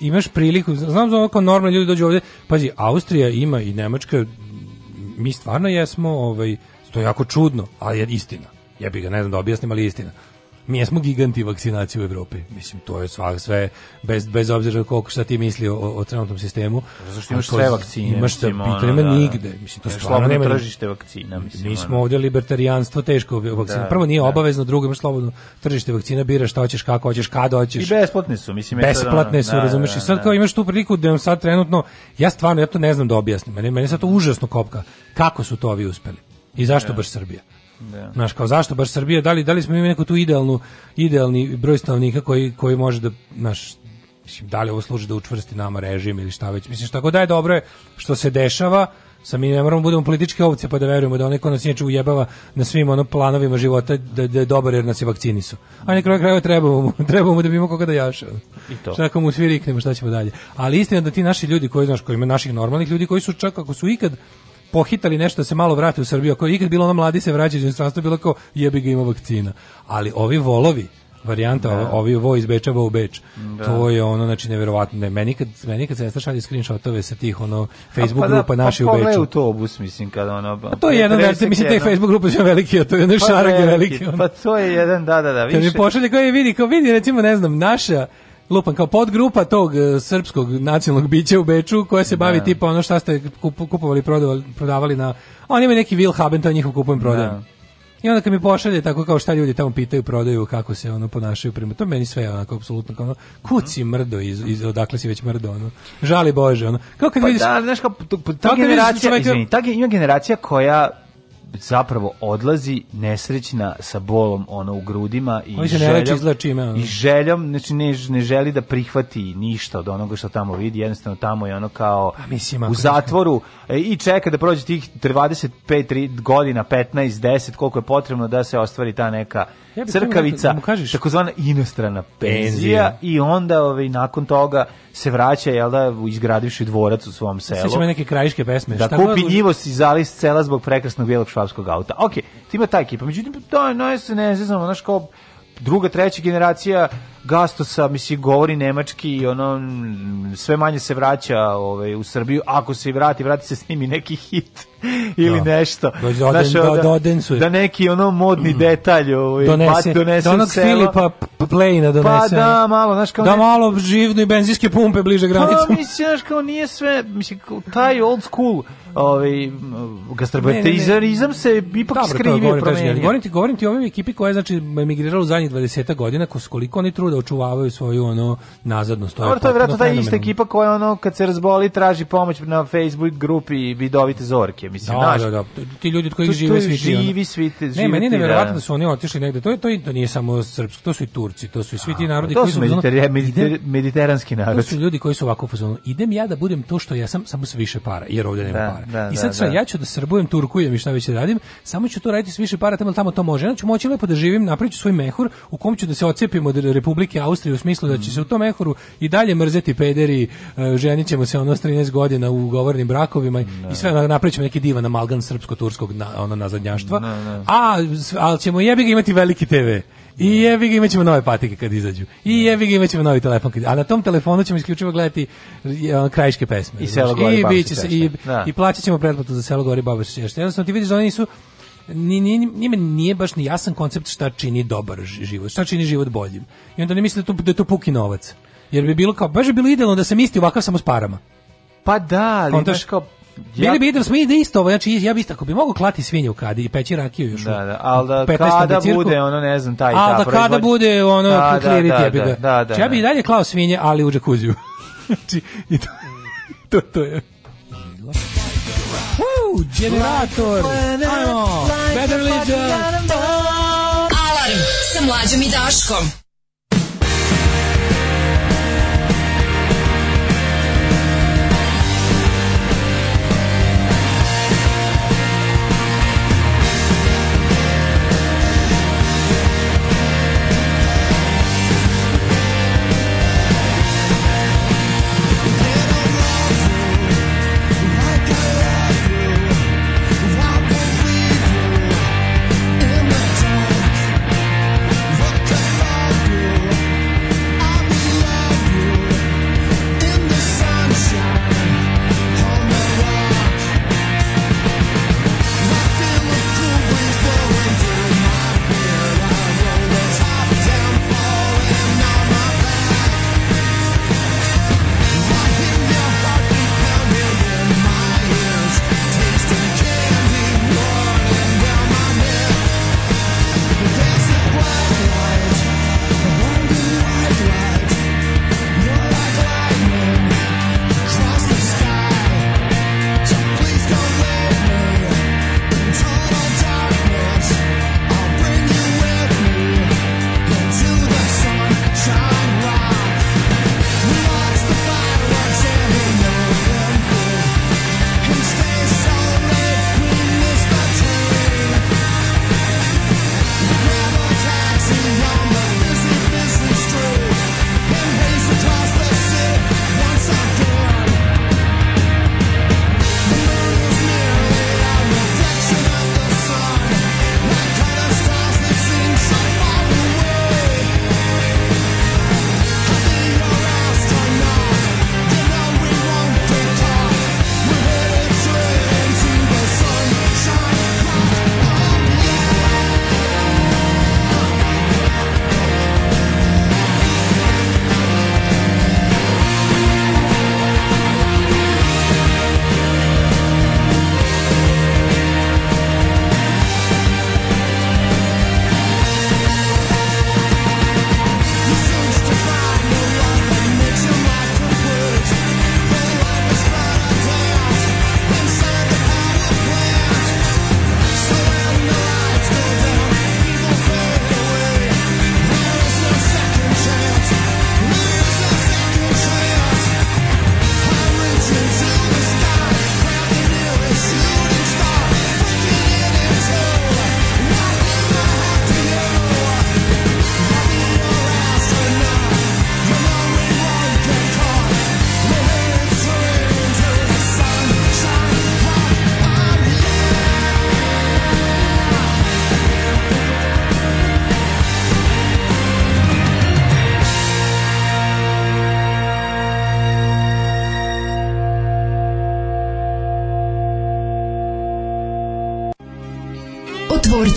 imaš priliku, znam za oko normalni ljudi dođu ovde, pazi, Austrija ima i Nemačka, mi stvarno jesmo ovaj, To je jako čudno, ali je istina. Ja bih ga ne znam da objasnim, ali je istina. Mi smo giganti vakcinacije u Evropi. Mislim, to je sva, sve, bez, bez obzira koliko šta ti misli o, o trenutnom sistemu. Zašto imaš sve vakcine. Imaš sve, nema da, da, nigde. Mislim, to stvarno nema tržište vakcina. Mislim, mi smo ovdje libertarijanstvo teško vakcina. Da, Prvo nije da. obavezno, drugo imaš slobodno tržište vakcina, biraš šta hoćeš, kako hoćeš, kada hoćeš. I besplatne su. Mislim, da, besplatne su, da, da, razumeš. I sad kao imaš tu priliku da vam sad trenutno, ja stvarno, ja to ne znam da objasnim. Meni, meni sad to užasno kopka. Kako su to ovi uspeli? I zašto da. baš Srbija? Da. Znaš, kao zašto baš Srbija? Da li, da li smo imali neku tu idealnu, idealni broj stanovnika koji, koji može da, naš, mislim, da li ovo služi da učvrsti nama režim ili šta već. Mislim, tako da je dobro je što se dešava, sa mi ne moramo da budemo političke ovce pa da verujemo da onaj ko nas inače ujebava na svim ono planovima života da, da je dobar jer nas je vakcinisu. A na kraju krajeva trebamo trebamo mu da bimo koga da jaša. I to. Šta ako mu svi riknemo šta ćemo dalje. Ali istina da ti naši ljudi koji znaš koji ima naših normalnih ljudi koji su čak ako su ikad pohitali nešto da se malo vrate u Srbiju. Ako je ikad bilo ono mladi se vraćaju iz inostranstva, bilo kao jebi ga ima vakcina. Ali ovi volovi, varijanta da. ovi vo iz Beča vo u Beč. Da. To je ono znači neverovatno. Ne, meni kad meni kad se šalje screenshotove sa tih ono pa Facebook pa da, grupa naši pa, pa, u Beču. autobus mislim kad ono. Pa, to je jedan verzi da, mislim te Facebook grupa su veliki, a to je ne pa, šarage veliki. veliki ono. Pa to je jedan da da da, više. Kad mi pošalje koji e, vidi, kao vidi recimo ne znam naša lupam kao podgrupa tog e, srpskog nacionalnog bića u Beču koja se bavi da. tipa ono šta ste kupovali, prodavali, prodavali na oni imaju neki Wilhaben, to je njihov kupujem prodajem. Da. I onda kad mi pošalje tako kao šta ljudi tamo pitaju, prodaju, kako se ono ponašaju prema to meni sve onako apsolutno kao ono, kuci mhm. mrdo iz, iz odakle si već mrdo ono. Žali bože ono. Kako kad pa vidiš da, znaš kao ta generacija, izvini, ta generacija koja zapravo odlazi nesrećna sa bolom ono u grudima i željom, i željom znači ne, ne želi da prihvati ništa od onoga što tamo vidi jednostavno tamo je ono kao mislim, u zatvoru e, i čeka da prođe tih 25 3 godina 15 10 koliko je potrebno da se ostvari ta neka ja crkavica, da kažeš, takozvana inostrana penzija, i onda ovaj, nakon toga se vraća jel da, u izgradivši dvorac u svom selu. Sjećamo neke krajiške pesme. Da kupi njivo si zali cela zbog prekrasnog bijelog švabskog auta. Ok, ti ima ta ekipa. Međutim, to je, no, ne znam, znaš kao druga, treća generacija Gastosa, mislim, govori nemački i ono, mm, sve manje se vraća ovaj, u Srbiju. Ako se vrati, vrati se s njim i neki hit ili da. nešto. Do, da, da, Znaš, da, da, da, neki ono modni mm. detalj ovaj, donese, pa donese do da onog Filipa Plejna pa donese. Pa da, malo, znaš, kao da ne... malo živnu i benzinske pumpe bliže granicama. Pa mislim, znaš, kao nije sve, mislim, taj old school ovaj gastrobatizarizam se ipak Dobro, skrivio, promenio. Govorim ti, govorim ti o ovim ekipi koja je znači emigrirala u zadnjih 20 godina, koliko oni trude da očuvavaju svoju ono nazadno stoje. Dobro, to je vjerojatno taj isti ekipa koja ono kad se razboli traži pomoć na Facebook grupi i vidovite zorke, mislim, da, naš. Da, da, ti ljudi od kojih žive svi ti. Živi svi ti. Ne, meni je da. nevjerojatno da su oni otišli negde. To je to i to nije samo srpsko, to su i Turci, to su i svi ti pa narodi to koji su mediter, mediter, mediteranski narod. To su ljudi koji su ovako fazonu. Idem ja da budem to što ja sam, samo sa više para, jer ovdje nema da, para. Da, I da, sad da, sve, ja ću da srbujem, turkujem i šta već radim, samo ću to raditi s više para, tamo tamo to može. Ja ću moći lepo da živim, napraviću svoj mehur u kom ću da se ocepim od Republike Republike Austrije u smislu da će se u tom ehoru i dalje mrzeti pederi, e, ženićemo se ono 13 godina u govornim brakovima ne. i sve napravićemo neki divan amalgam srpsko-turskog ono nazadnjaštva. A, al ćemo jebi ga imati veliki TV. I jebi ga imaćemo nove patike kad izađu. I jebi ga imaćemo novi telefon kad. A na tom telefonu ćemo isključivo gledati e, krajiške pesme. I selo gori, i biće i da. i plaćaćemo pretplatu za selo gori babašić. Jednostavno ti vidiš da oni nisu ni, ni, njima nije baš ni jasan koncept šta čini dobar život, šta čini život boljim. I onda ne misle da, to, da je to puki novac. Jer bi bilo kao, baš bi bilo idealno da se isti ovakav samo s parama. Pa da, ali Kontaš, kao, ja... Bili bi idem smo ide da isto, ovo, znači ja bih ako bi mogao klati svinje u kadi i peći rakiju još. Da, da, al da kada cirku, bude ono ne znam taj al da, da kada bude ono da, da, da, da, da, da, ja bi da. i dalje klao svinje, ali u džakuziju. znači, i to, to, to je generator. Ajmo. Better Legion. Alarm sa mlađom i Daškom.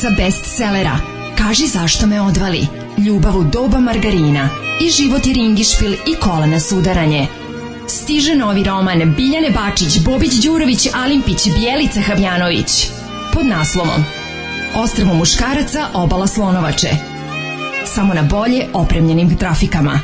autorica bestsellera Kaži zašto me odvali, Ljubav u doba margarina i Život i ringišpil i kola na sudaranje. Stiže novi roman Biljane Bačić, Bobić Đurović, Alimpić, Bjelica Habjanović pod naslovom Ostrvo muškaraca, obala slonovače. Samo na bolje opremljenim trafikama.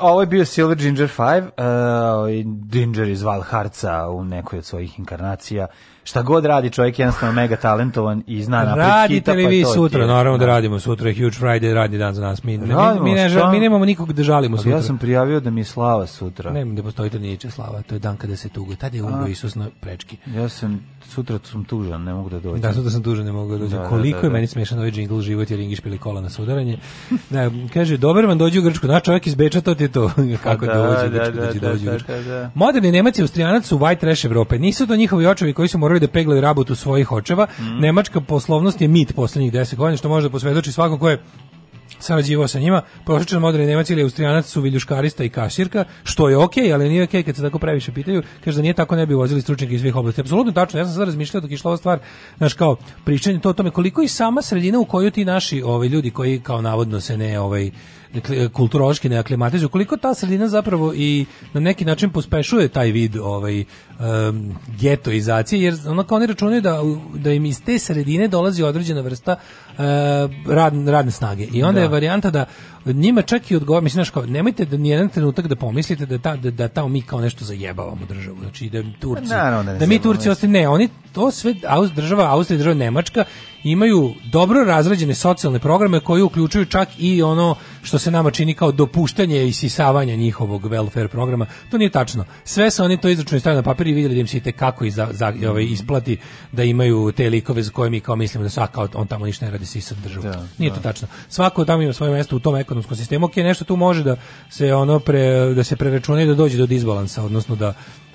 all ovo je bio Silver Ginger 5, uh, e, ovaj, Ginger iz Valharca u nekoj od svojih inkarnacija. Šta god radi čovjek, jednostavno mega talentovan i zna napred Radite li pa vi pa sutra? Tijek. Naravno da, da radimo sutra, Huge Friday radni dan za nas. Mi, ne, radimo, mi, ne, šta? mi nemamo nikog da žalimo pa sutra. Ja sam prijavio da mi je slava sutra. Ne, ne postoji to nije slava, to je dan kada se tuga. Tad je umro Isus na prečki. Ja sam, sutra sam tužan, ne mogu da dođem. Da, sutra sam tužan, ne mogu da dođem. Da, da Koliko da, da, je meni smešan ovaj džingl život jer ingiš pili kola na sudaranje. Da, kaže, Doberman dođe u Grčku, na da, čovjek iz Beča, to ti je to. kako, da, dođe, da, da, da, dođe, da da, da, da, da, Moderni Nemaci i Austrijanac su white trash Evrope. Nisu to njihovi očevi koji su morali da peglaju rabotu svojih očeva. Mm. Nemačka poslovnost je mit poslednjih deset godina, što može da posvedoči svako ko je sarađivao sa njima. Prosječan moderni Nemac ili Austrijanac su viljuškarista i kaširka, što je okej, okay, ali nije okej okay kad se tako previše pitaju. Kaže da nije tako ne bi vozili stručnjake iz svih oblasti. Apsolutno tačno, ja sam sad razmišljao dok je išla ova stvar, znaš kao pričanje to o tome koliko i sama sredina u kojoj ti naši ovaj ljudi koji kao navodno se ne ovaj kulturološki ne aklimatizuju, koliko ta sredina zapravo i na neki način pospešuje taj vid ovaj, um, getoizacije, jer onako oni računaju da, da im iz te sredine dolazi određena vrsta uh, eh, radne, radne snage. I onda da. je varijanta da njima čak i odgovor, mislim, znaš, kao, nemojte da ni jedan trenutak da pomislite da, ta, da, da tamo mi kao nešto zajebavamo državu, znači da Turci, pa da, da, da mi Turci ostali, ne, oni to sve, država Austrija, država Nemačka, imaju dobro razrađene socijalne programe koji uključuju čak i ono što se nama čini kao dopuštanje i sisavanje njihovog welfare programa. To nije tačno. Sve su oni to izračunali stavili na papir i vidjeli da im se i kako iza, za, ovaj, isplati da imaju te likove za koje mi kao mislimo da svaka on tamo ništa ne radi sisa državu. Da, nije da. to tačno. Svako tamo ima svoje mesto u tom ekonomskom ekonomskom sistemu, ok, nešto tu može da se ono pre, da se preračuna i da dođe do disbalansa, odnosno da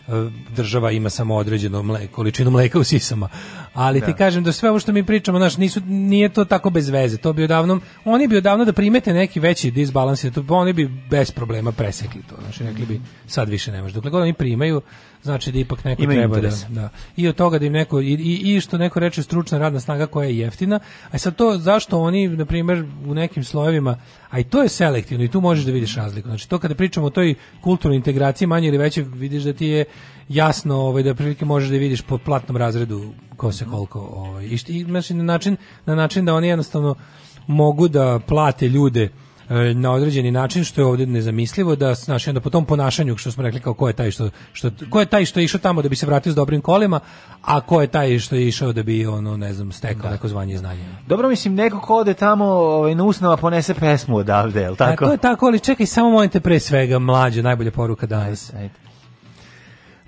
e, država ima samo određenu mleko, količinu mleka u sisama. Ali da. ti kažem da sve ovo što mi pričamo, znaš, nisu, nije to tako bez veze. To bi odavno, oni bi odavno da primete neki veći disbalans, to, pa oni bi bez problema presekli to. Znači, rekli bi, sad više nemaš. Dokle god oni primaju, znači da ipak neko Ima treba da, da, I od toga da im neko, i, i, i što neko reče stručna radna snaga koja je jeftina, a e sad to zašto oni, na primjer, u nekim slojevima, a i to je selektivno i tu možeš da vidiš razliku. Znači to kada pričamo o toj kulturnoj integraciji manje ili veće, vidiš da ti je jasno ovaj, da prilike možeš da vidiš po platnom razredu ko se koliko. Ovaj, I, šti, znači, na, način, na način da oni jednostavno mogu da plate ljude E, na određeni način što je ovde nezamislivo da znači onda po tom ponašanju što smo rekli kao ko je taj što što ko je taj što je išao tamo da bi se vratio s dobrim kolima, a ko je taj što je išao da bi ono ne znam stekao da. neko zvanje znanje. Dobro mislim neko ko ode tamo ovaj na usnama ponese pesmu odavde, el e, tako. A to je tako, ali čekaj samo molim te pre svega mlađe najbolje poruka danas. Ajde, ajde.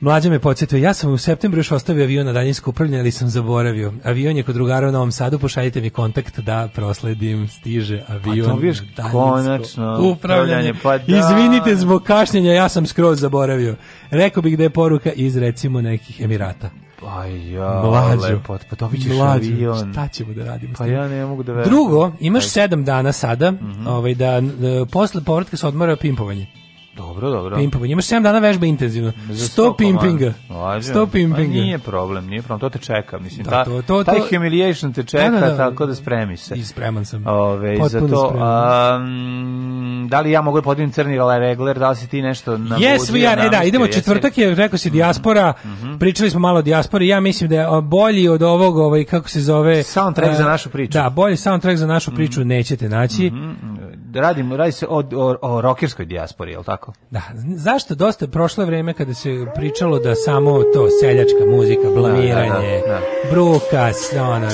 Mlađa me podsjetio, ja sam u septembru još ostavio avion na daljinsko upravljanje, ali sam zaboravio. Avion je kod drugara u Novom Sadu, pošaljite mi kontakt da prosledim, stiže avion. Pa to biš konačno upravljanje. Pa da. Izvinite zbog kašnjenja, ja sam skroz zaboravio. Rekao bih da je poruka iz recimo nekih Emirata. Pa ja, mlađo, lepo, pa to ćeš mlađo, avion. Šta ćemo da radimo? Pa ja ne mogu da verujem. Drugo, imaš Ajde. sedam dana sada, mm -hmm. ovaj, da, da, posle povratka sa odmora pimpovanje. Dobro, dobro. Pimpovanje. Imaš 7 dana vežba intenzivno. 100 pa pimpinga. 100 pa pa pimpinga. Nije problem, nije problem. To te čeka. Mislim, da, ta, to, to, taj humiliation te da, čeka, da, da, da. tako da spremi se. I spreman sam. Ove, Potpuno zato, spreman. Um, da li ja mogu da podijem crni regler, da li si ti nešto na Yes, we are. E, da, idemo jesi. četvrtak je, rekao si, mhm. dijaspora. Mm -hmm. Pričali smo malo o dijaspori. Ja mislim da je bolji od ovog, ovaj, kako se zove... Soundtrack uh, za našu priču. Da, bolji soundtrack za našu priču mm -hmm. nećete naći. Mm -hmm. Da Radim, radi se o, o, o rokerskoj dijaspori, je li tako? tako? Da, zašto dosta prošlo vrijeme kada se pričalo da samo to seljačka muzika, blamiranje, da, da, da, da. brukas, ono,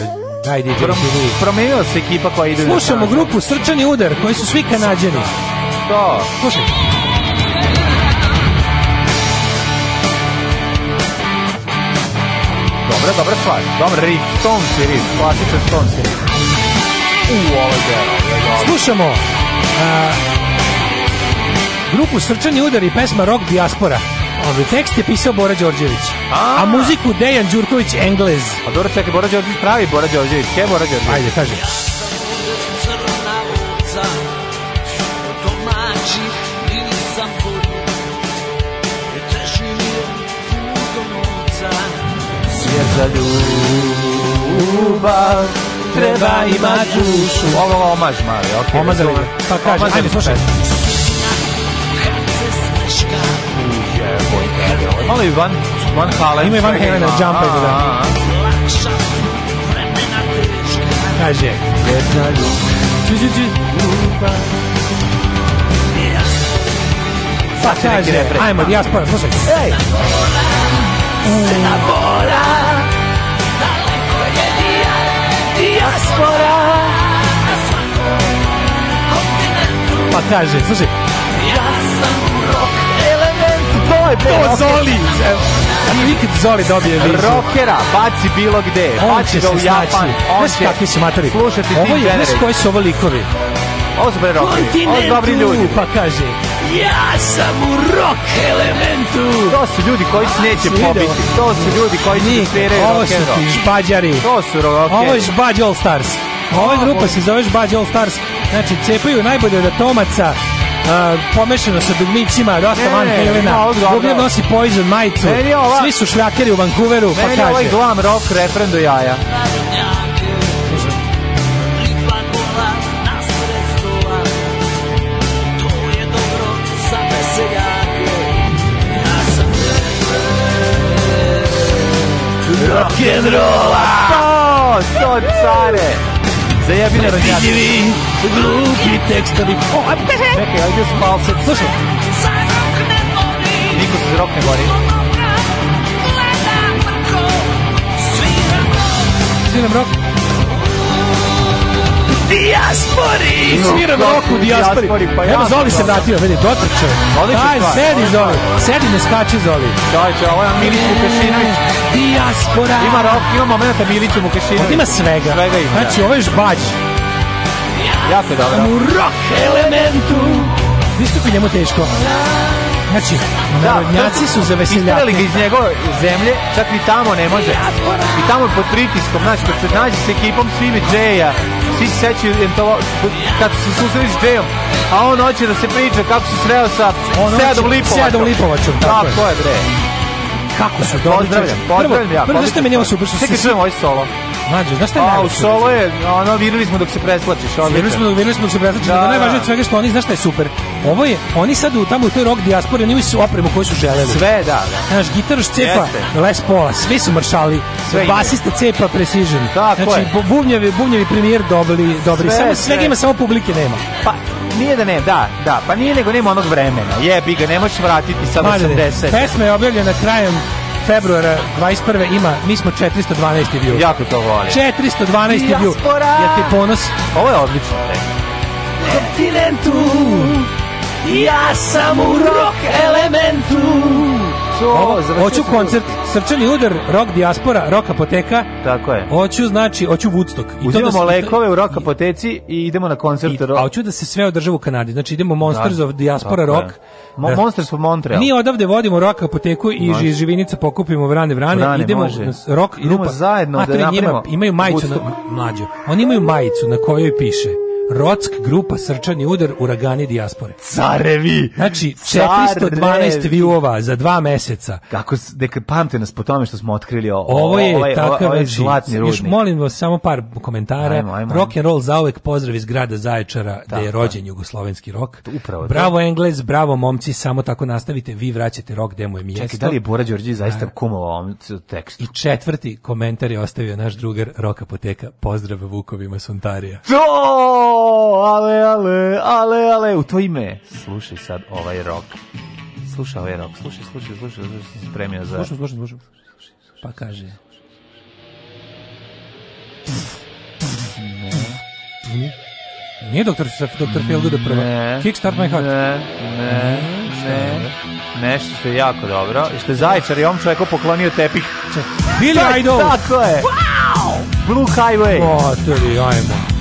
daj DJ Pro, Promenila se ekipa koja ide. Slušamo grupu Srčani udar, koji su svi kanadjani. To. Slušaj. Dobra, dobra stvar. Dobar riff, Stonesi riff, klasičan Stonesi riff. U, ovo je Slušamo uh, Grupu Srčani udar i pesma Rock Diaspora. Ovaj tekst je pisao Bora Đorđević. A, a muziku Dejan Đurković Englez. A dobro, čekaj, Bora Đorđević pravi Bora Đorđević. Ke Bora Đorđević? Ajde, kaži. Jer za ljubav treba ima dušu. Ovo omaž mali, okej. Okay, omaž, pa kaže, ajde, slušaj. Ono i Van, Van Halen. Ima i Van Halen, Jump Aid, ah, ah, da. Kaže, jedna ljubav. Pa kaže, ajmo, ja spavim, slušaj. Ej! Crna daleko je dijaspora, Pa kaže, slušaj, je to Zoli. Evo, nikad Zoli dobije vizu. Rockera, baci bilo gde. On će se snaći. Znaš kakvi su materi. Slušati Ovo je, znaš koji su ovo likovi? Ovo su bre rockeri. Ovo su dobri ljudi. Pa kaže, ja sam u rock elementu. To su ljudi koji se neće pobiti. To su ljudi koji će sviraju rock Ovo su ti žbađari. To su rockeri. Ovo je žbađ All Stars. Ova grupa se zove žbađ All Stars. Znači, cepaju najbolje od atomaca uh, pomešano sa dugmićima, dosta ne, van Helena. Bogdan nosi Poison majicu. Ova... Svi su šljakeri u Vancouveru, pa meni pa kaže. Meni ovaj glam rock refren do jaja. Rock and roll! Pa, to, to, care. Zajebine ranjaci. Vidljivi, glupi tekstovi. O, ajde, čekaj, ajde s falset. Slušaj. Niko se rok ne gori. Svi nam rok dijaspori! Smiram rok u dijaspori. Pa Evo Zoli se vratio, vidi, dotrče. Aj, sedi Zoli, sedi, ne skači Zoli. Čovječe, ovo je Milić Vukašinović. Dijaspora! Ima rok, ima momenta Milića Vukašinović. Ima svega. Svega ima. Znači, da. ovo je žbađ. Jako dobro. U rock elementu. Viš kako njemu teško? Znači, da, narodnjaci su za veseljake. Istrali ga iz njegove zemlje, čak i tamo ne može. I tamo pod pritiskom, znači, kad se nađe s ekipom Svive Džeja, svi se sećaju kad su se susreli s Džejom, a on hoće da se priča kako se sreo sa on Sedom Lipovačom. Sedom Lipovačom, tako, tako je. bre. Kako su dobro. Pozdravljam, pozdravljam ja. Prvo, zašto meni ovo super? Čekaj, čujem ovo ovaj solo. Mlađe, znaš šta je najvažnije? solo je, ono, virili smo dok se preslačiš. Virili smo, virili smo dok se preslačiš. Da, da. Najvažnije da. od svega što oni, znaš šta je super? Ovo je, oni sad u, tamo u toj rock dijaspori, oni su opremu koju su želeli. Sve, da, da. Znaš, gitaraš cepa, Jeste. Les Paula, svi su maršali, sve basista cepa Precision. Tako znači, je. bubnjevi, bubnjevi premier dobili, dobri. Sve, samo, svega ima, samo publike nema. Pa, nije da ne, da, da, pa nije nego nema onog vremena. Jebi ga, ne možeš vratiti sad 80. Pesma je objavljena krajem februara 21. ima, mi smo 412. view. Jako to volim. 412. view. Ja ti ponos. Ovo je odlično. Kontinentu. Ja sam u rock elementu to Hoću koncert, srčani udar, rock diaspora, rock apoteka. Tako je. Hoću znači, hoću Woodstock. I Uzimamo da to da, lekove u rock apoteci i idemo na koncert. I, rock. a hoću da se sve održava u Kanadi. Znači idemo da, Monsters da, of Diaspora rock. Mo, da. Monsters of Montreal. Mi odavde vodimo rock apoteku i može. živinica pokupimo vrane vrane. vrane idemo može. na rock grupa. Idemo zajedno a, da napravimo. Imaju majicu na, mlađu. Oni imaju majicu na kojoj piše Rock grupa Srčani udar Uragani dijaspore. Carevi. Znači 412 viewova za dva meseca. Kako neka da pamte nas po tome što smo otkrili ovo. Ovo je ovaj- takav ovaj- ovaj zlatni rudnik. Još molim vas samo par komentara. Ajmo, ajmo, Rock and roll zauvek pozdrav iz grada Zaječara da, je rođen da. jugoslovenski rok. Upravo. Bravo Englez, bravo momci, samo tako nastavite, vi vraćate rok demo je mjesto. Čekaj, da li je Bora Đorđić zaista da. kumovao ovom tekstu? I četvrti komentar je ostavio naš drugar Roka Poteka. Pozdrav Vukovima Suntarija. To! ale, ale, ale, ale, u to ime. Slušaj sad ovaj rok. Slušaj ovaj rok, slušaj, slušaj, slušaj, slušaj, sam spremio za... Slušaj, slušaj, slušaj. Pa kaže... Ne. Nije doktor, doktor Fieldu da prva. Ne. Kickstart my heart. Ne, ne, ne. Nešto što je jako dobro. I što je Zajčar i ovom čovjeku poklonio tepih. Billy Idol! Tako je! Wow! Blue Highway! O, to je, ajmo.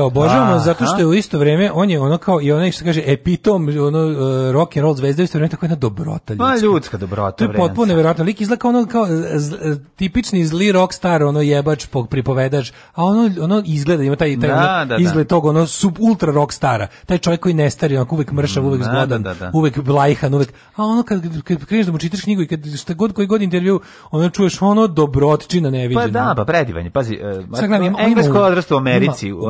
je obožavamo zato što je u isto vrijeme on je ono kao i onaj što kaže epitom ono uh, e, rock and roll zvezda isto vrijeme tako jedna dobrota pa, ljudska. Ma ljudska dobrota. vrijeme. je potpuno neverovatno. Lik izlaka ono kao e, z, e, tipični zli rock star, ono jebač pog pripovedač, a ono ono izgleda ima taj taj da, ono, da, da. izgled tog ono sub ultra rock stara. Taj čovjek koji ne nestari, onako uvek mršav, mm, uvek da, da, zgodan, uvek blajhan, uvek. A ono kad kad kreneš da mu čitaš knjigu i kad šta god koji god intervju, ono čuješ ono dobrotčina neviđena. Pa da, pa predivan je. Pazi, uh, englesko odrastao u Americi, u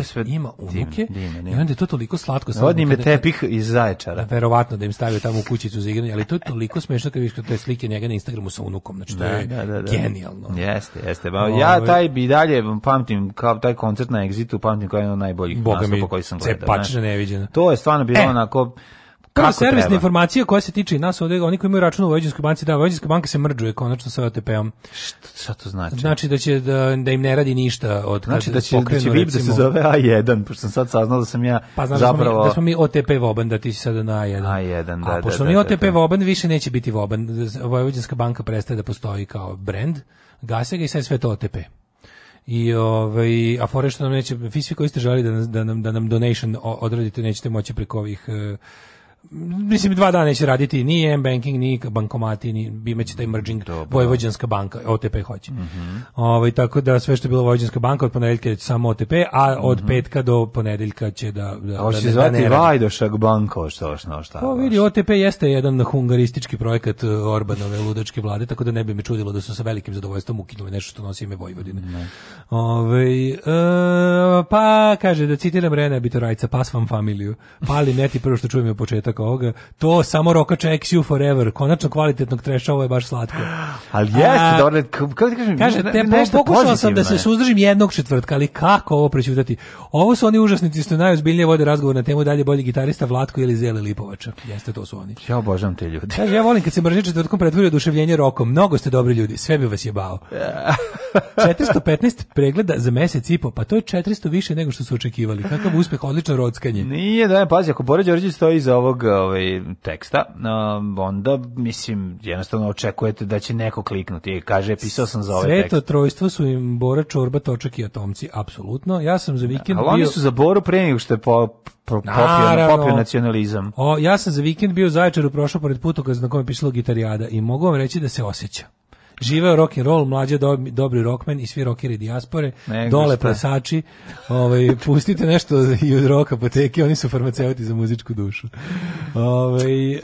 to je sve ima unuke i onda je to toliko slatko. Odni me tepih iz zaječara. Da, verovatno da im stavio tamo u kućicu za igranje, ali to je toliko smešno kad vidiš te slike njega na Instagramu sa unukom, znači to da, je da, da, da. genijalno. Jeste, jeste. Ba, ja ovaj- taj bi dalje pamtim kao taj koncert na Exitu, pamtim kao jedan od najboljih Boga nastupa koji sam gledao. Cepačina neviđena. To je stvarno bilo e. onako Kao servisna treba? informacija koja se tiče i nas ovdje, oni koji imaju račun u Vojvođanskoj banci, da, Vojvođanska banka se mrđuje konačno sa OTP-om. Šta, šta to znači? Znači da će da, da im ne radi ništa od znači kad da će da pokrenu, da će VIP da se zove A1, pošto sam sad saznao da sam ja pa, znači, zapravo da smo mi, da smo mi OTP Voban da ti si sada na A1. A1 da, A, da, da, pošto da, mi OTP Voban više neće biti Voban, Vojvođanska banka prestaje da postoji kao brend, gase ga i sad sve to OTP. I ovaj a fore što nam neće vi svi koji ste želeli da nam da nam da nam donation odradite nećete moći preko ovih eh, mislim dva dana neće raditi ni M-banking, ni bankomati, ni bimeće taj merging Dobro. Vojvođanska banka, OTP hoće. Mm -hmm. Ovo, ovaj, tako da sve što je bilo Vojvođanska banka od ponedeljka je samo OTP, a od mm -hmm. petka do ponedeljka će da... da, Ovo da, da, zvati da Vajdošak banko, što što šta. Pa vidi, OTP jeste jedan hungaristički projekat e, Orbanove ludačke vlade, tako da ne bi me čudilo da su sa velikim zadovoljstvom ukinuli nešto što nosi ime Vojvodine. Mm Ove, ovaj, e, pa kaže, da citiram Rena Bitorajca, pas vam familiju, pali neti prvo što čujem je početak ostatak ovoga, to samo roka checks you forever. Konačno kvalitetnog treša, ovo je baš slatko. Ali jeste, dobro, kako ti kažem, kaže, te, nešto pokušao sam da se suzdržim jednog četvrtka, ali kako ovo prećutati? Ovo su oni užasnici što najozbiljnije vode razgovor na temu dalje bolji gitarista Vlatko ili Zele Lipovača. Jeste, to su oni. Ja obožavam te ljude. Kaže, ja volim kad se mržnje četvrtkom pretvori oduševljenje rokom. Mnogo ste dobri ljudi, sve bi vas jebao. 415 pregleda za mesec i po, pa to je 400 više nego što su očekivali. Kakav uspeh, odlično rockanje. Nije, da, pazi, ako Bora Đorđević stoji iza ovog tog ovaj, teksta, um, onda, mislim, jednostavno očekujete da će neko kliknuti. Kaže, pisao sam za ovaj Sveto tekst. Sveto trojstvo su im Bora, Čorba, Točak i Atomci, apsolutno. Ja sam za vikend Ali bio... oni su za Boru pre nego što je po, po, popio, popio nacionalizam. O, ja sam za vikend bio zaječar u prošlo pored putokaza na kojem je pisalo gitarijada i mogu vam reći da se osjeća. Živeo rock and roll, mlađe dobi, dobri rockmen i svi rockeri dijaspore, Nego dole šta. plesači. Ovaj pustite nešto i od rock apoteke, oni su farmaceuti za muzičku dušu. Ovaj e,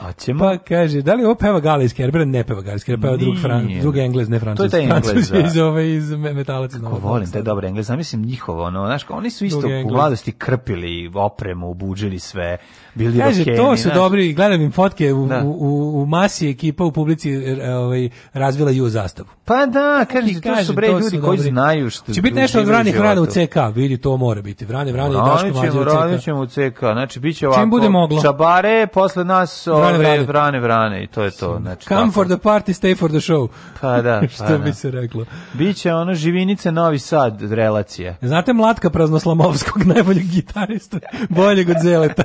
A ćemo? Pa kaže, da li ovo peva Gala iz Kerbera? Ne peva Gala iz Kerbera, peva drug, Fran, drug Englez, ne Francuz. To je taj Englez, da. iz, ove, iz Metalac. Kako novog volim, taj dobar Englez, zamislim njihovo, ono, znaš, oni su isto u mladosti krpili opremu, obuđili sve, bili Kaže, to su naš. dobri, gledam im fotke u, da. u, u, masi ekipa u publici ovaj, razvila ju zastavu. Pa da, kaže, to su bre ljudi koji znaju što... Će biti nešto od vranih vrana u CK, vidi, to mora biti. Vrane, vrane i Daško mađe u CK. Radit ćemo u CK, znači bit će ovako... bude moglo. Čabare, posle nas ove vrane, vrane, vrane i to je to. Znači, Come tako. for the party, stay for the show. Pa da, pa Što bi da. se reklo. Biće ono živinice Novi Sad relacije. Znate Mlatka Praznoslamovskog, najboljeg gitarista, boljeg od Zeleta.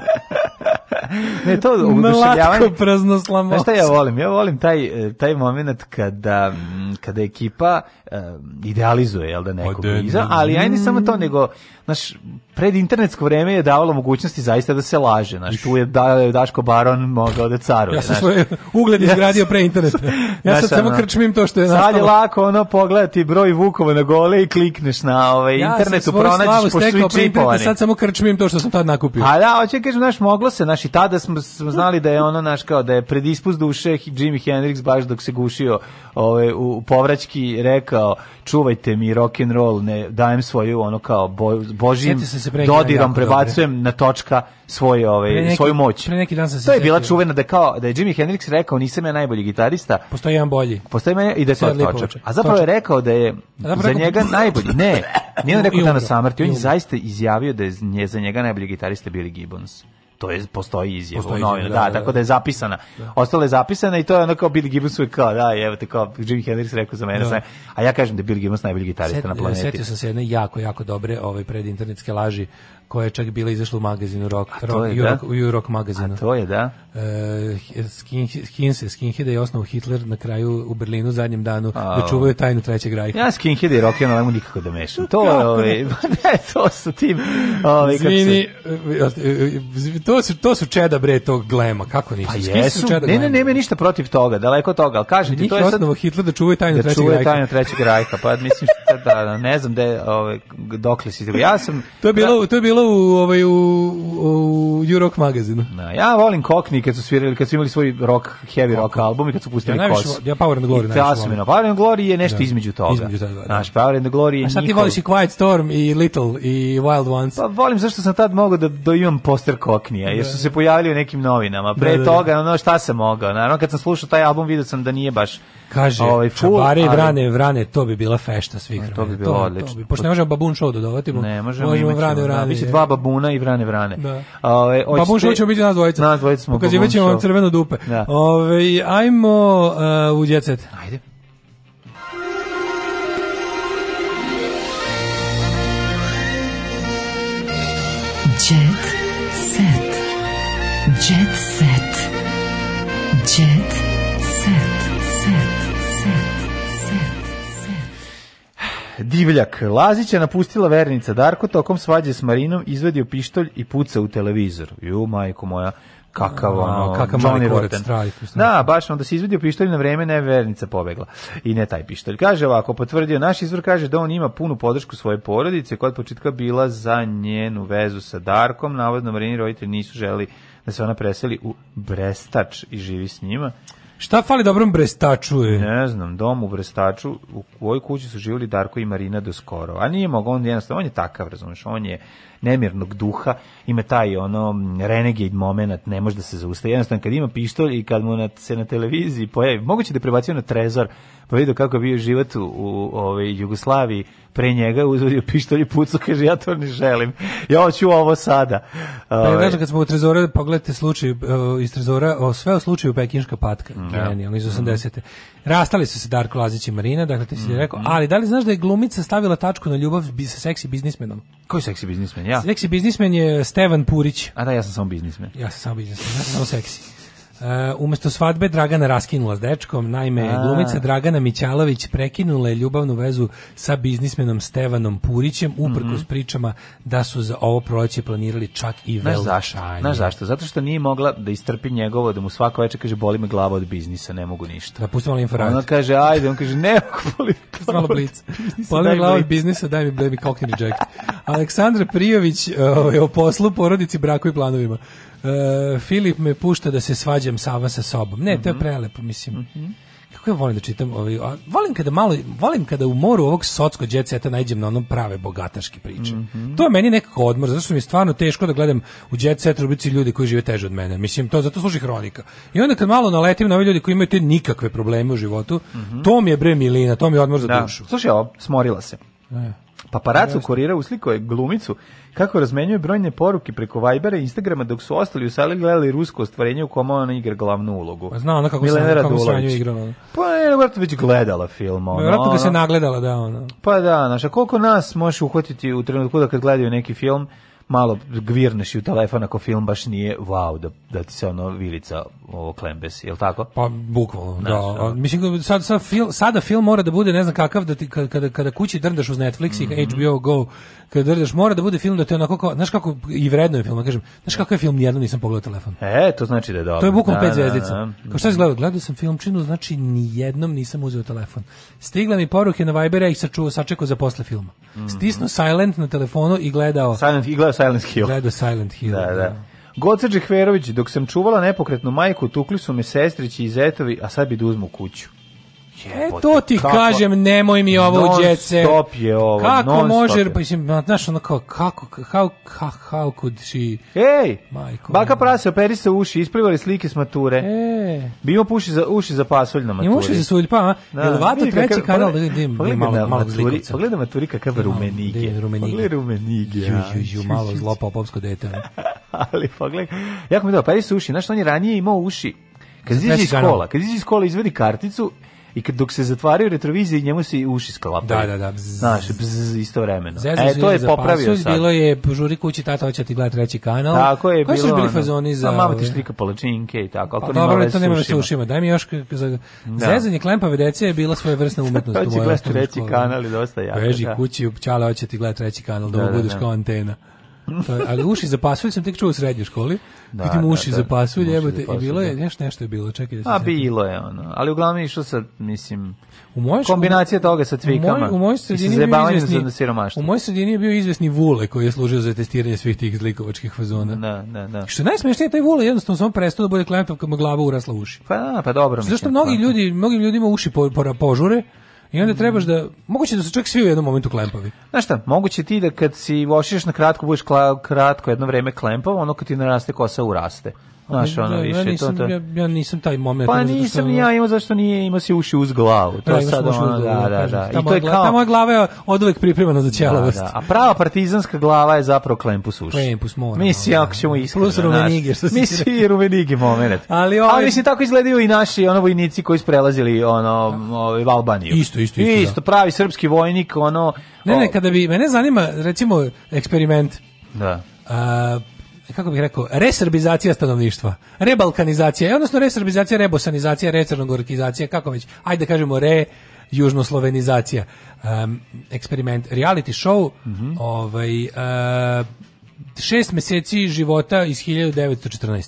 ne, to oduševljavanje. Mlatko praznoslamovski. šta ja volim? Ja volim taj, e, taj moment kada, kada ekipa uh, idealizuje, jel da, pa nekog da, iza, da, da. ali ajde samo to, nego naš pred internetsko vreme je davalo mogućnosti zaista da se laže, znači tu je da, Daško Baron mogao da caruje. Ja sam svoj ugled izgradio pre interneta. Ja znaš, samo krčmim to što je nastalo. Sad je lako ono pogledati broj Vukova na gole i klikneš na ovaj, ja internetu, pronađeš po svi čipovani. Sad samo krčmim to što sam tad nakupio. A da, hoće kažem, naš moglo se, znaš, i tada smo, smo znali da je ono, naš kao da je pred ispus duše Jimi Hendrix baš dok se gušio ovaj, u povraćki rekao, čuvajte mi rock and roll, ne dajem svoju ono kao boj, božim se dodirom prebacujem dobre. na točka svoje ove ovaj, neki, svoju moć. Pre neki dan sam se To je bila čuvena da kao da je Jimi Hendrix rekao nisam ja najbolji gitarista. Postoji jedan bolji. Postoji meni i da se to točak. A zapravo je rekao da je zapravo za njega najbolji. Ne, nije on rekao Dana Samrti, on je zaista izjavio da je nje, za njega najbolji gitarista Billy Gibbons to je postoji izjava postoji novina, izjava, da, da, da, tako da. da je zapisana. Da. Ostala je zapisana i to je ono kao Bill Gibbons uvijek kao, da, evo te kao Jimi Hendrix rekao za mene, da. a ja kažem da je Bill Gibbons najbolji gitarista Set, na planeti. Sjetio sam se jedne jako, jako dobre ovaj, predinternetske laži koja je čak bila izašla u magazinu Rock, rock je, Rock, da? rock magazinu. A to je, da. E, skin, Hinse, Skinhead je osnovu Hitler na kraju u Berlinu zadnjem danu A, da čuvaju tajnu trećeg rajka. Ja Skinhead i Rock ja ne nikako da mešam. To je, ove, ovaj, ne, to su tim... Ove, ovaj, Zvini, se... E, e, e, to, su, to su čeda bre tog glema, kako nisu? Pa jesu, su ne, ne, nema ništa protiv toga, daleko toga, ali kažem ti, to je sad... Hitler da čuvaju tajnu da trećeg rajka. Da čuvaju tajnu trećeg rajka, pa mislim, da, da, ne znam da, ove, ovaj, dokle si... Ja sam... To je bilo, to je bilo bilo u, ovaj, u, u, u magazinu. Na, ja volim Kokni kad su svirali, kad su imali svoj rock, heavy rock album i kad su pustili ja, najviše, Ja Power and Glory najviše volim. Power and Glory je nešto da. između toga. Između toga, da. Naš Power and Glory je A sad ti voliš i Quiet Storm i Little i Wild Ones. Pa volim zašto sam tad mogao da, da imam poster Koknija, jer su da. se pojavili u nekim novinama. Pre da, da, da. toga, ono šta se mogao. Naravno, kad sam slušao taj album, video sam da nije baš Kaže, ovaj, full, čabare i vrane, vrane, to bi bila fešta svih vrana. To bi bilo to, odlično. To bi, pošto ne možemo babun show dodavati, ne, možemo, možemo vrane, vrane. Da, biće dva babuna i vrane, vrane. Da. Ove, ovaj, očite, babun show ćemo biti nas dvojica. Nas dvojica smo Pokazivati ćemo vam crveno dupe. Da. Ove, ovaj, ajmo uh, u djecet. Ajde. Divljak. Lazića napustila vernica Darko tokom svađe s Marinom, izvedio pištolj i puca u televizor. Ju, majko moja kakav ono, kakav Johnny Rotten. Da, baš onda se izvedio pištolj na vreme, ne vernica pobegla. I ne taj pištolj. Kaže ovako, potvrdio, naš izvor kaže da on ima punu podršku svoje porodice, koja od početka bila za njenu vezu sa Darkom, navodno Marini roditelji nisu želi da se ona preseli u Brestač i živi s njima. Šta fali dobrom Brestaču? Je? Ne znam, dom u Brestaču, u ovoj kući su živjeli Darko i Marina do skoro. A nije mogao, on jednostavno, on je takav, razumiješ, on je nemirnog duha, ima taj ono renegade moment, ne može da se zaustavi. Jednostavno kad ima pištolj i kad mu na, se na televiziji pojavi, moguće da je prebacio na trezor, pa vidio kako je bio život u, u ovaj, Jugoslaviji, pre njega uzvodio pištolj i pucu, kaže ja to ne želim, ja hoću ovo sada. Pa je ovaj. kad smo u trezore, pogledajte slučaj e, iz trezora, o, sve o slučaju Pekinška patka, mm. genijalno, da. iz 80. Mm. Rastali su se Darko Lazić i Marina, dakle ti si mm. rekao, ali da li znaš da je glumica stavila tačku na ljubav sa seksi biznismenom? Koji seksi biznismen? ja. Seksi biznismen je Stevan Purić. A da, ja sam samo biznismen. Ja sam samo biznismen, ja sam samo seksi. Uh, umesto svadbe Dragana raskinula s dečkom, naime A. glumica Dragana Mićalović prekinula je ljubavnu vezu sa biznismenom Stevanom Purićem uprkos mm -hmm. pričama da su za ovo proleće planirali čak i velčanje. Zašto? Znaš zašto? Zato što nije mogla da istrpi njegovo, da mu svako večer kaže boli me glava od biznisa, ne mogu ništa. Da pustimo li infrared. Ona kaže ajde, on kaže ne mogu boli Malo blic. Boli me glava od biznisa, daj mi, daj mi cocktail reject. Aleksandra Prijović uh, o poslu, porodici, braku i planovima. Uh, Filip me pušta da se svađam Sava sa sobom. Ne, mm -hmm. to je mhm. prelepo, mislim. Mm -hmm. Kako ja volim da čitam ovaj, a volim kada malo, volim kada u moru ovog socsko džetseta najđem na onom prave bogataške priče. Mm -hmm. To je meni nekako odmor, zato što mi je stvarno teško da gledam u džetset rubici ljudi koji žive teže od mene. Mislim, to zato služi hronika. I onda kad malo naletim na ove ljudi koji imaju te nikakve probleme u životu, mhm. to mi je bre milina, to mi je odmor za da. dušu. Slušaj, ovo, smorila se. E. Paparacu kurira uslikao glumicu kako razmenjuje brojne poruke preko Vibera i Instagrama dok su ostali u sali gledali rusko ostvarenje u kome ona igra glavnu ulogu. Pa zna ona kako Milena se kako igrala. Pa je vjerojatno već gledala film. Ono, vjerojatno da se nagledala da ona. Pa da, naša koliko nas možeš uhvatiti u trenutku da kad gledaju neki film malo gvirneš u telefon ako film baš nije wow, da, da ti se ono vilica ovo klembes, je li tako? Pa, bukvalno, da. da. Mislim, sad, sad fil, sada film mora da bude, ne znam kakav, da ti, kada, kada kući drndaš uz Netflix mm -hmm. i mhm. HBO Go, kada drndaš, mora da bude film da te onako, kao, znaš kako, i vredno je film, da kažem, znaš kakav je film, nijedno nisam pogledao telefon. E, to znači da je dobro. To je bukvalno da, pet da, zvezdica. Da, da, Kao šta izgledao? Gledao sam filmčinu, znači nijednom nisam uzeo telefon. Stigla mi poruke na Vibera i sačuo, sačekao za posle filma. Mhm. Stisnu silent na telefonu i gledao. Silent i gledao Silent Hill. Gledao Silent Hill. Da, da. da. Goca Džekverović, dok sam čuvala nepokretnu majku, tukli su me sestrići i zetovi, a sad bi da uzmu kuću. E, to ti kako, kažem, nemoj mi ovo u djece. Stop je ovo, Kako može, stop mislim, znaš, ono kao, kako, how, how, how could she... Ej, Majko, baka prase, operi se uši, isplivali slike s mature. E. Bimo puši za, uši za pasulj na maturi. Ima uši za sulj, pa, a? Jel vato treći kanal, da vidim, malo, malo zlikovca. Pogledaj maturi kakav rumenige. Rumenige. Pogledaj rumenige. Ju, ju, ju, malo zlopa dete. Ali pogledaj, jako mi da, operi se uši, znaš, on je ranije imao uši. Kad izađe iz škola, kad izađe iz škola izvedi karticu i kad dok se zatvaraju retrovizije njemu se uši sklapaju. Da, da, da. Znaš, bzz, isto vremeno. Zezno e, to je popravio sad. Bilo je, požuri kući, tata hoće ti gledati treći kanal. Tako je Koji bilo. Koji su bili fazoni za... A mama ti štrika palačinke i tako. Ako pa, dobro, to nema s ušima. Daj mi još... Za... Da. Zezanje klempave dece je bila svoja vrsna umetnost. hoće gledati treći kanal i dosta jako. Beži da. kući, pčale hoće ti gledati treći kanal, da, da, da budeš da. kao antena. To ali uši za pasulj sam tek čuo u srednjoj školi. Da, Vidim da, uši da, za pasulj, jebote, i bilo je, da. nešto, nešto je bilo, čekaj da se A, bilo je ono, ali uglavnom išao sa, mislim, u mojoj kombinacija toga sa cvikama. U mojoj sredini je bio izvesni, u mojoj sredini je bio izvesni Vule koji je služio za testiranje svih tih zlikovačkih fazona. Da, da, da. Što najsmešnije taj Vule jednostavno samo prestao da bude klijentov kad mu glava urasla u uši. Pa, da, pa dobro Zašto mislim, mnogi da. ljudi, mnogim ljudima uši po, po, požure, I onda mm. trebaš da moguće da se čak svi u jednom momentu klempavi. Znaš šta, moguće ti da kad si vošiš na kratko budeš kla, kratko jedno vreme klempav, ono kad ti naraste kosa uraste. Znaš, ono da, ja, više, ja nisam, to, to... Ja, ja nisam taj moment. Pa nisam što... ja imao, zašto nije ima si uši uz glavu. To da, sad ono, da, da, da. I to je kao... Ta moja glava je od uvek pripremana za da, ćelavost. Da, da. A prava partizanska glava je zapravo klempus uši. Klempus mora. Mislim, ako ćemo da. iskreno. Plus rumenige, što si... Mislim, i rumenige moment. Ali, ovaj... Ali mislim, tako izgledaju i naši ono vojnici koji su prelazili ono, ovaj, u Albaniju. Isto, isto, isto. Isto, da. pravi srpski vojnik, ono... Ne, ne, kada bi, mene zanima, recimo, eksperiment. Da. Uh, kako bih rekao, reserbizacija stanovništva, rebalkanizacija, e, odnosno reserbizacija, rebosanizacija, recrnogorkizacija, kako već, ajde da kažemo re, južnoslovenizacija, um, eksperiment, reality show, mm -hmm. ovaj, uh, šest meseci života iz 1914.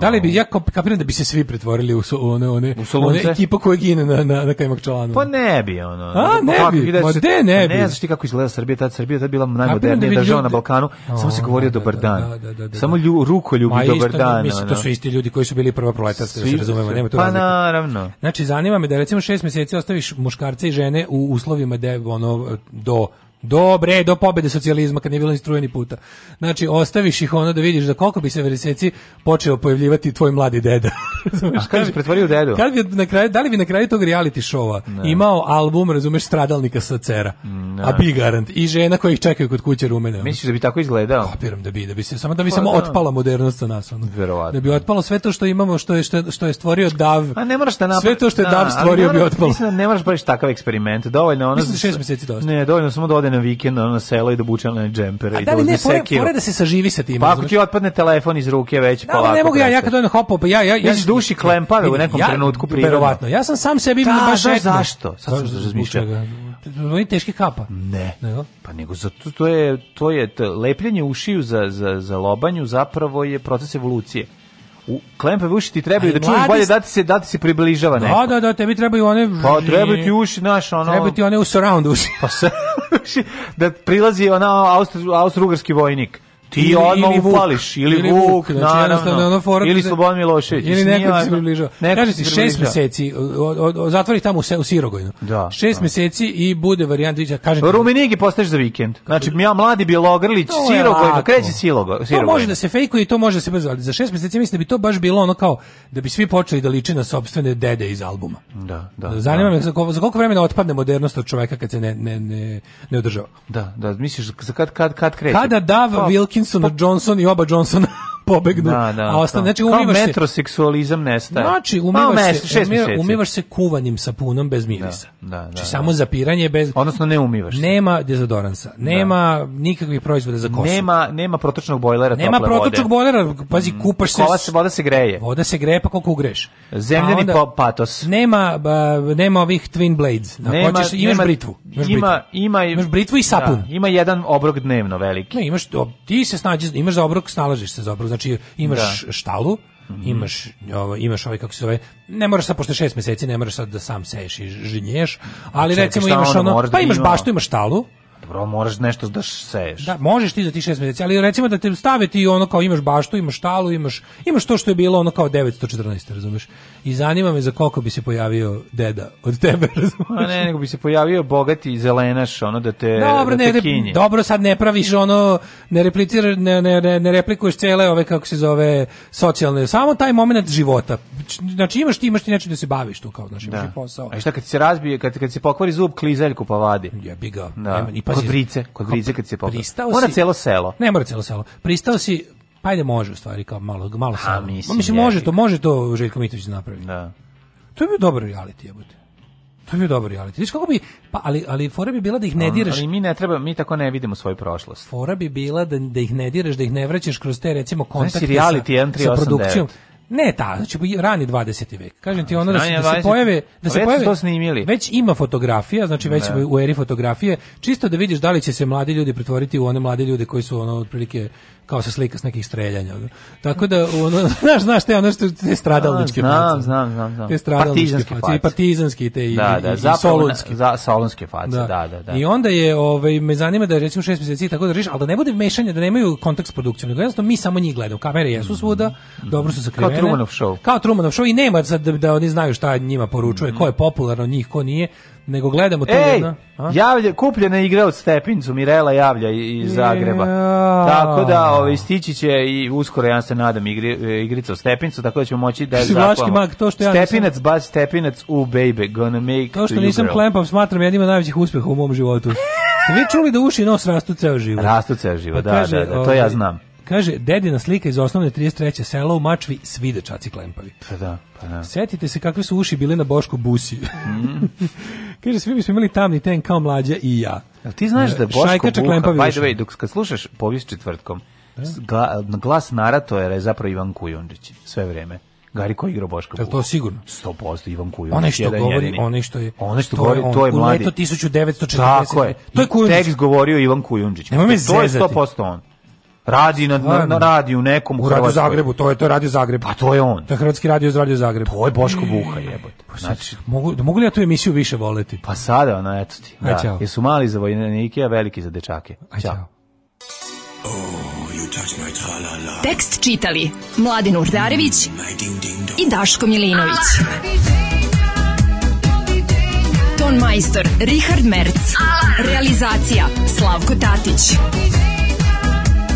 Da li bi ja kapiram da bi se svi pretvorili u so, one one u one ekipa koja gine na na na Kajmak članu. Pa ne bi ono. A ne kako, bi. Ma de pa ne bi. Ne znaš ti kako izgleda Srbija, ta Srbija ta bila da najmodernija da država na Balkanu. O, samo se govorio da, da, dobar dan. Da, da, da, da Samo lju, ruko ljubi dobar isto, dan. Mislim, to su isti ljudi koji su bili prva proletarska, da se razumemo, nema tu pa, razlike. Pa naravno. Znači zanima me da recimo 6 mjeseci ostaviš muškarce i žene u uslovima da ono do Dobre, do pobede socijalizma kad nije bilo ni puta. Znači, ostaviš ih ono da vidiš da koliko bi se veriseci počeo pojavljivati tvoj mladi deda. Znaš, A kad bi pretvorio dedu? Kad bi na kraju, da li bi na kraju tog reality showa ne. imao album, razumeš, stradalnika sa cera? Ne. A bi garant. I žena koja ih čekaju kod kuće rumene. Misliš da bi tako izgledao? Kapiram da bi, da bi se, samo da bi pa, samo da. otpala modernost sa nas. Ono. Verovatno. Da bi otpalo sve to što imamo, što je, što, što je stvorio DAV. A ne moraš da napravi. Sve to što je da, DAV stvorio bi otpalo. Mislim da ne moraš baš takav eksperiment. Dovoljno ono... Mislim da, da šest meseci dosta. Ne, dovoljno samo da ode na vikend ono, na selo i da buče na džempere. i da li ne, pored, da se saživi sa tim. Pa ako ti otpadne telefon iz ruke već da, polako. Ne mogu ja, ja kad ono hopao, pa ja... ja, ja duši klempave u nekom ja, trenutku prirodno. Verovatno, ja sam sam sebi da, baš da, etno. zašto? Sad sam se razmišljao. Oni teški kapa. Ne. Nego? Pa nego zato to je to je lepljenje ušiju za za za lobanju zapravo je proces evolucije u klempave uši ti trebaju da čuješ bolje da ti se da ti se približava da, neko. Da, da, da, tebi trebaju one. Pa trebaju ti uši naš ono. Trebaju ti one u surround uši. Pa se da prilazi ona austrougarski vojnik ti odmah upališ ili, ili Vuk, znači, na, jednostavno na, ono fora ili da Slobodan Milošević ili neko ti se približava kaže se šest meseci zatvori tamo u, u Sirogojnu da, šest da. meseci i bude varijanta ja kaže Ruminigi postaješ za vikend znači ja mladi Bjelogrlić Sirogojno kreće Silogo to može da se fejkuje i to može da se brzo ali za šest meseci mislim da bi to baš bilo ono kao da bi svi počeli da liče na sopstvene dede iz albuma da da, da zanima da. me za koliko vremena otpadne modernost od čoveka kad se ne ne ne ne održava da da misliš za kad kad kad kreće kada Dav pa, Wilk Atkinson, pa, Johnson i oba Johnsona pobegnu. Da, da, a ostan, da. znači, umivaš kao metroseksualizam nestaje. Znači, umivaš, se, umivaš, umivaš se kuvanim sapunom bez da, mirisa. Da, da, znači, da, znači, samo zapiranje bez... Odnosno, ne umivaš. Nema dezodoransa, da. nema nikakvih proizvoda za kosu. Nema, nema protočnog bojlera Nema protočnog bojlera, pazi, mm. kupaš se... Kola se, voda se greje. Voda se greje, pa koliko ugreš. Zemljeni onda, patos. Nema, ba, nema ovih twin blades. Da, nema, hoćeš, imaš nema, britvu. Imaš ima, britvu. Ima, imaš britvu i sapun. ima jedan obrok dnevno veliki. Ne, imaš, ti se snađeš, imaš za obrok, snalažiš se za obrok znači imaš da. štalu, mhm. imaš ovo, imaš ovaj kako se zove, ne moraš sad pošto šest mjeseci ne moraš sad da sam seješ i žinješ, ali Čekaj, recimo imaš ono, ono pa da imaš baštu, imaš štalu, Bro, moraš nešto da seješ. Da, možeš ti za ti šest mjeseci, ali recimo da te stave ti ono kao imaš baštu, imaš štalu, imaš, imaš to što je bilo ono kao 914, razumeš? I zanima me za koliko bi se pojavio deda od tebe, razumeš? A pa ne, nego bi se pojavio bogati zelenaš, ono da te, dobro, da te ne, kinje. Dobro, sad ne praviš ono, ne, repliciraš, ne, ne, ne replikuješ cele ove, kako se zove, socijalne, samo taj moment života. Znači imaš ti, imaš ti nečim da se baviš tu, kao, znači, da. imaš posao. A šta kad se razbije, kad, kad se pokvari zub, klizeljku pa vadi. Jebi ga. Da. Nema, pa Pazi, kod Brice, kod Brice kad se popeo. Mora si, celo selo. Ne mora celo selo. Pristao si, pa ajde može u stvari kao malo, malo selo. Mislim, mislim može to, može to Željko Mitović da napraviti. Da. To je bio dobar reality, jebote. To je bio dobar reality. Viš kako bi pa ali ali fora bi bila da ih ne diraš. Ali mi ne treba, mi tako ne vidimo svoju prošlost. Fora bi bila da da ih ne diraš, da ih ne vraćaš kroz te recimo kontakte znači, reality sa, sa produkcijom. Ne, ta, znači rani 20. vek. Kažem ti ono da se, da se pojave, da pa se pojave. Već snimili. Već ima fotografija, znači već da. u eri fotografije, čisto da vidiš da li će se mladi ljudi pretvoriti u one mlade ljude koji su ono otprilike kao se slika s nekih streljanja. Tako da, ono, znaš, znaš te, ono što te stradalničke znam, face. Znam, znam, znam. Te stradalničke face. I partizanski te, i, da, da, i, i solunski. Na, za, solunske face, da. da. da, da, I onda je, ovaj, me zanima da je recimo šest meseci, tako da riš, ali da ne bude mešanja, da nemaju kontakt s produkcijom, nego jednostavno mi samo njih gledamo. Kamere jesu mm. svuda, mm. dobro su sakrivene. Kao Trumanov show. Kao Trumanov show i nema sad da, da oni znaju šta njima poručuje, mm. ko je popularno, njih, ko nije nego gledamo to Ej, jedno. A? Javlja, kupljena igra od Stepincu, Mirela javlja iz Zagreba. Ja. Tako da ovaj, stići će i uskoro, ja se nadam, igri, e, igrica o Stepincu, tako da ćemo moći da je mag, ja Stepinac, nisam... bas Stepinac, u baby, gonna make To što nisam klempav, smatram jednim od najvećih uspeha u mom životu. Ste vi čuli da uši nos rastu ceo život? Rastu ceo život, pa da, kaže, da, da, to ovaj, ja znam. Kaže, dedina slika iz osnovne 33. sela u Mačvi, svi dečaci klempavi. Pa da, pa da. Setite se kakve su uši bili na Boško busi. Mm. Kaže, svi bismo imali tamni ten kao mlađa i ja. Jel ti znaš da e, Boško Buha, by the way, dok kad slušaš povijest četvrtkom, da. gla, glas naratora je zapravo Ivan Kujundžić sve vreme. Gari koji igrao Boška Buha. to sigurno? 100% Ivan Kujundžić. Onaj što govori, onaj što je... Onaj što govori, on, to je mladi. U leto 1940. Tako je. To je Kujundžić. Tekst govorio Ivan Kujundžić. Nemoj me zezati. To je 100% on. Radi na, na, na radiju nekom u, u Radio Zagrebu, to je to je Radio Zagreb. Pa to je on. To Hrvatski radio iz Radio Zagreb. To je Boško Buha, jebote. Pa znači, mogu da mogu li ja tu emisiju više voleti? Pa sada ona eto ti. Aj, da. Jesu mali za vojnike, a veliki za dečake. Aj, ćao. Ćao. Oh, Tekst čitali Mladin Urdarević i Daško Milinović. Ton majstor Richard Merc. Realizacija Slavko Tatić